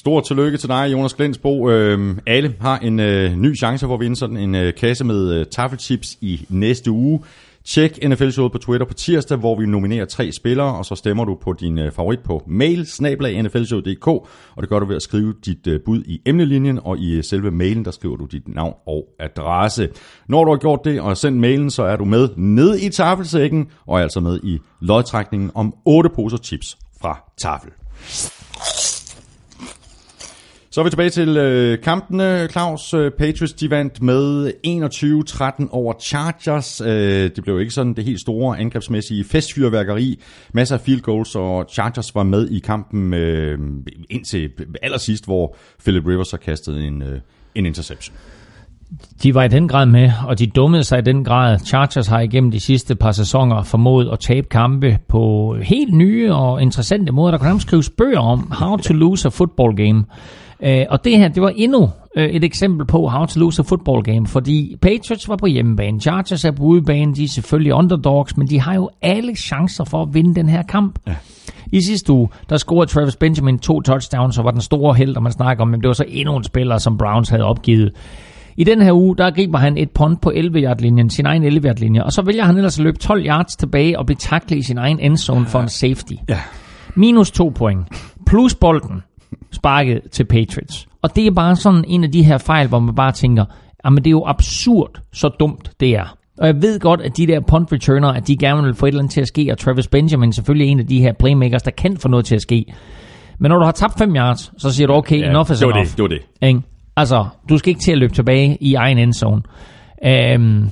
Stort tillykke til dig, Jonas Glensbo. Øh, alle har en øh, ny chance for at vinde sådan en øh, kasse med øh, taffelchips i næste uge. Tjek NFL-showet på Twitter på tirsdag, hvor vi nominerer tre spillere, og så stemmer du på din øh, favorit på mail, snablag nflshow.dk, og det gør du ved at skrive dit øh, bud i emnelinjen, og i øh, selve mailen, der skriver du dit navn og adresse. Når du har gjort det og sendt mailen, så er du med ned i tafelsækken, og er altså med i lodtrækningen om 8 poser chips fra tafel. Så er vi tilbage til øh, kampene. Claus, øh, Patriots de vandt med 21-13 over Chargers. Øh, det blev ikke sådan det helt store angrebsmæssige festfyrværkeri. Masser af field goals, og Chargers var med i kampen øh, indtil allersidst, hvor Philip Rivers har kastet en, øh, en interception. De var i den grad med, og de dummede sig i den grad. Chargers har igennem de sidste par sæsoner formået at tabe kampe på helt nye og interessante måder. Der kan nærmest skrives bøger om how to lose a football game. Øh, og det her, det var endnu øh, et eksempel på how to lose a football game, fordi Patriots var på hjemmebane, Chargers er på udebane, de er selvfølgelig underdogs, men de har jo alle chancer for at vinde den her kamp. Ja. I sidste uge, der scorede Travis Benjamin to touchdowns, og var den store held, og man snakker om, men det var så endnu en spiller, som Browns havde opgivet. I den her uge, der griber han et punt på 11-yard-linjen, sin egen 11-yard-linje, og så vælger han ellers at løbe 12 yards tilbage og blive taklet i sin egen endzone for en safety. Ja. Minus to point. Plus bolden sparket til Patriots. Og det er bare sådan en af de her fejl, hvor man bare tænker, jamen det er jo absurd, så dumt det er. Og jeg ved godt, at de der punt returner, at de gerne vil få et eller andet til at ske, og Travis Benjamin selvfølgelig er en af de her playmakers, der kan få noget til at ske. Men når du har tabt 5 yards, så siger du, okay, Ja, enough is det var enough. det, det var det. Ikke? Altså, du skal ikke til at løbe tilbage i egen endzone. Øhm,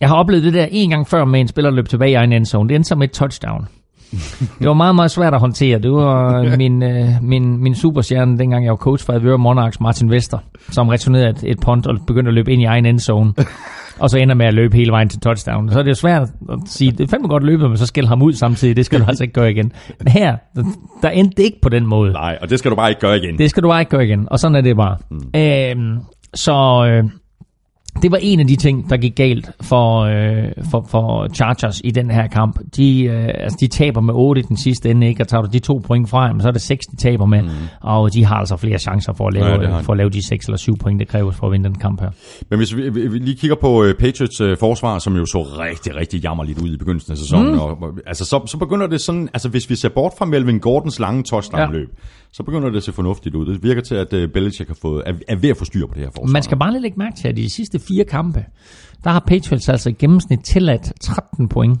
jeg har oplevet det der en gang før med en spiller løb tilbage i egen endzone. Det endte som et touchdown. Det var meget, meget svært at håndtere. Det var min, øh, min, min superstjerne, dengang jeg var coach for Avedøre Monarchs, Martin Vester, som returnerede et, et punt og begyndte at løbe ind i egen endzone. Og så ender med at løbe hele vejen til touchdown. Så er det jo svært at sige, det er fandme godt løbet, men så skælde ham ud samtidig. Det skal du altså ikke gøre igen. Men her, der endte det ikke på den måde. Nej, og det skal du bare ikke gøre igen. Det skal du bare ikke gøre igen. Og sådan er det bare. Mm. Øhm, så øh, det var en af de ting, der gik galt for, øh, for, for Chargers i den her kamp. De, øh, altså, de taber med 8 i den sidste ende, ikke? og tager du de to point fra så er det 6, de taber med. Mm. Og de har altså flere chancer for at, lave, Ja, for at lave de 6 eller 7 point, det kræves for at vinde den kamp her. Men hvis vi, vi, lige kigger på øh, Patriots øh, forsvar, som jo så rigtig, rigtig jammerligt ud i begyndelsen af sæsonen, mm. og, altså, så, så begynder det sådan, altså hvis vi ser bort fra Melvin Gordons lange touchdown-løb, ja. Så begynder det at se fornuftigt ud. Det virker til, at øh, Belichick har fået, er, er ved at få styr på det her forsvar. Man skal bare lige lægge mærke til, at i de sidste fire kampe, der har Patriots altså i gennemsnit tilladt 13 point.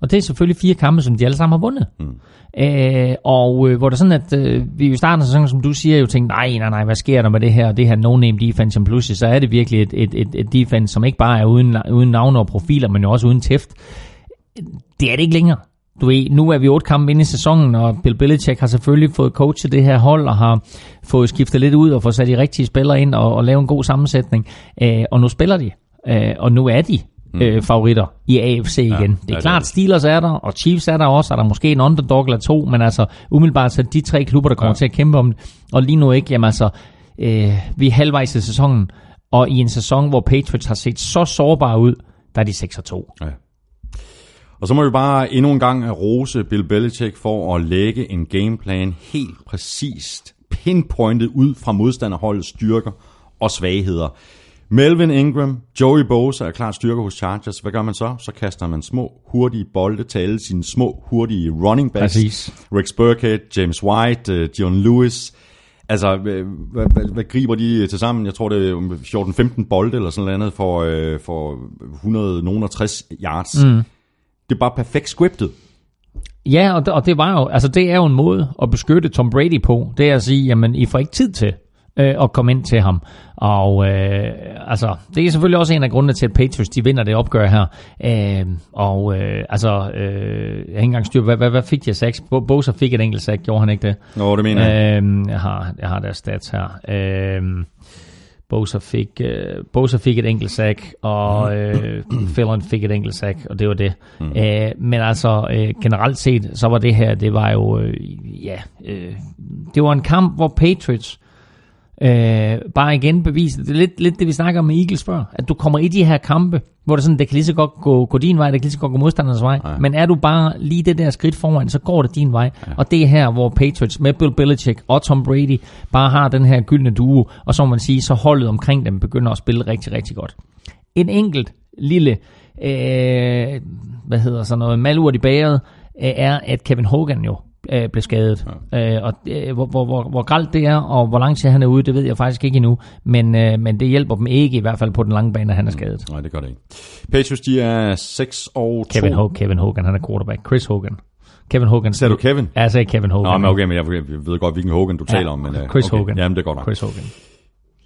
Og det er selvfølgelig fire kampe, som de alle sammen har vundet. Mm. Øh, og øh, hvor det er sådan, at øh, vi i starten af sæsonen, som du siger, jo tænkte, nej, nej, nej, hvad sker der med det her, det her no-name defense, som pludselig, så er det virkelig et, et, et, et defense, som ikke bare er uden, uden navne og profiler, men jo også uden tæft. Det er det ikke længere. Du ved, nu er vi otte kampe inde i sæsonen, og Bill Belichick har selvfølgelig fået coachet det her hold, og har fået skiftet lidt ud og fået sat de rigtige spillere ind og, og lavet en god sammensætning. Øh, og nu spiller de, øh, og nu er de øh, favoritter i AFC igen. Ja, det er ja, klart, er det. Steelers er der, og Chiefs er der også, er der måske en underdog eller to, men altså umiddelbart så er de tre klubber, der kommer Ja. til at kæmpe om det. Og lige nu ikke, jamen altså, øh, vi er halvvejs i sæsonen, og i en sæson, hvor Patriots har set så sårbare ud, der er de 6 og 2. Ja. Og så må vi bare endnu en gang rose Bill Belichick for at lægge en gameplan helt præcist, pinpointet ud fra modstanderholdets styrker og svagheder. Melvin Ingram, Joey Bosa er klart styrker hos Chargers. Hvad gør man så? Så kaster man små, hurtige bolde til alle sine små, hurtige running backs. Præcis. Rex Burkhead, James White, uh, Dion Lewis. Altså, hvad, hvad, hvad, hvad griber de til sammen? Jeg tror, det er 14-15 bolde eller sådan noget andet for, øh, for 160 yards. Mm. Det er bare perfekt scriptet. Ja, og det, og det var jo, altså det er jo en måde at beskytte Tom Brady på, det er at sige, jamen I får ikke tid til øh, at komme ind til ham. Og øh, altså, det er selvfølgelig også en af grundene til, at Patriots de vinder det opgør her. Øh, og øh, altså, øh, jeg har ikke engang styr hvad, hvad, hvad fik af sacks? Bo- Bosa fik et enkelt sack, gjorde han ikke det? Nå, det mener jeg. Øh, jeg, har, jeg har deres stats her. Øh, Bosa fik, øh, Bosa fik et enkelt sack, og øh, Fillon fik et enkelt sack, og det var det. Mm. Men altså, øh, generelt set, så var det her, det var jo, øh, ja, øh, det var en kamp, hvor Patriots øh, bare igen beviste, det er lidt, lidt det, vi snakker om med Eagles før, at du kommer i de her kampe, hvor det sådan, det kan lige så godt gå, gå din vej, det kan lige så godt gå modstanderens vej, Ja. men er du bare lige det der skridt foran, så går det din vej. Ja. Og det er her, hvor Patriots med Bill Belichick og Tom Brady bare har den her gyldne duo, og så må man sige, så holdet omkring dem begynder at spille rigtig, rigtig godt. En enkelt lille øh, hvad hedder sådan noget, malurt i bæret, øh, er, at Kevin Hogan jo øh, blev skadet. Ja. Øh, og øh, hvor, hvor, hvor, hvor gralt det er, og hvor lang tid han er ude, det ved jeg faktisk ikke endnu. Men, øh, men det hjælper dem ikke, i hvert fald på den lange bane, at han er skadet. Nej, det gør det ikke. Patriots, de er 6 og 2. Kevin, Ho- Kevin Hogan, han er quarterback. Chris Hogan. Kevin Hogan. Sagde du Kevin? Ja, jeg sagde Kevin Hogan. Nå, men okay, men jeg ved godt, hvilken Hogan du Ja, taler om. Men, øh, Chris okay. Hogan. Jamen, det er godt nok. Chris Hogan.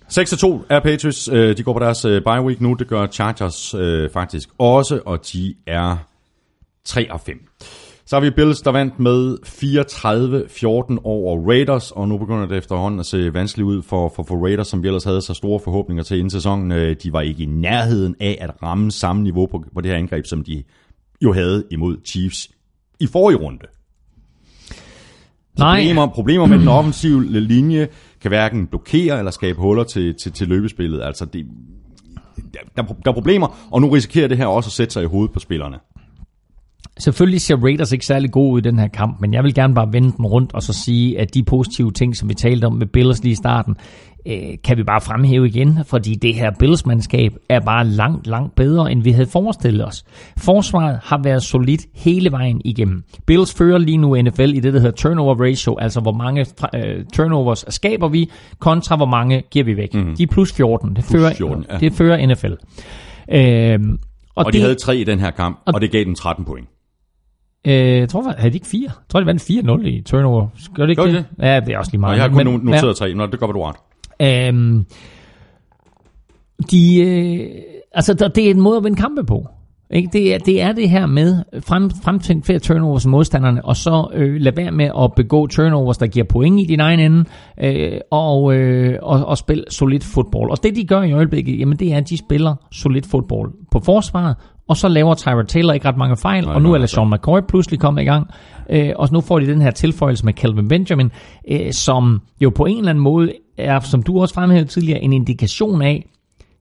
6 2 er Patriots. Øh, De går på deres øh, bye week nu. Det gør Chargers øh, faktisk også, og de er 3 og 5. Så har vi Bills, der vandt med 34-14 over Raiders, og nu begynder det efterhånden at se vanskeligt ud for, for, for Raiders, som vi ellers havde så store forhåbninger til inden sæsonen. Øh, De var ikke i nærheden af at ramme samme niveau på, på det her angreb, som de jo havde imod Chiefs i forrige runde. Nej, Problemer, problemer med den offensive linje kan hverken blokere eller skabe huller til, til, til løbespillet. Altså det, der, der er problemer, og nu risikerer det her også at sætte sig i hovedet på spillerne. Selvfølgelig ser Raiders ikke særlig god ud i den her kamp, men jeg vil gerne bare vende den rundt og så sige, at de positive ting, som vi talte om med Bills lige i starten, øh, kan vi bare fremhæve igen, fordi det her Bills-mandskab er bare langt, langt bedre, end vi havde forestillet os. Forsvaret har været solidt hele vejen igennem. Bills fører lige nu NFL i det, der hedder turnover ratio, altså hvor mange øh, turnovers skaber vi, kontra hvor mange giver vi væk. Mm. De er plus 14. Det, fører, 14, ja. det fører NFL. Øh, og, Og de havde tre i den her kamp, og det gav dem 13 point. Øh, jeg tror, havde de ikke fire? Jeg tror, de vandt 4-0 i turnover. Gør det ikke Gør de det? Ja, det er også lige meget. jeg har kun Men- noteret tre. Nå, det gør du ret. Ja, øhm, de, øh, altså, der, det er en måde at vinde kampe på. Ikke? Det, er, det er det her med frem, fremtænkt flere turnovers modstanderne, og så øh, lade være med at begå turnovers, der giver point i din egen ende, øh, og, øh, og, og spille solid fodbold. Og det de gør i øjeblikket, jamen det er, at de spiller solid fodbold på forsvaret, og så laver Tyra Taylor ikke ret mange fejl, Nej, og nu er LaShawn McCoy pludselig kommet i gang, øh, og nu får de den her tilføjelse med Calvin Benjamin, øh, som jo på en eller anden måde er, som du også fremhævede tidligere, en indikation af,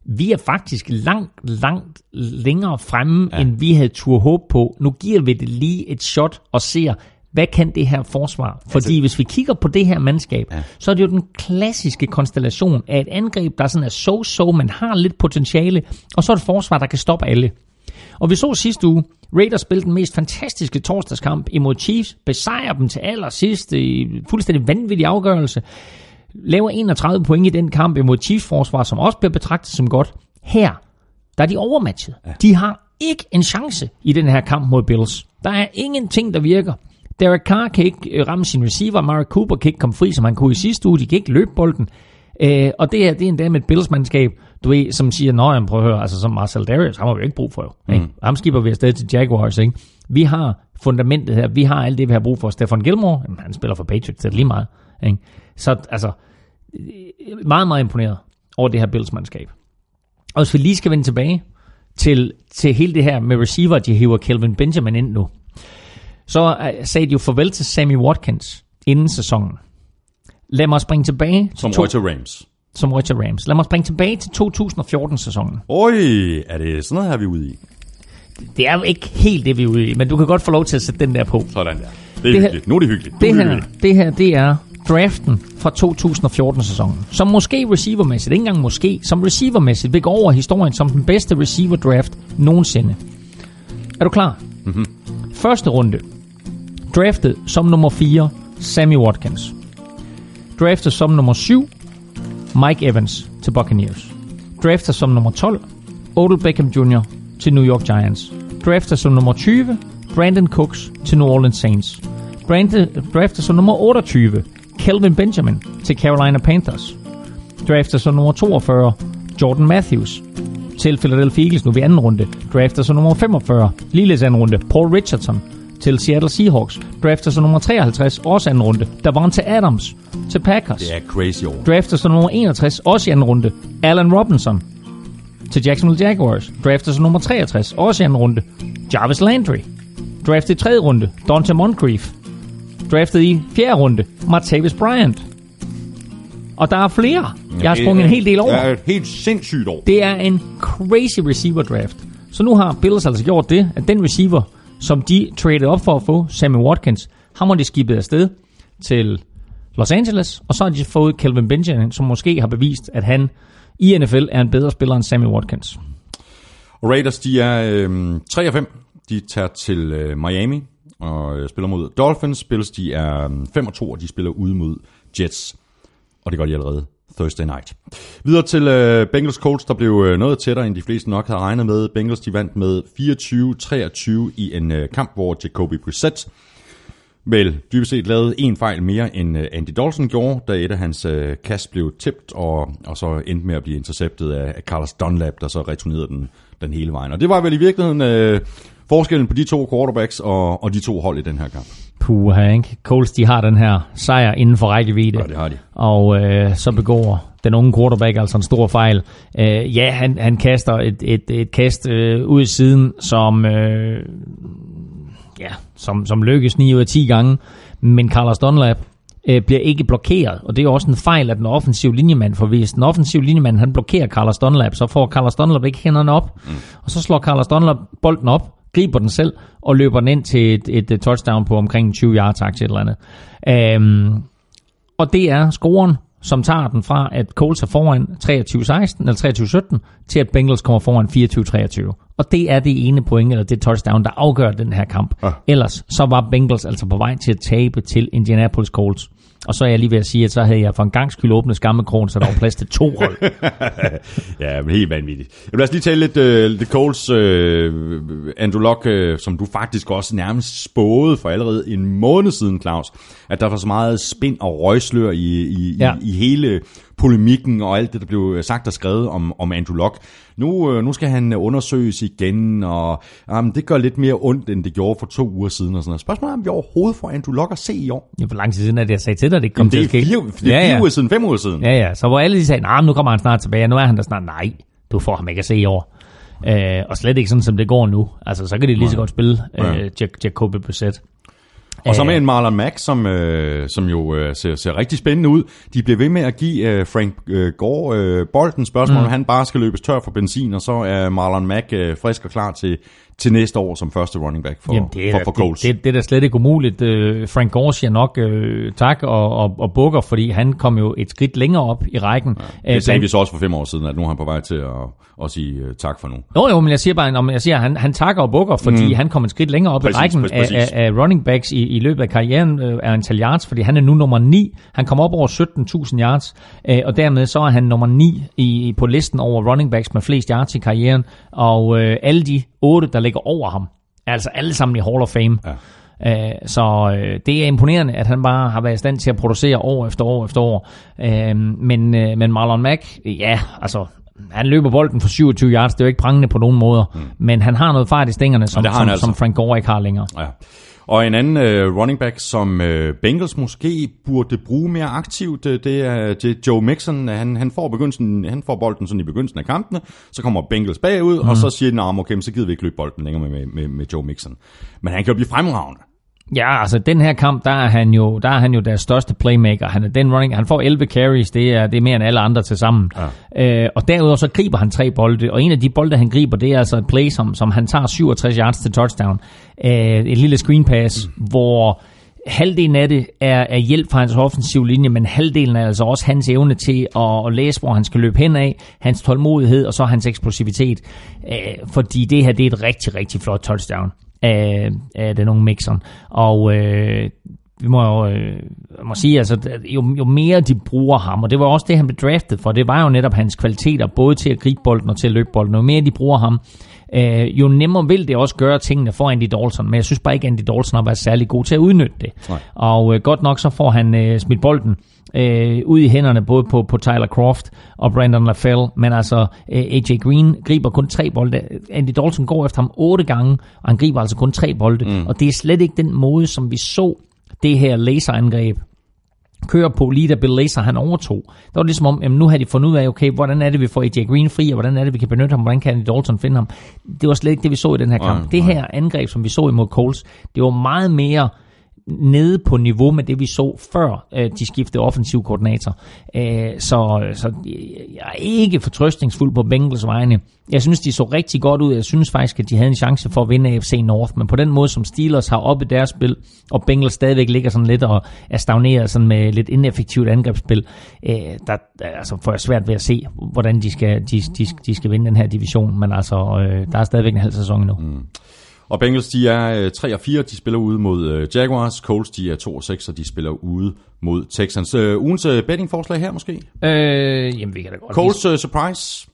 vi er faktisk langt, langt længere fremme, ja. end vi havde tur håb på. Nu giver vi det lige et shot og ser, hvad kan det her forsvar? Fordi altså, hvis vi kigger på det her mandskab, ja. så er det jo den klassiske konstellation af et angreb, der sådan er so-so, men har lidt potentiale, og så er et forsvar, der kan stoppe alle. Og vi så sidste uge, Raiders spille den mest fantastiske torsdagskamp imod Chiefs, besejrer dem til allersidst i fuldstændig vanvittig afgørelse, laver 31 point i den kamp imod Chiefs forsvar, som også bliver betragtet som godt. Her, der er de overmatchet. Ja. De har ikke en chance i den her kamp mod Bills. Der er ingenting, der virker. Derek Carr kan ikke øh, ramme sin receiver, Mark Cooper kan ikke komme fri, som han kunne i sidste uge, de kan ikke løbe bolden. Øh, og det her, det er endda med et Bills-mandskab, du ved, som siger, nå, jamen, prøv at høre, altså som Marcel Darius, ham har vi jo ikke brug for jo. Ikke? Ham skipper vi afsted til Jaguars, ikke? Vi har fundamentet her, vi har alt det, vi har brug for. Stefan Gilmore, jamen, han spiller for Patriots, det er lige meget. Ikke? Så altså, meget, meget imponeret over det her Bills-mandskab. Og hvis vi lige skal vende tilbage til, til hele det her med receiver, de hiver Kelvin Benjamin ind nu, så øh, sagde de jo farvel til Sammy Watkins inden sæsonen. Lad mig springe tilbage til Som to, Rams. Som til Rams. Lad mig springe tilbage til 2014-sæsonen. Oj, er det sådan noget her, vi er ude i? Det er jo ikke helt det, vi er ude i, men du kan godt få lov til at sætte den der på. Sådan der. Det er Det det her- hyggeligt. Nu er det hyggeligt. Det er her, det her, det er draften fra 2014-sæsonen, som måske receivermæssigt, ikke engang måske, som receivermæssigt vil gå over historien som den bedste receiver draft nogensinde. Er du klar? Mm-hmm. Første runde. Draftet som nummer 4, Sammy Watkins. Draftet som nummer 7, Mike Evans til Buccaneers. Drafter som nummer 12, Odell Beckham Jr. til New York Giants. Drafter som nummer 20, Brandon Cooks til New Orleans Saints. Draftet, som nummer 28, Kelvin Benjamin til Carolina Panthers. Drafter som nummer 42, Jordan Matthews til Philadelphia Eagles nu ved anden runde. Drafter som nummer 45, ligeledes anden runde, Paul Richardson til Seattle Seahawks. Draftet som nummer 53, også anden runde, Davante Adams til Packers. Det er crazy år. Draftet som nummer 61, også i anden runde, Allen Robinson til Jacksonville Jaguars. Draftet som nummer 63, også i anden runde, Jarvis Landry. Draftet i tredje runde, Dante Moncrief. Draftet i fjerde runde, Martavis Bryant. Og der er flere. Jeg har sprunget en hel del over. Det er et helt sindssygt år. Det er en crazy receiver draft. Så nu har Bills altså gjort det, at den receiver, som de traded op for at få, Sammy Watkins, ham har de skibet afsted til Los Angeles, og så har de fået Calvin Benjamin, som måske har bevist, at han i NFL er en bedre spiller end Sammy Watkins. Og Raiders, de er øh, 3 og 5. De tager til øh, Miami og øh, spiller mod Dolphins. Bills, de er øhm, 5 og 2, og de spiller ude mod Jets. Og det gør de allerede Thursday night. Videre til øh, Bengals Colts, der blev øh, noget tættere, end de fleste nok havde regnet med. Bengals, de vandt med 24-23 i en øh, kamp, hvor Jacoby Brissett vel dybest set lavede en fejl mere, end øh, Andy Dalton gjorde, da et af hans øh, kast blev tippet, og, og så endte med at blive interceptet af, af Carlos Dunlap, der så returnerede den, den hele vejen. Og det var vel i virkeligheden øh, forskellen på de to quarterbacks og, og de to hold i den her kamp. Puh, ikke? Colts, de har den her sejr inden for rækkevidde. Ja, det har de. Og øh, så begår den unge quarterback altså en stor fejl. Øh, ja, han, han kaster et, et, et kast øh, ud i siden, som, øh, ja, som, som lykkes 9 ud af 10 gange. Men Carlos Dunlap øh, bliver ikke blokeret, og det er også en fejl af den offensive linjemand, for hvis den offensive linjemand han blokerer Carlos Dunlap, så får Carlos Dunlap ikke hænderne op, mm. og så slår Carlos Dunlap bolden op, griber den selv, og løber den ind til et, et, et touchdown på omkring 20 yards, et eller andet. Øhm, og det er scoren, som tager den fra, at Colts er foran 23-16 eller 23-17, til at Bengals kommer foran 24-23. Og det er det ene point, eller det touchdown, der afgør den her kamp. Ah. Ellers så var Bengals altså på vej til at tabe til Indianapolis Colts. Og så er jeg lige ved at sige, at så havde jeg for en gang skyld åbnet skammekronen, så der var plads til to hold. Ja, men helt vanvittigt. Jeg vil lad os lige tale lidt, uh, lidt Coles, uh, Andrew Luck, uh, som du faktisk også nærmest spåede for allerede en måned siden, Claus, at der var så meget spind og røgslør i, i, ja. i, i hele polemikken og alt det, der blev sagt og skrevet om, om Andrew Luck. Nu, øh, nu skal han øh, undersøges igen, og um, det gør lidt mere ondt, end det gjorde for to uger siden. Og sådan noget. Spørgsmålet er, om vi overhovedet får Andrew Luck at se i år. Ja, hvor lang tid siden er det, jeg sagde til dig, det kom Jamen, til det at er ske? fire, det er fire uger siden, fem uger siden. Ja, ja. Så hvor alle de sagde, nej, nah, nu kommer han snart tilbage, nu er han der snart, nej, du får ham ikke at se i år. Øh, og slet ikke sådan, som det går nu. Altså, så kan de lige så godt spille øh, Jac- Jacoby Brissett. Og så med en Marlon Mack, som, øh, som jo øh, ser, ser rigtig spændende ud. De bliver ved med at give øh, Frank øh, Gore øh, bolden. Spørgsmålet, mm. om han bare skal løbes tør for benzin, og så er Marlon Mack øh, frisk og klar til, til næste år som første running back for, Jamen, det er, for, da- for Colts. Det, det, det er da slet ikke umuligt. Øh, Frank Gore siger nok øh, tak og, og, og bukker, fordi han kom jo et skridt længere op i rækken. Øh, det sagde blandt- vi så også for fem år siden, at nu er han på vej til at, at sige uh, tak for nu. Jo, jo, men jeg siger bare, om jeg siger, han, han takker og bukker, fordi mm. han kom et skridt længere op Præcis, i rækken præcis, af, af, af running backs i, i løbet af karrieren øh, af antal yards, fordi han er nu nummer 9. Han kom op over 17.000 yards, øh, og dermed så er han nummer 9 i, på listen over running backs med flest yards i karrieren, og øh, alle de otte, der ligger over ham, altså alle sammen i Hall of Fame. Ja. Øh, så øh, det er imponerende, at han bare har været i stand til at producere år efter år efter år. Øh, men, øh, men Marlon Mack, ja, altså han løber bolden for 27 yards, det er jo ikke prangende på nogen måder, mm. men han har noget fart i stængerne, som, som, altså. som Frank Gore ikke har længere. Ja. Og en anden øh, running back, som øh, Bengals måske burde bruge mere aktivt, øh, det er det Joe Mixon. Han, han, får begyndelsen, han får bolden sådan i begyndelsen af kampene, så kommer Bengals bagud, mm. og så siger de, nah, okay, så gider vi ikke løbe bolden længere med, med, med, med Joe Mixon. Men han kan jo blive fremragende. Ja, altså den her kamp, der er han jo, der er han jo deres største playmaker. Han er den running, han får 11 carries, det er, det er mere end alle andre til sammen. Ja. Øh, og derudover så griber han tre bolde, og en af de bolde, han griber, det er altså et play, som, som han tager 67 yards til touchdown. Øh, et lille screen pass, mm. hvor halvdelen af det er, er hjælp fra hans offensiv linje, men halvdelen er altså også hans evne til at, at læse, hvor han skal løbe hen af, hans tålmodighed og så hans eksplosivitet. Øh, fordi det her, det er et rigtig, rigtig flot touchdown af, af den unge Mixon. Og øh, vi må jo øh, må sige, altså, jo, jo mere de bruger ham, og det var også det, han blev draftet for, det var jo netop hans kvaliteter, både til at gribe bolden og til at løbe bolden. Jo mere de bruger ham, øh, jo nemmere vil det også gøre tingene for Andy Dalton, men jeg synes bare ikke, Andy Dalton har været særlig god til at udnytte det. Nej. Og øh, godt nok så får han øh, smidt bolden øh, ud i hænderne både på, på Tyler Croft og Brandon LaFell, men altså øh, AJ Green griber kun tre bolde. Andy Dalton går efter ham otte gange, og han griber altså kun tre bolde, mm. og det er slet ikke den måde, som vi så det her laserangreb kører på lige da Bill Lazor han overtog. Der var det ligesom om, jamen nu har de fundet ud af, okay, hvordan er det, vi får AJ Green fri, og hvordan er det, vi kan benytte ham, hvordan kan Andy Dalton finde ham. Det var slet ikke det, vi så i den her kamp. Nej, det nej. her angreb, som vi så imod Coles, det var meget mere nede på niveau med det, vi så før øh, de skiftede offensiv koordinator. Øh, så, så øh, jeg er ikke fortrøstningsfuld på Bengals vegne. Jeg synes, de så rigtig godt ud. Jeg synes faktisk, at de havde en chance for at vinde AFC North, men på den måde, som Steelers har oppe deres spil, og Bengals stadigvæk ligger sådan lidt og er stagneret sådan med lidt ineffektivt angrebsspil, øh, der altså, får jeg svært ved at se, hvordan de skal, de, de, de skal vinde den her division, men altså, øh, der er stadigvæk en halv sæson endnu. Mm. Og Bengals, de er øh, 3 og 4, de spiller ude mod øh, Jaguars. Colts, de er 2 og 6, og de spiller ude mod Texans. Øh, ugens øh, bettingforslag her måske? Øh, jamen, vi kan da godt Colts øh, surprise?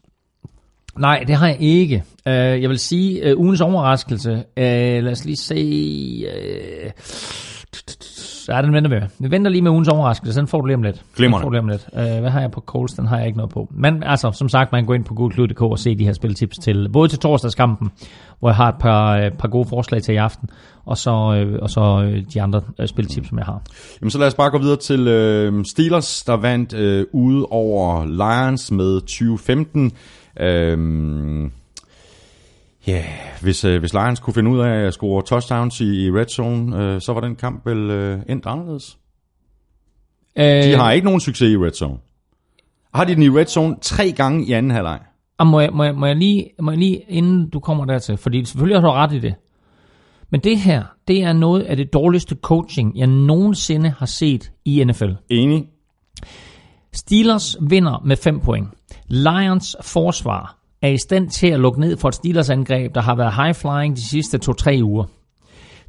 Nej, det har jeg ikke. Uh, jeg vil sige, uh, ugens overraskelse. Uh, lad os lige se... Uh, ja, den venter vi med. Vi venter lige med ugens overraskelse, den får du lige om lidt. Glimrende. Den får du lige om lidt. Uh, hvad har jeg på Coles? Den har jeg ikke noget på. Men altså, som sagt, man kan gå ind på gulklud.dk og se de her spiltips til, både til torsdagskampen, hvor jeg har et par, uh, par gode forslag til i aften, og så, uh, og så uh, de andre uh, spiltips, som jeg har. Jamen så lad os bare gå videre til øh, Steelers, der vandt øh, ude over Lions med 2015. Øhm, Ja, yeah, hvis, øh, hvis Lions kunne finde ud af at score touchdowns i, i red zone, øh, så var den kamp vel øh, endt anderledes. Uh, De har ikke nogen succes i red zone. Har de den i red zone tre gange i anden halvleg? Og må jeg, må, jeg, må, jeg lige, må jeg lige, inden du kommer dertil, fordi selvfølgelig har du ret i det. Men det her, det er noget af det dårligste coaching, jeg nogensinde har set i NFL. Enig. Steelers vinder med 5 point. Lions forsvar er i stand til at lukke ned for et Steelers angreb, der har været high flying de sidste 2-3 uger.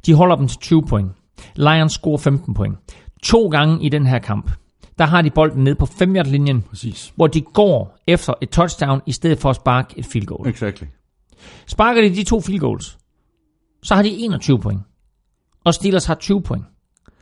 De holder dem til 20 point. Lions scorer 15 point. To gange i den her kamp, der har de bolden ned på 5 linjen Præcis. hvor de går efter et touchdown, i stedet for at sparke et field goal. Exactly. Sparker de de to field goals, så har de 21 point. Og Steelers har 20 point.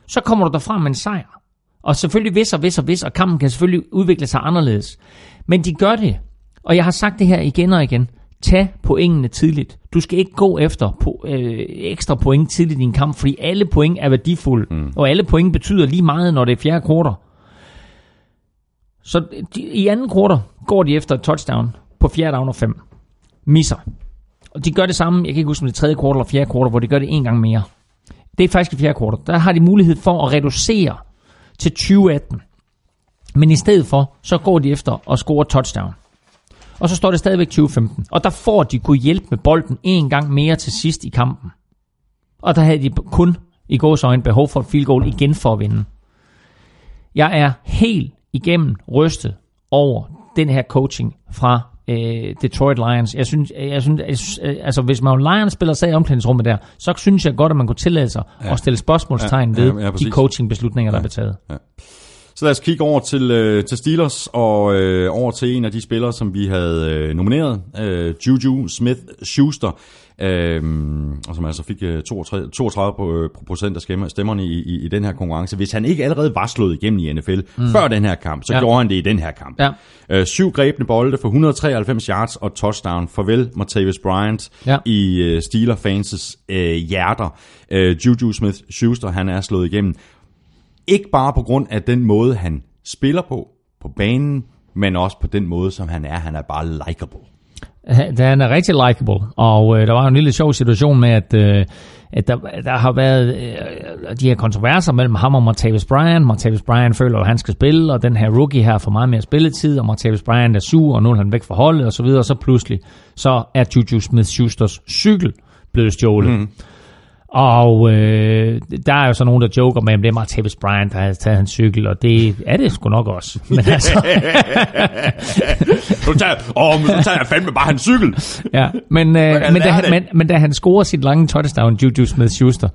Så kommer du derfra med en sejr. Og selvfølgelig hvis og hvis og hvis, og kampen kan selvfølgelig udvikle sig anderledes. Men de gør det. Og jeg har sagt det her igen og igen. Tag pointene tidligt. Du skal ikke gå efter på, øh, ekstra point tidligt i en kamp, fordi alle point er værdifulde. Mm. Og alle point betyder lige meget, når det er fjerde kvartal. Så de, i anden kvartal går de efter et touchdown på fjerde down og fem. Misser. Og de gør det samme, jeg kan ikke huske om det er tredje kvartal eller fjerde kvartal, hvor de gør det en gang mere. Det er faktisk i fjerde kvartal. Der har de mulighed for at reducere til 2018. Men i stedet for, så går de efter at score touchdown. Og så står det stadigvæk 2015. Og der får de kunne hjælpe med bolden en gang mere til sidst i kampen. Og der havde de kun i gåsøjne behov for et field goal igen for at vinde. Jeg er helt igennem rystet over den her coaching fra øh, Detroit Lions. Jeg synes, jeg synes, jeg synes øh, altså hvis man Lions spiller sig i omklædningsrummet der, så synes jeg godt, at man kunne tillade sig ja. at stille spørgsmålstegn Ja, ja, ja, ved ja, de coachingbeslutninger, der er taget. Så lad os kigge over til, øh, til Steelers og øh, over til en af de spillere, som vi havde øh, nomineret. Øh, Juju Smith-Schuster. Øh, og som altså fik øh, 32, 32 på, øh, procent af stemmerne i, i, i den her konkurrence. Hvis han ikke allerede var slået igennem i NFL mm. før den her kamp, så Ja. gjorde han det i den her kamp. Ja. Øh, syv grebne bolde for 193 yards og touchdown. Farvel, Martavis Bryant Ja. i øh, Steeler-fans' øh, hjerter. Øh, Juju Smith-Schuster, han er slået igennem. Ikke bare på grund af den måde, han spiller på, på banen, men også på den måde, som han er. Han er bare likable. Han han er rigtig likable, og øh, der var en lille sjov situation med, at, øh, at der, der har været øh, de her kontroverser mellem ham og Martavis Bryant. Martavis Bryant føler, at han skal spille, og den her rookie her får meget mere spilletid, og Martavis Bryant er sur, og nu er han væk fra holdet, og så videre, og så pludselig, så er Juju Smith-Schusters cykel blevet stjålet. Mm. Og øh, der er jo så nogen, der joker med, at det er Martavis Bryant, der har taget hans cykel, og det er det sgu nok også. Men altså, Nu tager, åh, men nu tager jeg fandme bare hans cykel. Ja, men, øh, men, da han, men, men da han scorer sit lange touchdown, Juju Smith-Schuster,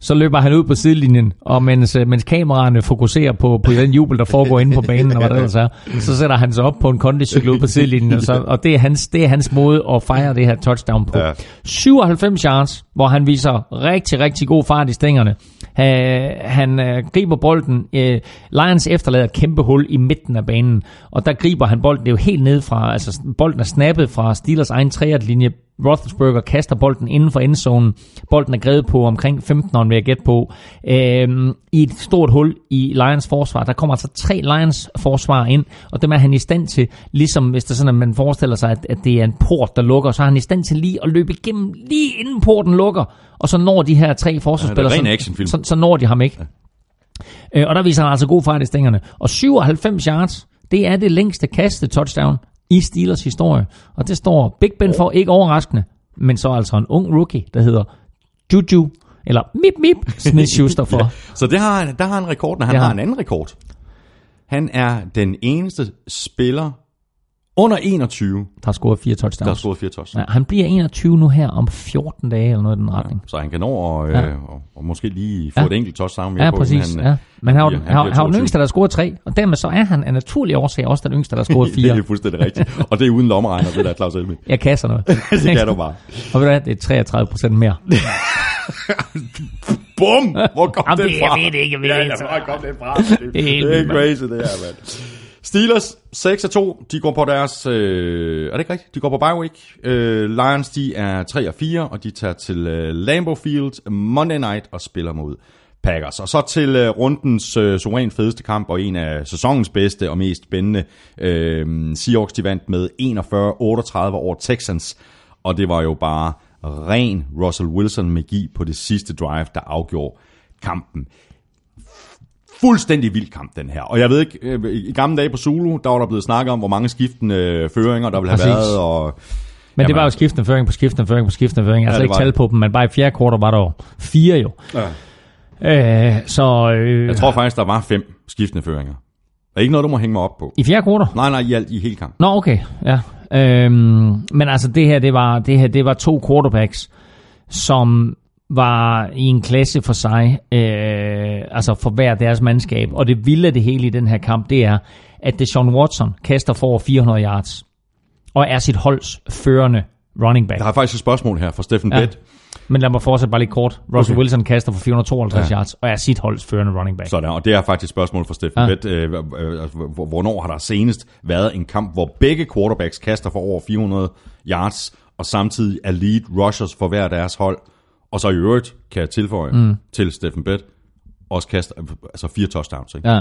så løber han ud på sidelinjen, og mens, øh, mens kameraerne fokuserer på, på den jubel, der foregår inde på banen, og hvad der ellers er, så sætter han sig op på en kondicykel ud på sidelinjen, og, så, og det, er hans, det er hans måde at fejre det her touchdown på. Ja. 97 yards, hvor han viser rigtig, rigtig god fart i stængerne. Han, han øh, griber bolden. Øh, Lions efterlader et kæmpe hul i midten af banen, og der griber han bolden. Det er jo helt ned fra, altså bolden er snappet fra Steelers egen 3 linje Roethlisberger kaster bolden inden for endzonen. Bolden er grevet på omkring 15'eren, vil jeg gætte på. Øhm, I et stort hul i Lions forsvar. Der kommer altså tre Lions forsvar ind, og dem er han i stand til, ligesom hvis det er sådan, at man forestiller sig, at, at det er en port, der lukker, så er han i stand til lige at løbe igennem, lige inden porten lukker, og så når de her tre forsvarsspillere, ren så- så, så når de ham ikke. Øh, og der viser han altså god fart i stængerne. Og 97 yards, det er det længste kaste touchdown i Steelers historie. Og det står Big Ben for, ikke overraskende, men så altså en ung rookie, der hedder Juju, eller Mip Mip Smith-Schuster for. Så det har, der har han rekorden, og han Ja. har en anden rekord. Han er den eneste spiller under 21, Der har scoret fire der har touchdowns. scoret fire touchdowns. Ja, han bliver 21 nu her om 14 dage, eller noget i den retning. Så han kan nå og, Ja. øh, og, og måske lige få Ja. et enkelt touchdown mere Ja, på, præcis. han, Ja. Men han, han, han, den 22. yngste, der har scoret tre, og dermed så er han af naturlig årsag også den yngste, der har scoret Det fire. er fuldstændig rigtigt. Og det er uden lommeregner, det der Claus Elming. Jeg kasser noget. det kan du bare. Og ved du hvad, det er 33 procent mere. Bum! Hvor kom Jamen, det det- fra? jeg ved det ikke, jeg ved ja, det ikke. ja, hvor kom det fra? Det, Det er det er crazy, det her, mand. Steelers 6-2, de går på deres, øh, er det ikke rigtigt? De går på bye week. Øh, Lions, de er 3 og 4, og de tager til øh, Lambeau Field Monday night og spiller mod Packers. Og så til øh, rundens øh, suveræn fedeste kamp, og en af sæsonens bedste og mest spændende. Øh, Seahawks, de vandt med 41-38 over Texans, og det var jo bare ren Russell Wilson-magi på det sidste drive, der afgjorde kampen fuldstændig vild kamp, den her. Og jeg ved ikke, øh, i gamle dage på Zulu, der var der blevet snakket om, hvor mange skiftende øh, føringer, der ville have Præcis. været. Og, Men Jamen, det var jo skiftende føring på skiftende føring på skiftende føring. Jeg har Ja, ikke tal på dem, men bare i fjerde kvartal var der jo fire jo. Ja. Øh, så øh, Jeg tror faktisk, der var fem skiftende føringer. Det er ikke noget, du må hænge mig op på. i fjerde kvartal? Nej, nej, i alt i hele kampen. Nå, okay. Ja. Øhm, men altså, det her, det var, det her, det var to quarterbacks, som var i en klasse for sig, øh, altså for hver deres mandskab. Og det vilde af det hele i den her kamp, det er, at Deshaun Watson kaster for over 400 yards, og er sit holds førende running back. Jeg har faktisk et spørgsmål her fra Steffen Ja. Bett. Men lad mig fortsætte bare lidt kort. Russell Okay. Wilson kaster for 452 Ja. yards, og er sit holds førende running back. Sådan, og det er faktisk et spørgsmål fra Steffen Ja. Bett. Øh, øh, altså, hvor- hvornår har der senest været en kamp, hvor begge quarterbacks kaster for over 400 yards, og samtidig er lead rushers for hver deres hold, og så i øvrigt, kan jeg tilføje mm. til Steffen Bett, også kaster altså fire touchdowns. Ikke? Ja.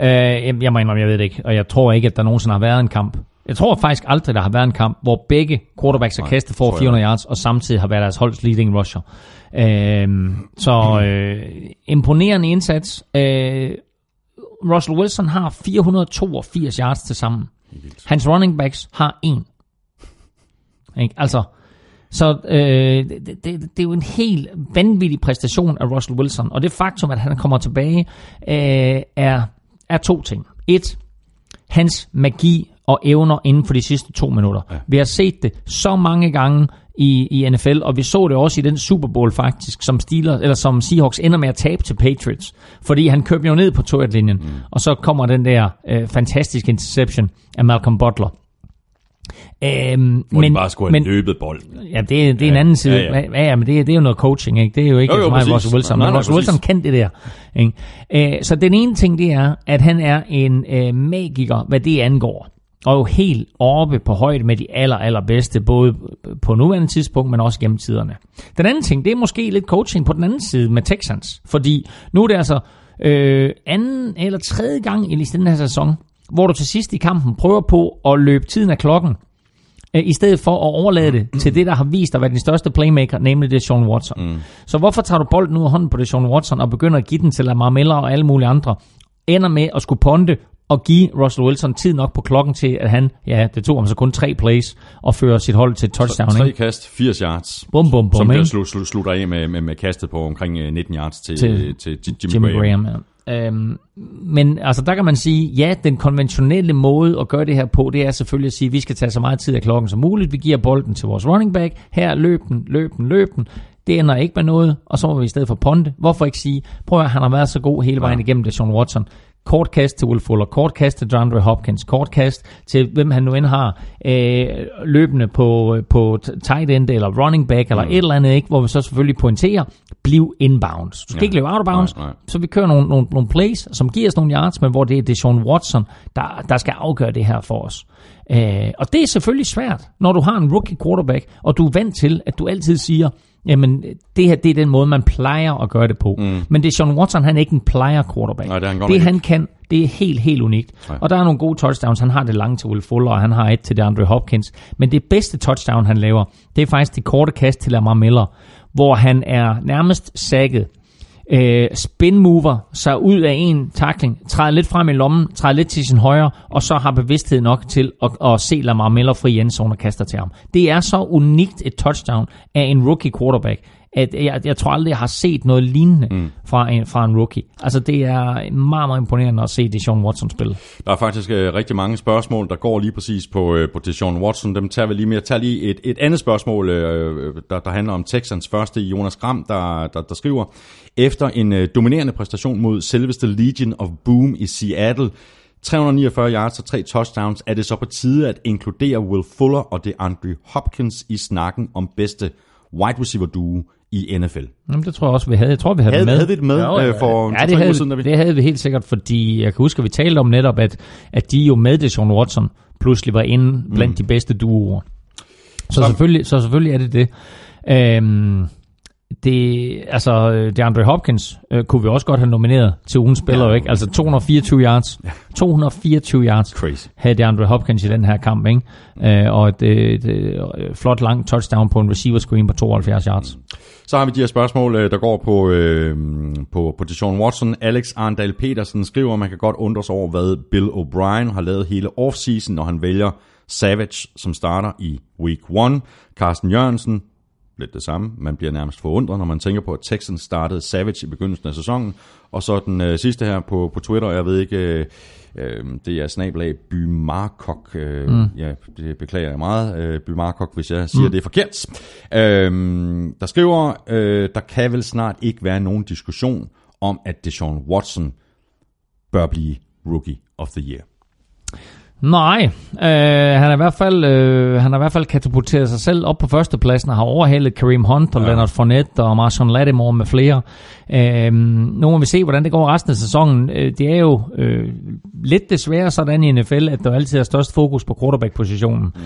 Øh, jeg- jeg må indrømme, jeg ved det ikke, og jeg tror ikke, at der nogensinde har været en kamp. Jeg tror faktisk aldrig, der har været en kamp, hvor begge quarterbacks har kastet for jeg 400 yards, og samtidig har været deres holds leading rusher. Øh, så øh, imponerende indsats. Øh, Russell Wilson har 482 yards til sammen. Hans running backs har en. Ikke? Altså, så øh, det, det, det er jo en helt vanvittig præstation af Russell Wilson. Og det faktum, at han kommer tilbage, øh, er, er to ting. Et, hans magi og evner inden for de sidste to minutter. Ja. Vi har set det så mange gange i, i NFL, og vi så det også i den Super Bowl faktisk, som Steelers, eller som Seahawks ender med at tabe til Patriots. Fordi han køber jo ned på toiletlinjen, mm. og så kommer den der øh, fantastiske interception af Malcolm Butler. Øhm, Hvor men, de bare skulle have løbet bold. Ja, det, det er en anden side. ja, Ja, ja. ja. ja men det, det er jo noget coaching, ikke? Det er jo ikke Jo, jo, præcis. Russell Wilson, Nej, men Russell. Wilson kan det der. Ikke? Øh, så den ene ting, det er, at han er en øh, magiker, hvad det angår. Og jo helt oppe på højde med de aller, allerbedste, både på nuværende tidspunkt, men også gennem tiderne. Den anden ting, det er måske lidt coaching på den anden side med Texans. Fordi nu er det altså øh, anden eller tredje gang i den her sæson, hvor du til sidst i kampen prøver på at løbe tiden af klokken, øh, i stedet for at overlade det til det, der har vist at være den største playmaker, nemlig det er Sean Watson. Mm. Så hvorfor tager du bolden ud af hånden på det Sean Watson og begynder at give den til Lamar Miller og alle mulige andre? Ender med at skulle ponde og give Russell Wilson tid nok på klokken til, at han, ja, det tog ham så kun tre plays og fører sit hold til touchdown. Tre Ikke? kast, 80 yards. Bum, bum, bum, som der slu, slu, slutter af med, med, med kastet på omkring øh, 19 yards til, Til til, til, til Jimmy, Jimmy Graham. Graham. ja. Øhm, men altså, der kan man sige, ja, den konventionelle måde at gøre det her på, det er selvfølgelig at sige, at vi skal tage så meget tid af klokken som muligt. Vi giver bolden til vores running back. Her, løb den, løb den, løb den. Det ender ikke med noget, og så må vi i stedet for ponde. Hvorfor ikke sige, prøv at han har været så god hele vejen igennem det, Sean Watson. Kort kast til Will Fuller, kort kast til DeAndre Hopkins, kort kast til hvem han nu end har, øh, løbende på, på tight end eller running back eller mm. et eller andet, ikke? hvor vi så selvfølgelig pointerer, bliv inbounds. Du skal ja. ikke løbe out of bounds, Nej, nej. så vi kører nogle, nogle, nogle plays, som giver os nogle yards, men hvor det er Deshaun Watson, der, der skal afgøre det her for os. Øh, og det er selvfølgelig svært, når du har en rookie quarterback, og du er vant til, at du altid siger, jamen det her det er den måde, man plejer at gøre det på. Mm. Men Deshaun Watson, han er ikke en plejer quarterback. Nej, det er han det han kan, det er helt, helt unikt. Nej. Og der er nogle gode touchdowns. Han har det lange til Will Fuller, og han har et til DeAndre Hopkins. Men det bedste touchdown, han laver, det er faktisk det korte kast til Lamar Miller, hvor han er nærmest sækket øh, spin mover sig ud af en takling, træder lidt frem i lommen, træder lidt til sin højre, og så har bevidsthed nok til at, at se Lamar Miller fri i endzone og kaster til ham. Det er så unikt et touchdown af en rookie quarterback, at jeg, jeg tror aldrig, jeg har set noget lignende mm. fra, en, fra en rookie. Altså, det er meget, meget imponerende at se Deshaun Watson spille. Der er faktisk øh, rigtig mange spørgsmål, der går lige præcis på, øh, på Deshaun Watson. Dem tager vi lige med. Jeg tager lige et, et andet spørgsmål, øh, der, der handler om Texans første. Jonas Gram, der, der, der skriver, efter en øh, dominerende præstation mod selveste Legion of Boom i Seattle, 349 yards og tre touchdowns, er det så på tide at inkludere Will Fuller og DeAndre Hopkins i snakken om bedste wide receiver duo i NFL. Jamen, det tror jeg også, vi havde. Jeg tror, vi havde, Havde- det med. havde vi det med, øh, for ja, det havde, siden, vi- det havde vi helt sikkert, fordi jeg kan huske, at vi talte om netop, at, at de jo med Deshaun Watson pludselig var inde blandt mm. de bedste duoer. Så, Så- selvfølgelig, så selvfølgelig er det det. Øhm, det, altså, DeAndre Hopkins øh, kunne vi også godt have nomineret til ugens spiller, Ja. ja. ikke? Altså 224 yards. 224 yards Crazy. havde DeAndre Hopkins i den her kamp, ikke? Øh, og et, et, et, et flot langt touchdown på en receiver screen på 72 yards. Så har vi de her spørgsmål, øh, der går på, øh, på, på Deshaun Watson. Alex Arndal Petersen skriver, at man kan godt undre sig over, hvad Bill O'Brien har lavet hele offseason, når han vælger Savage, som starter i week 1. Carsten Jørgensen, lidt det samme. Man bliver nærmest forundret, når man tænker på, at Texans startede Savage i begyndelsen af sæsonen. Og så den øh, sidste her på, på Twitter, jeg ved ikke, øh, øh, det er snabelag By Markok. Øh, mm. Ja, det beklager jeg meget, øh, By Markok, hvis jeg siger mm. det er forkert. Øh, der skriver, øh, der kan vel snart ikke være nogen diskussion om, at Deshaun Watson bør blive Rookie of the Year. Nej, øh, han har i hvert fald øh, han har i hvert fald katapulteret sig selv op på førstepladsen og har overhalet Kareem Hunt og ja. Leonard Fournette og Marshawn Lattimore med flere. Øh, nu må vi se, hvordan det går resten af sæsonen. Øh, det er jo øh, lidt desværre sådan i NFL, at der altid er størst fokus på quarterback-positionen. Mm.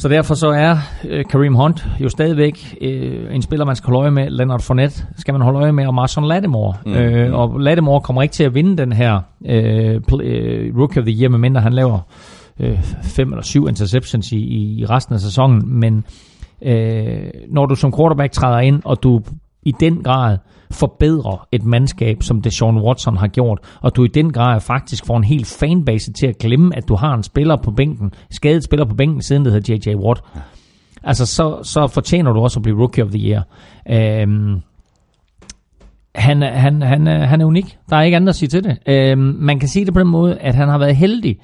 Så derfor så er øh, Kareem Hunt jo stadigvæk øh, en spiller, man skal holde øje med. Leonard Fournette skal man holde øje med, og Marshawn Lattimore. Mm. Øh, og Lattimore kommer ikke til at vinde den her øh, pl- øh, Rookie of the Year, medmindre han laver øh, fem eller syv interceptions i, i resten af sæsonen. Men øh, når du som quarterback træder ind, og du i den grad forbedrer et mandskab, som Deshaun Watson har gjort, og du i den grad faktisk får en hel fanbase til at glemme, at du har en spiller på bænken, skadet spiller på bænken, siden det hedder J.J. Watt. Altså, så, så fortjener du også at blive Rookie of the Year. Øhm, han, han, han, han er unik. Der er ikke andet at sige til det. Øhm, man kan sige det på den måde, at han har været heldig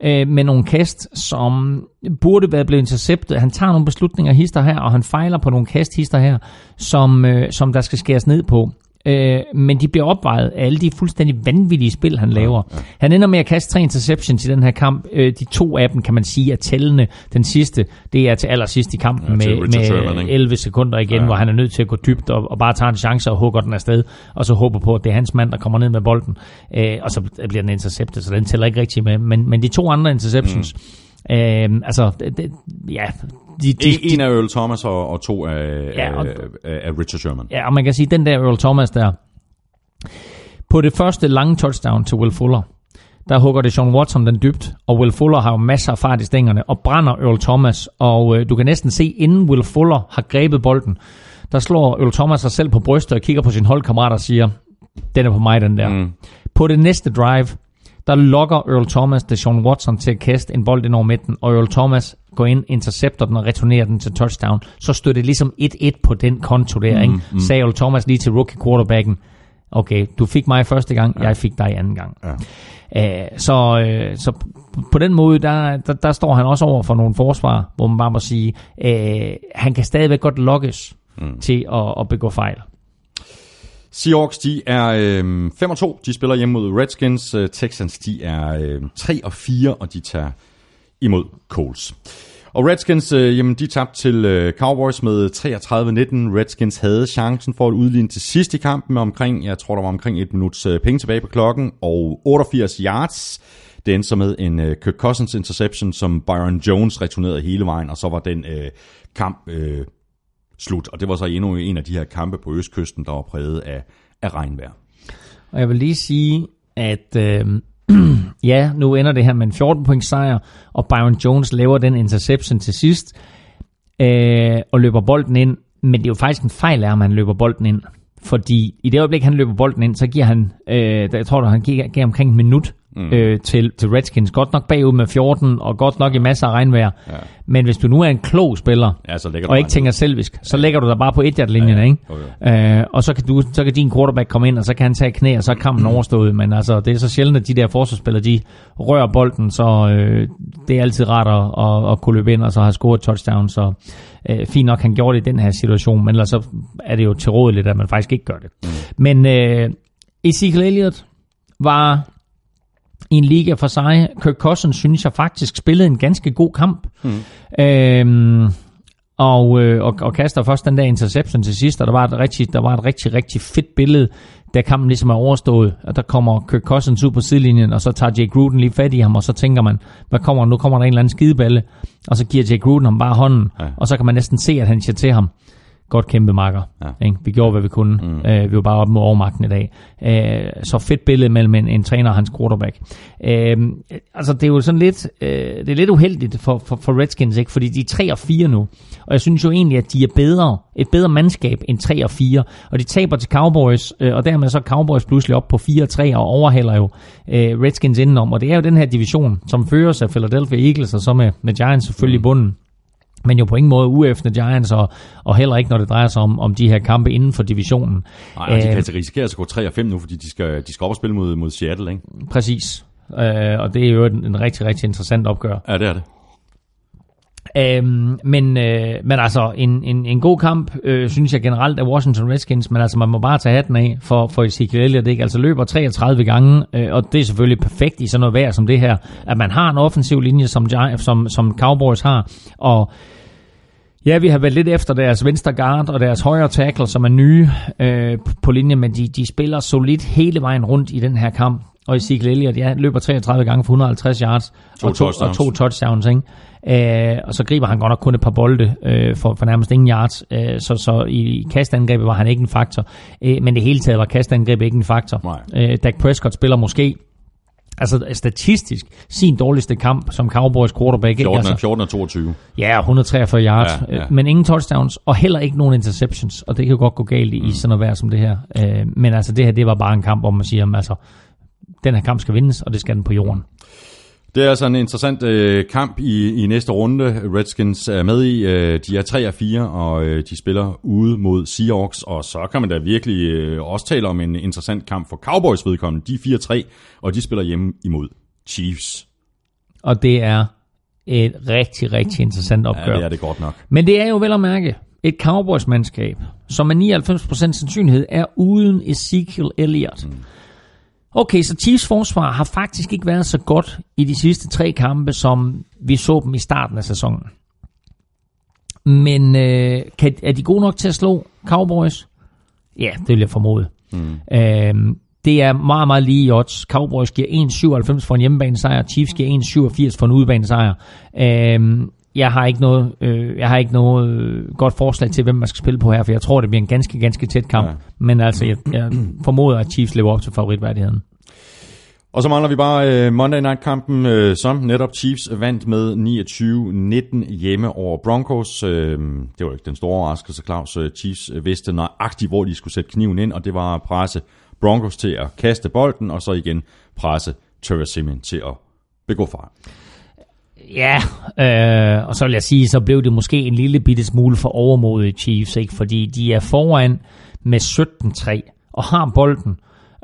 øh, med nogle kast, som burde være blevet interceptet. Han tager nogle beslutninger hister her, og han fejler på nogle kast hister her, som, øh, som der skal skæres ned på. Øh, men de bliver opvejet af alle de fuldstændig vanvittige spil, han laver. Ja, ja. Han ender med at kaste tre interceptions i den her kamp. Øh, de to af dem, kan man sige, er tællende. Den sidste, det er til allersidst i kampen Ja, med, med ikke? 11 sekunder igen, ja. hvor han er nødt til at gå dybt og, og bare tage en chance og hugger den afsted, og så håber på, at det er hans mand, der kommer ned med bolden. Øh, og så bliver den interceptet, så den tæller ikke rigtig med. Men, men de to andre interceptions, mm. øh, altså, det, det, ja, de, de, En, en af Earl Thomas og, og to af, Ja, og- af, af, Richard Sherman. Ja, og man kan sige, den der Earl Thomas der, på det første lange touchdown til Will Fuller, der hugger det Sean Watson den dybt, og Will Fuller har jo masser af fart i stængerne, og brænder Earl Thomas, og øh, du kan næsten se, inden Will Fuller har grebet bolden, der slår Earl Thomas sig selv på brystet og kigger på sin holdkammerat og siger, den er på mig, den der. Mm. På det næste drive, der lokker Earl Thomas Deshaun Watson til at kaste en bold ind over midten, og Earl Thomas går ind, intercepter den og returnerer den til touchdown. Så stod det ligesom 1-1 på den konto der, ikke? Mm. Earl Thomas lige til rookie quarterbacken, okay, du fik mig første gang, ja. jeg fik dig anden gang. Ja. Uh, så, uh, så på den måde, der, der, der står han også over for nogle forsvar, hvor man bare må sige, uh, han kan stadigvæk godt lokkes mm. til at, at begå fejl. Seahawks, de er øh, 5 og 2. De spiller hjemme mod Redskins. Øh, Texans, de er øh, 3 og 4, og de tager imod Coles. Og Redskins, øh, jamen, de tabte til øh, Cowboys med 33-19. Redskins havde chancen for at udligne til sidst i kampen med omkring, jeg tror, der var omkring et minuts øh, penge tilbage på klokken, og 88 yards. Det endte så med en øh, Kirk Cousins interception, som Byron Jones returnerede hele vejen, og så var den øh, kamp øh, slut. Og det var så endnu en af de her kampe på Østkysten, der var præget af, af regnvejr. Og jeg vil lige sige, at øh, ja, nu ender det her med en 14 point sejr, og Byron Jones laver den interception til sidst, øh, og løber bolden ind. Men det er jo faktisk en fejl af, at man løber bolden ind. Fordi i det øjeblik, han løber bolden ind, så giver han, øh, jeg tror, han giver, giver omkring en minut mm. øh, til, til Redskins. Godt nok bagud med 14, og godt nok i masser af regnvejr. Ja. Men hvis du nu er en klog spiller, Ja, så og ikke tænker selvisk, så lægger du dig bare på et linjen Ja, ja, ja. ikke? Øh, og så kan, du, så kan din quarterback komme ind, og så kan han tage knæ, og så er kampen overstået. Men altså, det er så sjældent, at de der forsvarsspillere, de rører bolden, så øh, det er altid rart at, at, at kunne løbe ind, og så have scoret et touchdown. Så øh, fint nok, han gjorde det i den her situation, men ellers så er det jo tilrådeligt, at man faktisk ikke gør det. Mm. Men øh, Ezekiel Elliott var i en liga for sig. Kirk Cousins synes jeg faktisk spillede en ganske god kamp. Mm. Øhm, og, øh, og, og kaster først den der interception til sidst, og der var et rigtig, der var et rigtig, rigtig fedt billede, da kampen ligesom er overstået, og der kommer Kirk Cousins ud på sidelinjen, og så tager Jake Gruden lige fat i ham, og så tænker man, hvad kommer nu kommer der en eller anden skideballe, og så giver Jake Gruden ham bare hånden, Ja. og så kan man næsten se, at han siger til ham, godt kæmpe makker. Ja. Ikke? Vi gjorde, hvad vi kunne. Mm. Øh, vi var bare oppe med overmagten i dag. Øh, så fedt billede mellem en, en træner og hans quarterback. Øh, altså, det er jo sådan lidt, øh, det er lidt uheldigt for, for, for Redskins, ikke? fordi de er 3 og 4 nu. Og jeg synes jo egentlig, at de er bedre, et bedre mandskab end 3 og 4. Og de taber til Cowboys, øh, og dermed så er Cowboys pludselig op på 4 og 3 og overhaler jo øh, Redskins indenom. Og det er jo den her division, som føres af Philadelphia Eagles, og så med, med Giants selvfølgelig i bunden men jo på ingen måde efter Giants, og, og heller ikke, når det drejer sig om, om de her kampe inden for divisionen. Nej, de Øh, kan altså risikere at gå 3 og 5 nu, fordi de skal, de skal op og spille mod, mod Seattle, ikke? Præcis. Øh, og det er jo en, en rigtig, rigtig interessant opgør. Ja, det er det. Øhm, men, øh, men altså, en, en, en god kamp, øh, synes jeg generelt af Washington Redskins, men altså, man må bare tage hatten af for, for Ezekiel Elliott, ikke? Altså løber 33 gange, øh, og det er selvfølgelig perfekt i sådan noget vejr som det her, at man har en offensiv linje, som, som, som Cowboys har, og Ja, vi har været lidt efter deres venstre guard og deres højre tackle, som er nye øh, på linjen, men de, de spiller solidt hele vejen rundt i den her kamp. Og Ezekiel Elliott, ja, løber 33 gange for 150 yards To og, to, og touchdowns. to touchdowns. Ikke? Øh, og så griber han godt nok kun et par bolde øh, for, for nærmest ingen yards. Øh, så, så i kastangrebet var han ikke en faktor. Øh, men det hele taget var kastangrebet ikke en faktor. Nej. Øh, Dak Prescott spiller måske altså statistisk sin dårligste kamp som Cowboys quarterback. ikke? 14, altså, og- 14 og 22. Ja, 143 yards, Ja, ja, ja. men ingen touchdowns, og heller ikke nogen interceptions, og det kan jo godt gå galt i, mm. sådan noget vejr som det her. Øh, men altså, det her, det var bare en kamp, hvor man siger, altså, den her kamp skal vindes, og det skal den på jorden. Det er altså en interessant øh, kamp i, i næste runde. Redskins er med i. Øh, de er 3 og 4, og øh, de spiller ude mod Seahawks. Og så kan man da virkelig øh, også tale om en interessant kamp for Cowboys vedkommende. De er 4-3, og de spiller hjemme imod Chiefs. Og det er et rigtig, rigtig interessant opgør. Ja, det er det godt nok. Men det er jo vel at mærke et Cowboys-mandskab, som med 99% sandsynlighed er uden Ezekiel Elliott. Mm. Okay, så Chiefs forsvar har faktisk ikke været så godt i de sidste tre kampe, som vi så dem i starten af sæsonen. Men øh, kan, er de gode nok til at slå Cowboys? Ja, det vil jeg formode. Mm. Øhm, det er meget, meget lige i odds. Cowboys giver 1,97 for en hjemmebanesejr, Chiefs giver 1,87 for en udebanesejr. Øhm, jeg har ikke noget, øh, jeg har ikke noget øh, godt forslag til, hvem man skal spille på her, for jeg tror, det bliver en ganske, ganske tæt kamp. Ja. Men altså, jeg, jeg formoder, at Chiefs lever op til favoritværdigheden. Og så mangler vi bare øh, Monday Night-kampen, øh, som netop Chiefs vandt med 29-19 hjemme over Broncos. Øh, det var ikke den store overraskelse, Claus. Øh, Chiefs øh, vidste nøjagtigt, hvor de skulle sætte kniven ind, og det var at presse Broncos til at kaste bolden, og så igen presse Trevor Simeon til at begå fejl. Ja, øh, og så vil jeg sige, så blev det måske en lille bitte smule for overmodige Chiefs, ikke? fordi de er foran med 17-3 og har bolden,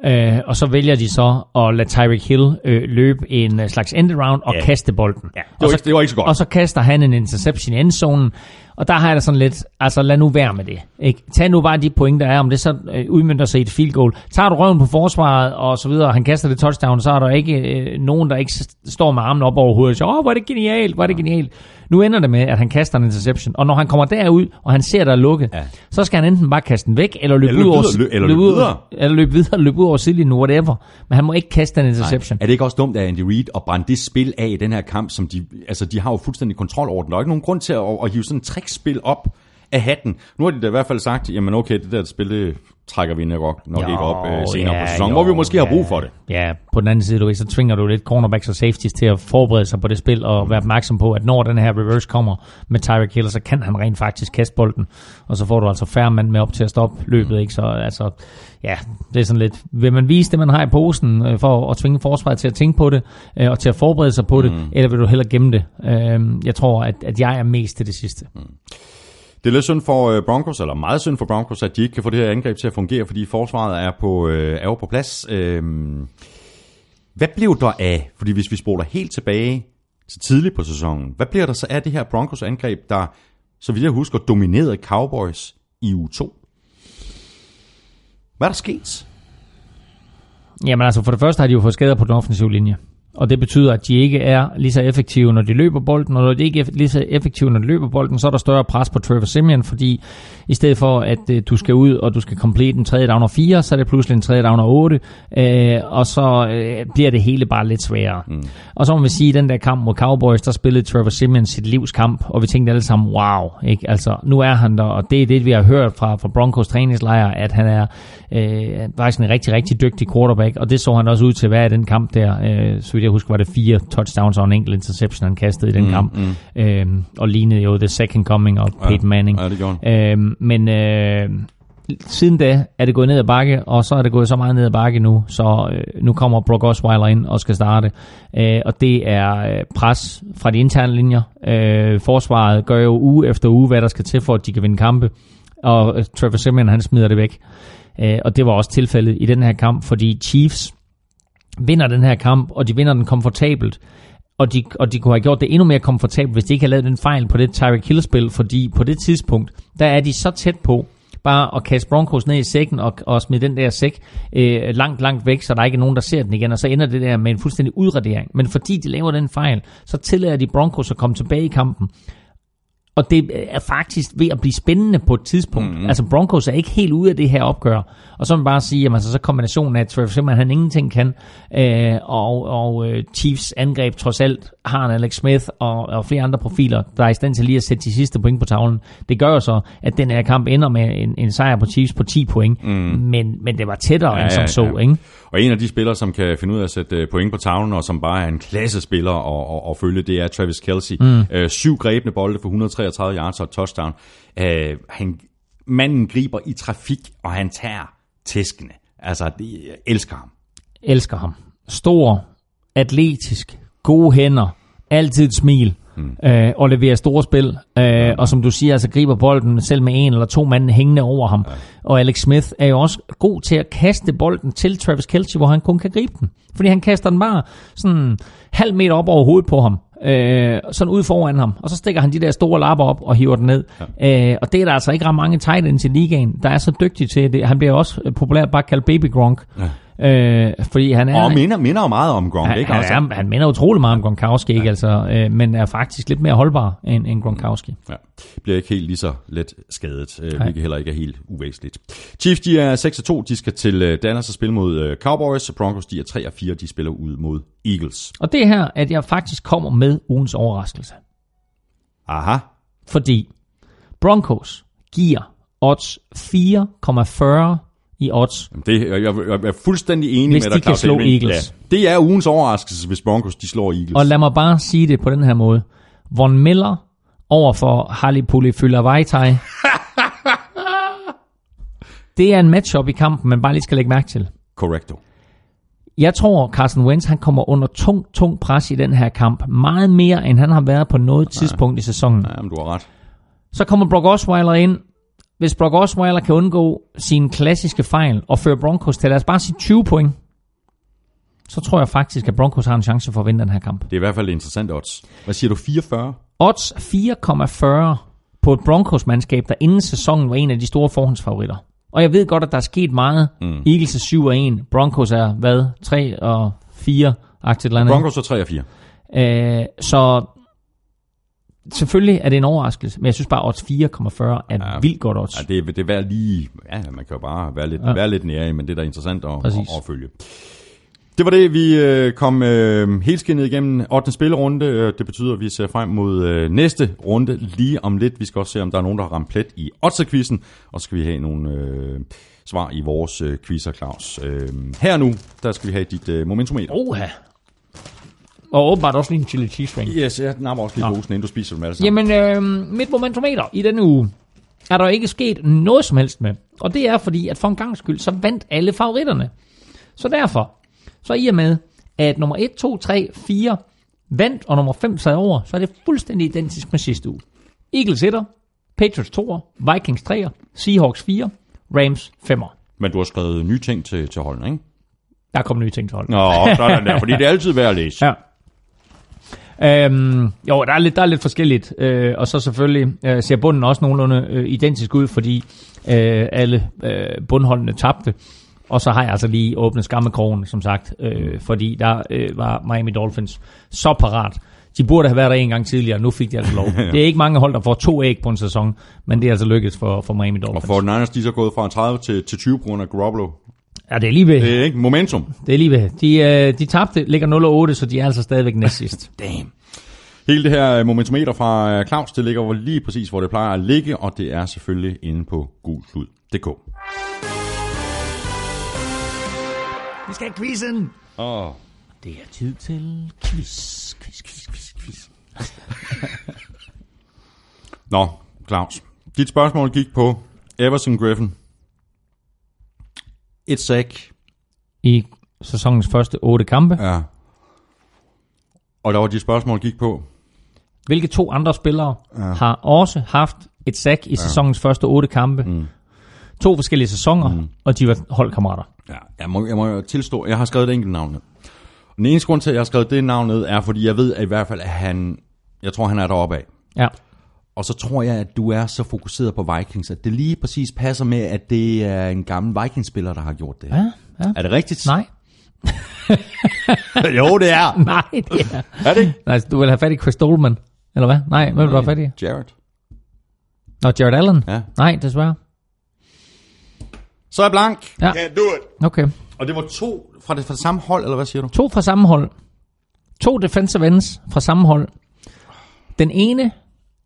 øh, og så vælger de så at lade Tyreek Hill øh, løbe en øh, slags end around og Ja. kaste bolden. Ja, det var, og så, ikke, det var ikke så godt. Og så kaster han en interception i endzonen, og der har jeg da sådan lidt, altså lad nu være med det. Ikke? Tag nu bare de point, der er, om det så øh, udmyndter sig i et field goal. Tager du røven på forsvaret og så videre, og han kaster det touchdown, så er der ikke øh, nogen, der ikke står med armen op over hovedet og siger, åh, hvor er det genialt, hvor er det genialt. Nu ender det med, at han kaster en interception, og når han kommer derud, og han ser, der er lukket, ja. Så skal han enten bare kaste den væk, eller løbe Eller ud over, videre, eller løbe løbe ud, videre. eller løbe videre, løbe ud over sidelinjen, whatever. Men han må ikke kaste den interception. Er det ikke også dumt af Andy Reid at brænde det spil af i den her kamp, som de, altså de har jo fuldstændig kontrol over den. Der er ikke nogen grund til at, at hive sådan et trickspil op af hatten. Nu har de da i hvert fald sagt, jamen okay, det der spil, det trækker vi nok, nok Jo, ikke op øh, senere ja, på sæsonen, jo, hvor vi måske har ja. brug for det. Ja, på den anden side, du ved, så tvinger du lidt cornerbacks og safeties til at forberede sig på det spil, og være opmærksom på, at når den her reverse kommer med Tyreek Hill, så kan han rent faktisk kaste bolden, og så får du altså færre mand med op til at stoppe løbet, ikke? Så altså, ja, det er sådan lidt, vil man vise det, man har i posen, øh, for at tvinge forsvaret til at tænke på det, øh, og til at forberede sig på det, eller vil du hellere gemme det? Øh, jeg tror, at, at jeg er mest til det sidste. Det er lidt synd for øh, Broncos, eller meget synd for Broncos, at de ikke kan få det her angreb til at fungere, fordi forsvaret er, på, øh, er jo på plads. Øhm, hvad blev der af, fordi hvis vi spoler helt tilbage til tidligt på sæsonen, hvad bliver der så af det her Broncos angreb, der, så vidt jeg husker, dominerede Cowboys i uge 2? Hvad er der sket? Jamen altså, for det første har de jo fået skader på den offensive linje. Og det betyder, at de ikke er lige så effektive, når de løber bolden, og når de ikke er lige så effektive, når de løber bolden, så er der større pres på Trevor Simeon, fordi i stedet for, at øh, du skal ud, og du skal complete en tredje down og fire, så er det pludselig en tredje down og otte, øh, og så øh, bliver det hele bare lidt sværere. Mm. Og så må vi sige, at den der kamp mod Cowboys, der spillede Trevor Simeon sit livs kamp, og vi tænkte alle sammen, wow, ikke? Altså, nu er han der, og det er det, vi har hørt fra, fra Broncos træningslejr, at han er øh, faktisk en rigtig, rigtig dygtig quarterback, og det så han også ud til at være i den kamp der. Øh, så jeg husker, var det fire touchdowns og en enkelt interception, han kastede i den mm, kamp, mm. Øh, og lignede jo The Second Coming og Peyton Manning. Ja, det gjorde han. Øh, men øh, siden da er det gået ned ad bakke, og så er det gået så meget ned ad bakke nu, så øh, nu kommer Brock Osweiler ind og skal starte. Øh, og det er øh, pres fra de interne linjer. Øh, forsvaret gør jo uge efter uge, hvad der skal til for, at de kan vinde kampe. Og øh, Trevor Simeon, han smider det væk. Øh, og det var også tilfældet i den her kamp, fordi Chiefs vinder den her kamp, og de vinder den komfortabelt. Og de, og de kunne have gjort det endnu mere komfortabelt, hvis de ikke havde lavet den fejl på det Tyreek Hill-spil, fordi på det tidspunkt, der er de så tæt på, bare at kaste Broncos ned i sækken og, og smide den der sæk øh, langt, langt væk, så der ikke er nogen, der ser den igen, og så ender det der med en fuldstændig udradering. Men fordi de laver den fejl, så tillader de Broncos at komme tilbage i kampen. Og det er faktisk ved at blive spændende på et tidspunkt. Mm-hmm. Altså Broncos er ikke helt ude af det her opgør. Og så vil man bare sige, at altså, så kombinationen af, at Trevor Simeon han ingenting kan, øh, og, og øh, Chiefs angreb trods alt har en Alex Smith og, og flere andre profiler, der er i stand til lige at sætte de sidste point på tavlen. Det gør jo så, at den her kamp ender med en, en sejr på Chiefs på 10 point. Mm. Men, men det var tættere ja, end som så, ikke? Og en af de spillere, som kan finde ud af at sætte øh, point på tavlen, og som bare er en klassespiller at, at, at følge, det er Travis Kelsey. Mm. Øh, syv grebne bolde for 133 yards og touchdown. Øh, han, manden griber i trafik, og han tager tæskene. Altså, det, jeg elsker ham. elsker ham. Stor, atletisk, gode hænder, altid et smil, mm. øh, og leverer store spil. Øh, og som du siger, altså griber bolden selv med en eller to mand hængende over ham. Ja. Og Alex Smith er jo også god til at kaste bolden til Travis Kelce, hvor han kun kan gribe den. Fordi han kaster den bare sådan halv meter op over hovedet på ham. Øh, sådan ud foran ham, og så stikker han de der store lapper op og hiver den ned. Ja. Øh, og det er der altså ikke ret mange tight ends i ligaen, der er så dygtige til det. Han bliver også populært bare kaldt Baby Gronk. Ja. Øh, fordi han er... Og minder, minder jo meget om Gronk, Han, ikke? han, også? er, han minder utrolig meget om Gronkowski, ikke? Altså, øh, men er faktisk lidt mere holdbar end, end Gronkowski. Ja. Bliver ikke helt lige så let skadet, øh, hvilket heller ikke er helt uvæsentligt. Chiefs, de er 6-2, de skal til øh, Dallas og spille mod øh, Cowboys, Broncos, de er 3-4, de spiller ud mod Eagles. Og det er her, at jeg faktisk kommer med ugens overraskelse. Aha, Fordi Broncos giver odds 4,40 i odds. Jamen, det, jeg, jeg, jeg er fuldstændig enig Hvis med dig, Claus slå Elming. Eagles. Ja, det er ugens overraskelse, hvis Broncos de slår Eagles. Og lad mig bare sige det på den her måde. Von Miller over for Harley Vejtai. det er en matchup i kampen, man bare lige skal lægge mærke til. Correcto. Jeg tror, Carson Wentz han kommer under tung, tung pres i den her kamp. Meget mere, end han har været på noget tidspunkt i sæsonen. Ja, men du har ret. Så kommer Brock Osweiler ind. Hvis Brock Osweiler kan undgå sine klassiske fejl og føre Broncos til, lad os bare sige 20 point, så tror jeg faktisk, at Broncos har en chance for at vinde den her kamp. Det er i hvert fald et interessant odds. Hvad siger du, 44? Odds 4,40 på et Broncos-mandskab, der inden sæsonen var en af de store forhåndsfavoritter. Og jeg ved godt, at der er sket meget. Mm. Eagles er 7 og 1. Broncos er, hvad, 3 og 4 aktivt eller andet. Broncos er 3 og 4. Øh, så selvfølgelig er det en overraskelse, men jeg synes bare, at odds 4,40 er ja. Vildt godt odds. Ja, det, er- det er værd lige... Ja, man kan jo bare være lidt, ja. være lidt nære, men det er da interessant at, at, Præcis. at følge. Det var det, vi øh, kom øh, helt skinnet igennem 8. spillerunde. Øh, Det betyder, at vi ser frem mod øh, næste runde lige om lidt. Vi skal også se, om der er nogen, der har ramt plet i 8. quizzen og så skal vi have nogle øh, svar i vores øh, quizzer, Claus. Øh, her nu, der skal vi have dit øh, momentometer. Oha. Og åbenbart også lige en chili cheese ring. Yes, jeg napper også lige posen, inden du spiser dem alle sammen. Jamen, øh, mit momentometer i denne uge er der ikke sket noget som helst med. Og det er fordi, at for en gang skyld, så vandt alle favoritterne. Så derfor, så i og med, at nummer 1, 2, 3, 4 vandt, og nummer 5 sad over, så er det fuldstændig identisk med sidste uge. Eagles 1'er, Patriots 2'er, Vikings 3'er, Seahawks 4, Rams 5'er. Men du har skrevet nye ting til, til holdene, ikke? Der kom nye ting til hold. Nå, sådan der, fordi det er altid værd at læse. Ja. Øhm, jo, der er lidt, der er lidt forskelligt, øh, og så selvfølgelig øh, ser bunden også nogenlunde øh, identisk ud, fordi øh, alle øh, bundholdene tabte. Og så har jeg altså lige åbnet skammekrogen, som sagt, øh, fordi der øh, var Miami Dolphins så parat. De burde have været der en gang tidligere, nu fik de altså lov. Det er ikke mange hold, der får to æg på en sæson, men det er altså lykkedes for, for Miami Og Dolphins. for Niners, de er så gået fra 30 til, til 20 på grund af Garoppolo. Ja, det er lige ved. Det er ikke momentum. Det er lige ved. De, øh, de tabte, ligger 0-8, så de er altså stadigvæk næst sidst. Damn. Hele det her øh, momentometer fra øh, Claus, det ligger lige præcis, hvor det plejer at ligge, og det er selvfølgelig inde på gulklud.dk. Vi skal have quizzen! Åh, Det er tid til quiz, quiz, quiz, quiz, quiz. Nå, Claus. Dit spørgsmål gik på Everson Griffin. Et sack. I sæsonens første otte kampe. Ja. Og der var de spørgsmål gik på. Hvilke to andre spillere ja. har også haft et sack i sæsonens første otte kampe? Mm. To forskellige sæsoner, mm. og de var holdkammerater. Ja, jeg må, jeg må jo tilstå, jeg har skrevet et enkelt navn ned. Og den eneste grund til, at jeg har skrevet det navn ned, er, fordi jeg ved at i hvert fald, at han, jeg tror, han er deroppe af. Ja. Og så tror jeg, at du er så fokuseret på Vikings, at det lige præcis passer med, at det er en gammel Vikings-spiller, der har gjort det. Ja, ja. Er det rigtigt? Nej. jo, det er. Nej, det er... Er det ikke? Nej, du vil have fat i Chris Dolman, eller hvad? Nej, hvem vil du have fat i? Jared. Nå, Jared Allen? Ja. Nej, desværre. Så er jeg blank. Ja, Can't do it. okay. Og det var to fra det, fra det samme hold, eller hvad siger du? To fra samme hold. To defensive ends fra samme hold. Den ene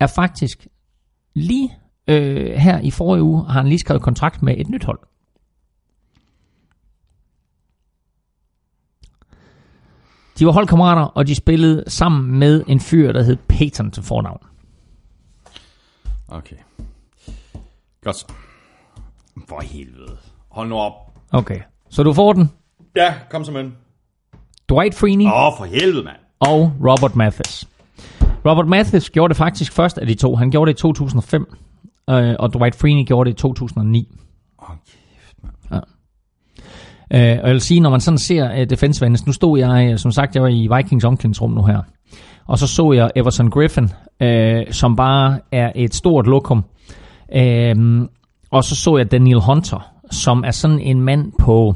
er faktisk lige øh, her i forrige uge, har han lige skrevet kontrakt med et nyt hold. De var holdkammerater, og de spillede sammen med en fyr, der hed Peyton til fornavn. Okay. Godt så. For helvede. Hold nu op. Okay, så du får den. Ja, kom så med den. Dwight Freeney Åh, oh, for helvede, mand. og Robert Mathis. Robert Mathis gjorde det faktisk først af de to. Han gjorde det i 2005, øh, og Dwight Freeney gjorde det i 2009. Åh, kæft, mand. Øh, og jeg vil sige, når man sådan ser uh, defensive ends, nu stod jeg, øh, som sagt, jeg var i Vikings omklædningsrum nu her, og så så jeg Everson Griffin, øh, som bare er et stort lokum. Øh, og så så jeg Daniel Hunter, som er sådan en mand på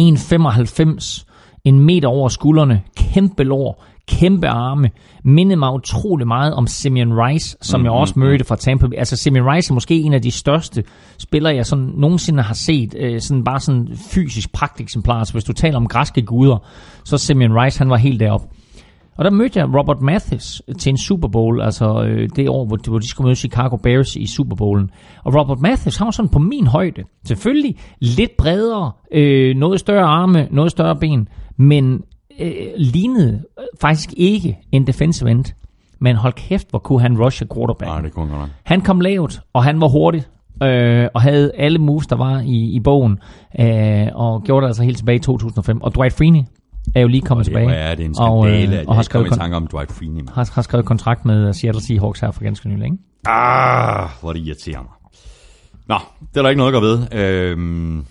1,95, en meter over skuldrene, kæmpe lår, kæmpe arme, mindede mig utrolig meget om Simeon Rice, som mm, jeg også mødte fra Tampa Bay. Altså Simeon Rice er måske en af de største spillere, jeg sådan nogensinde har set, øh, sådan bare sådan fysisk pragteksemplar. Så hvis du taler om græske guder, så Simeon Rice, han var helt deroppe. Og der mødte jeg Robert Mathis til en Super Bowl, altså øh, det år, hvor, hvor de skulle møde Chicago Bears i Super Bowlen. Og Robert Mathis, han var sådan på min højde. Selvfølgelig lidt bredere, øh, noget større arme, noget større ben, men øh, lignede faktisk ikke en defensive end. Men hold kæft, hvor kunne han rushe quarterback. Nej, det kunne han. Han kom lavt, og han var hurtig, øh, og havde alle moves, der var i, i bogen, øh, og gjorde det altså helt tilbage i 2005. Og Dwight Freeney er jo lige kommet Det tilbage. er det en og, skandale, øh, at jeg og har skrevet, i tanke om Dwight Freeney. har, har skrevet kontrakt med Seattle Seahawks her for ganske nylig, ikke? Ah, hvor det irriterer mig. Nå, det er der ikke noget at gøre ved. Øhm,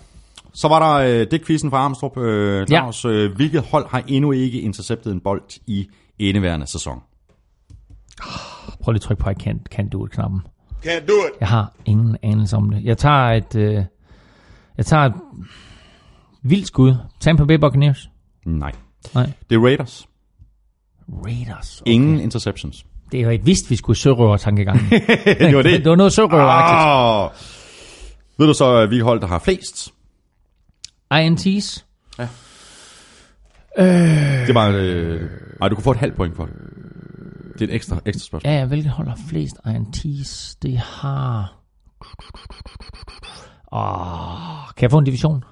så var der øh, det quizzen fra Armstrong. Øh, Claus, ja. øh, hvilket hold har endnu ikke interceptet en bold i indeværende sæson? Prøv prøv lige at trykke på I can't, can't do it-knappen. Can't do it. Jeg har ingen anelse om det. Jeg tager et... Øh, jeg tager et vildt skud. Tampa Bay Buccaneers. Nej. Nej. Det er Raiders. Raiders. Okay. Ingen interceptions. Det er jo et vist, vi skulle sørøver tankegang. det var det. det var noget sørøveragtigt. Ah. Ved du så, hvilket hold, der har flest? INT's. Det var... Øh... Ej, du kan få et halvt point for det. Det er et ekstra, ekstra spørgsmål. Ja, ja, hvilket hold har flest INT's? Det har... Åh, kan jeg få en division?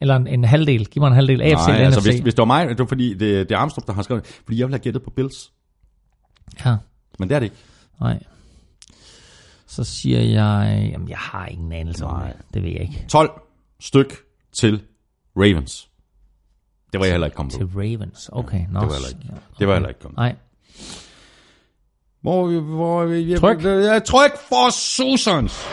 Eller en, en halvdel? Giv mig en halvdel. AFC Nej, eller altså NFC? hvis, hvis det var mig, det var fordi, det, det er Armstrong, der har skrevet Fordi jeg ville have gættet på Bills. Ja, Men det er det ikke. nej. Så siger jeg... Jamen, jeg har ingen anelse om det. Det ved jeg ikke. 12 styk til Ravens. Det var jeg heller ikke kommet på. Til Ravens. Okay, nå. Det var heller ikke, det var heller ikke kommet. Nej. Hvor, hvor, jeg, Tryk. Jeg, jeg, tryk for Susans.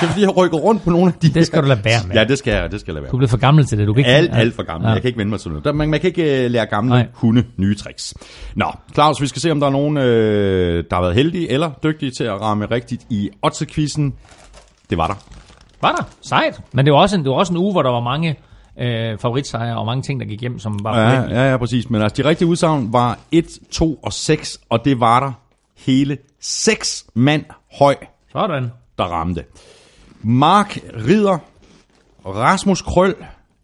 det er fordi, jeg rundt på nogle af de Det skal du lade være med. Ja, det skal jeg, det skal jeg lade være Du bliver for gammel til det. Du kan ikke... Alt, alt for gammel. Ja. Jeg kan ikke vende mig til noget. Man, man kan ikke uh, lære gamle Nej. Hunde nye tricks. Nå, Claus, vi skal se, om der er nogen, øh, der har været heldige eller dygtige til at ramme rigtigt i Otze-quizzen. Det var der. Var der? Sejt. Men det var også en, det var også en uge, hvor der var mange øh, favoritsejre og mange ting, der gik hjem, som var Ja, forventelige. ja, ja, præcis. Men altså, de rigtige udsagn var 1, 2 og 6, og det var der hele 6 mand høj, Sådan. der ramte. Mark Ridder, Rasmus Krøl,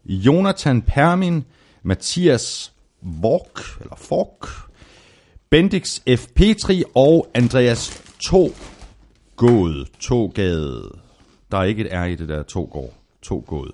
Jonathan Permin, Mathias Vork, eller Fork, Bendix F. Petri og Andreas Togåde. Togade. Der er ikke et R i det der to går. To gået.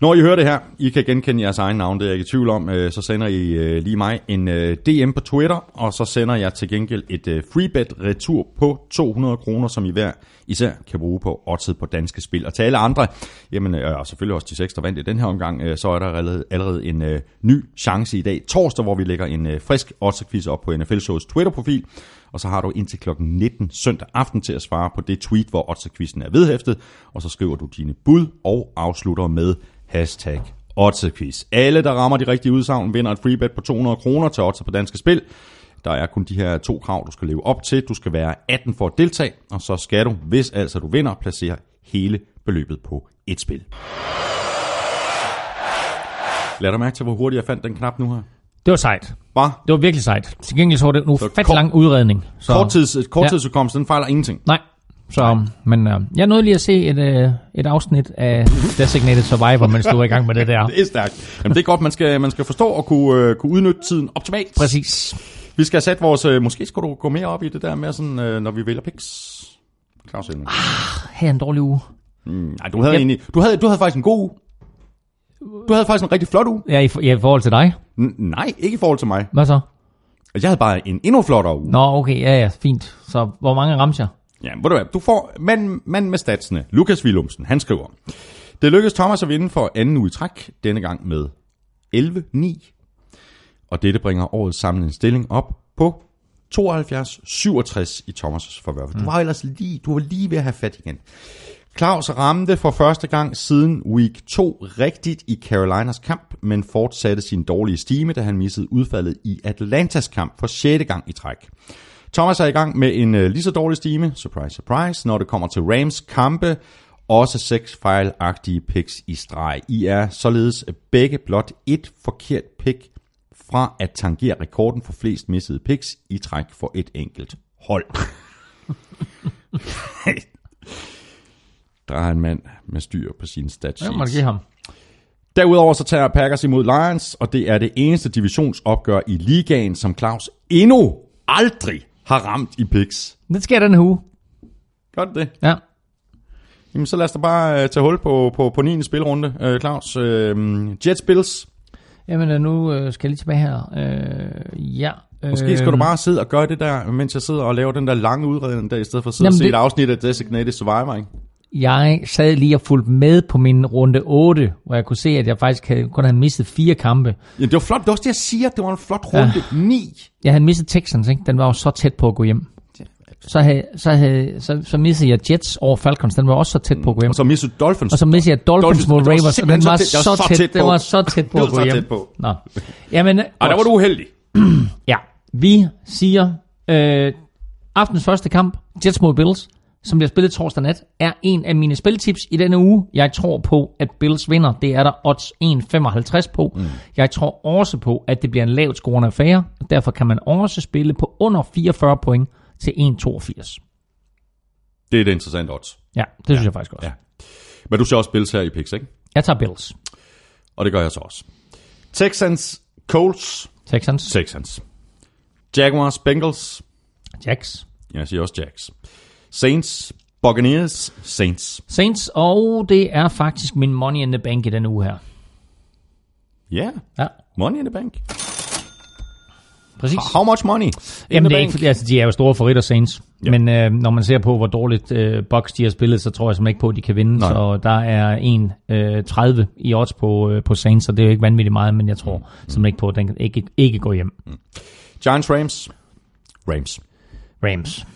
Når I hører det her, I kan genkende jeres egen navn, det er jeg ikke i tvivl om, øh, så sender I øh, lige mig en øh, DM på Twitter, og så sender jeg til gengæld et freebet retur på 200 kroner, som I hver især kan bruge på oddset på danske spil. Og til alle andre, jamen, og selvfølgelig også de seks, der vandt i den her omgang, så er der allerede, en ny chance i dag, torsdag, hvor vi lægger en frisk oddset op på NFL Shows Twitter-profil, og så har du indtil kl. 19 søndag aften til at svare på det tweet, hvor Otterquizzen er vedhæftet, og så skriver du dine bud og afslutter med hashtag Otterquiz. Alle, der rammer de rigtige udsagn, vinder et freebet på 200 kroner til Otter på Danske Spil. Der er kun de her to krav, du skal leve op til. Du skal være 18 for at deltage, og så skal du, hvis altså du vinder, placere hele beløbet på et spil. Lad dig mærke til, hvor hurtigt jeg fandt den knap nu her. Det var sejt. Bare Det var virkelig sejt. Til gengæld så var det fat kort- lang udredning. Så, korttids, korttidsudkommelse, den fejler ingenting. Nej. Så, men øh, jeg nåede lige at se et, øh, et afsnit af Designated Survivor, mens du var i gang med det der. Det er stærkt. Jamen, det er godt, man skal, man skal forstå og kunne, øh, kunne udnytte tiden optimalt. Præcis. Vi skal sat vores... Øh, måske skulle du gå mere op i det der med, sådan, øh, når vi vælger picks. Claus Elming. Her er en dårlig uge. Nej, du havde, Yep. egentlig, du, havde, du havde faktisk en god uge. Du havde faktisk en rigtig flot uge. Ja, i, ja, i forhold til dig. N- nej, ikke i forhold til mig. Hvad så? Jeg havde bare en endnu flottere uge. Nå, okay, ja, ja, fint. Så hvor mange ramte jeg? Ja, ved du hvad, du får mand, mand med statsene. Lukas Willumsen, han skriver. Det lykkedes Thomas at vinde for anden uge i træk, denne gang med 11-9. Og dette bringer årets samlede stilling op på 72-67 i Thomas' forvør. Du var ellers lige, du var lige ved at have fat igen. Claus ramte for første gang siden week 2 rigtigt i Carolinas kamp, men fortsatte sin dårlige stime, da han missede udfaldet i Atlantas kamp for 6. gang i træk. Thomas er i gang med en øh, lige så dårlig stime, surprise, surprise, når det kommer til Rams kampe. Også seks fejlagtige picks i streg. I er således begge blot et forkert pick fra at tangere rekorden for flest missede picks i træk for et enkelt hold. Der er en mand med styr på sine stats. Jeg må give ham. Derudover så tager Packers imod Lions, og det er det eneste divisionsopgør i ligaen, som Claus endnu aldrig har ramt i picks. Det sker den uge. Gør det det? Ja. Jamen, så lad os da bare øh, tage hul på, på, på 9. spilrunde, øh, Claus. Øh, Jets Bills. Jamen, øh, nu øh, skal jeg lige tilbage her. Øh, ja. Øh, Måske skal du bare sidde og gøre det der, mens jeg sidder og laver den der lange udredning der, i stedet for at sidde Jamen, og se det- et afsnit af Designated Survivor, ikke? Jeg sad lige og fulgte med på min runde 8, hvor jeg kunne se, at jeg faktisk kun havde misset fire kampe. Ja, det var flot. Det var også det, jeg siger. Det var en flot runde. Ja. 9. Jeg havde misset Texans, ikke? Den var jo så tæt på at gå hjem. Så, havde, så, havde, så, så missede jeg Jets over Falcons. Den var også så tæt på at gå hjem. Og så missede Dolphins. Og så missede jeg Dolphins mod Ravens, og den var så tæt, den på. var så tæt på Det at var gå hjem. tæt på. Nå. Jamen, Ej, der var du uheldig. Ja, vi siger Øh, aftens første kamp, Jets mod Bills, som bliver spillet torsdag nat, er en af mine spiltips i denne uge. Jeg tror på, at Bills vinder. Det er der odds 1,55 på. Mm. Jeg tror også på, at det bliver en lavt scorende affære. og Derfor kan man også spille på under 44 point til 1,82. Det er et interessant odds. Ja, det synes ja. jeg faktisk også. Ja. Men du ser også Bills her i picks, ikke? Jeg tager Bills. Og det gør jeg så også. Texans, Colts, Texans. Texans. Jaguars, Bengals. Jacks. Jeg siger også Jacks. Saints, Buccaneers, Saints. Saints, og det er faktisk min money in the bank i denne uge her. Ja, yeah. Ja, money in the bank. præcis. How much money? In Jamen, the det er bank? ikke, altså, de er jo store favoritter, Saints. Ja. Men øh, når man ser på, hvor dårligt øh, Bucks de har spillet, så tror jeg simpelthen ikke på, at de kan vinde. Nej. Så der er en øh, 30 i odds på, øh, på Saints, så det er jo ikke vanvittigt meget, men jeg tror Mm. simpelthen ikke på, at den ikke, ikke gå hjem. Giants, Rams. Rams. Rams.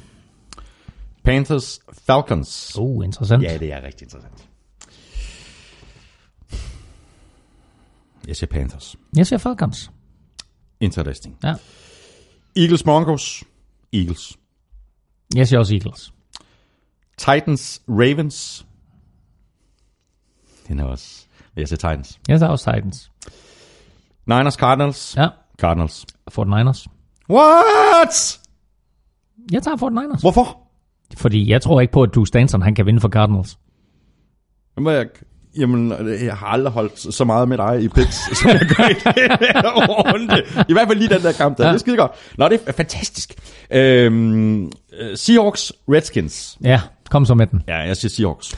Panthers, Falcons. Uh, interessant. Ja, det er rigtig interessant. Jeg siger Panthers. Jeg ser Falcons. Interesting. Ja. Eagles, Broncos. Eagles. Jeg ser også Eagles. Titans, Ravens. Den er også... Jeg siger Titans. Jeg tager også Titans. Niners, Cardinals. Ja, Cardinals. 49ers. What? Jeg tager 49ers. Hvorfor? Fordi jeg tror ikke på, at du Stanton han kan vinde for Cardinals. Jamen, jeg, jamen, jeg har aldrig holdt så meget med dig i picks, som jeg gør i runde. I hvert fald lige den der kamp der. Ja. Ja. Det er skide godt. Nå, det er fantastisk. Øhm, øh, Seahawks, Redskins. Ja, kom så med den. Ja, jeg siger Seahawks.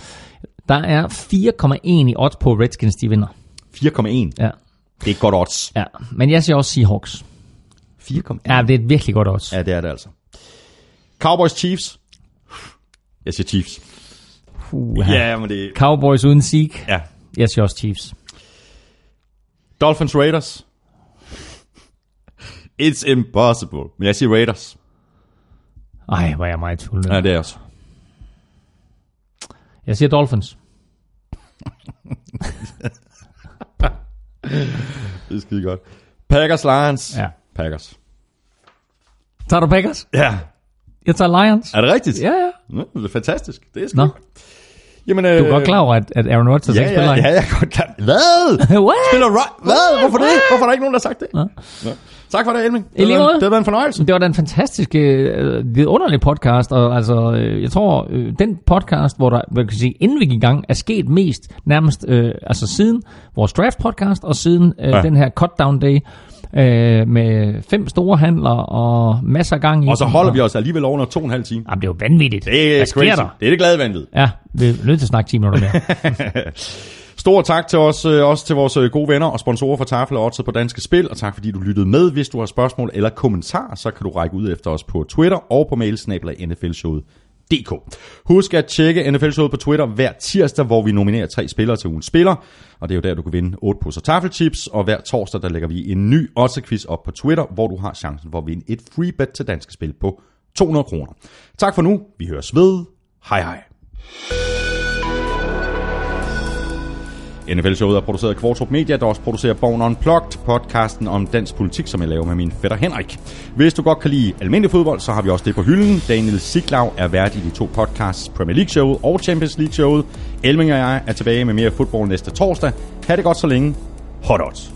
Der er 4,1 i odds på Redskins, de vinder. 4,1. Ja. Det er et godt odds. ja. Men jeg siger også Seahawks. 4,1. Ja, det er et virkelig godt odds. Ja, det er det altså. Cowboys, Chiefs. Jeg siger Chiefs. Puha. Ja, men det... Cowboys uden Zeke. Ja. Jeg siger også Chiefs. Dolphins, Raiders. It's impossible. Men jeg siger Raiders. Ej, hvor er jeg meget tvivl. Ja, det er også. Jeg siger Dolphins. Det er skide godt. Packers, Lions. Ja. Packers. Tager du Packers? Ja. Jeg tager Lions. Er det rigtigt? Ja, ja. Nå, det er fantastisk. Det er Nå. godt. Jamen, øh, Du er godt klar over, at, at Aaron Rodgers Ja, ikke ja, spiller. ja, jeg er godt klar. Hvad? What? Spiller Ro- Hvad? Hvorfor det? Hvorfor er der ikke nogen, der har sagt det? Nå. Nå. Tak for det, Elming. Det været- det været en fornøjelse. Det var da en fantastisk, øh, vidunderlig podcast, og altså, øh, jeg tror, øh, den podcast, hvor der, hvad kan sige, inden vi gik i gang, er sket mest nærmest, øh, altså siden vores draft podcast, og siden øh, Ja. ja. den her cut down day, øh, med fem store handler og masser af gang i Og så holder vi os alligevel over to og en halv time. Jamen, det er jo vanvittigt. Det er Hvad sker crazy. der? Det er det glade vanvid. Ja, vi er nødt til at snakke 10 minutter mere. Stor tak til os, øh, også til vores øh, gode venner og sponsorer for Tafel og på Danske Spil, og tak fordi du lyttede med. Hvis du har spørgsmål eller kommentarer, så kan du række ud efter os på Twitter og på mail nflshowet.dk. Husk at tjekke NFL-showet på Twitter hver tirsdag, hvor vi nominerer tre spillere til ugens spiller, og det er jo der, du kan vinde 8 poser taffelchips. og hver torsdag, der lægger vi en ny odds op på Twitter, hvor du har chancen for at vinde et free bet til Danske Spil på 200 kroner. Tak for nu. Vi høres ved. Hej hej. NFL-showet er produceret af Kvartrup Media, der også producerer Born Unplugged, podcasten om dansk politik, som jeg laver med min fætter Henrik. Hvis du godt kan lide almindelig fodbold, så har vi også det på hylden. Daniel Siglau er vært i de to podcasts, Premier League-showet og Champions League-showet. Elming og jeg er tilbage med mere fodbold næste torsdag. Ha' det godt så længe. Hot odds.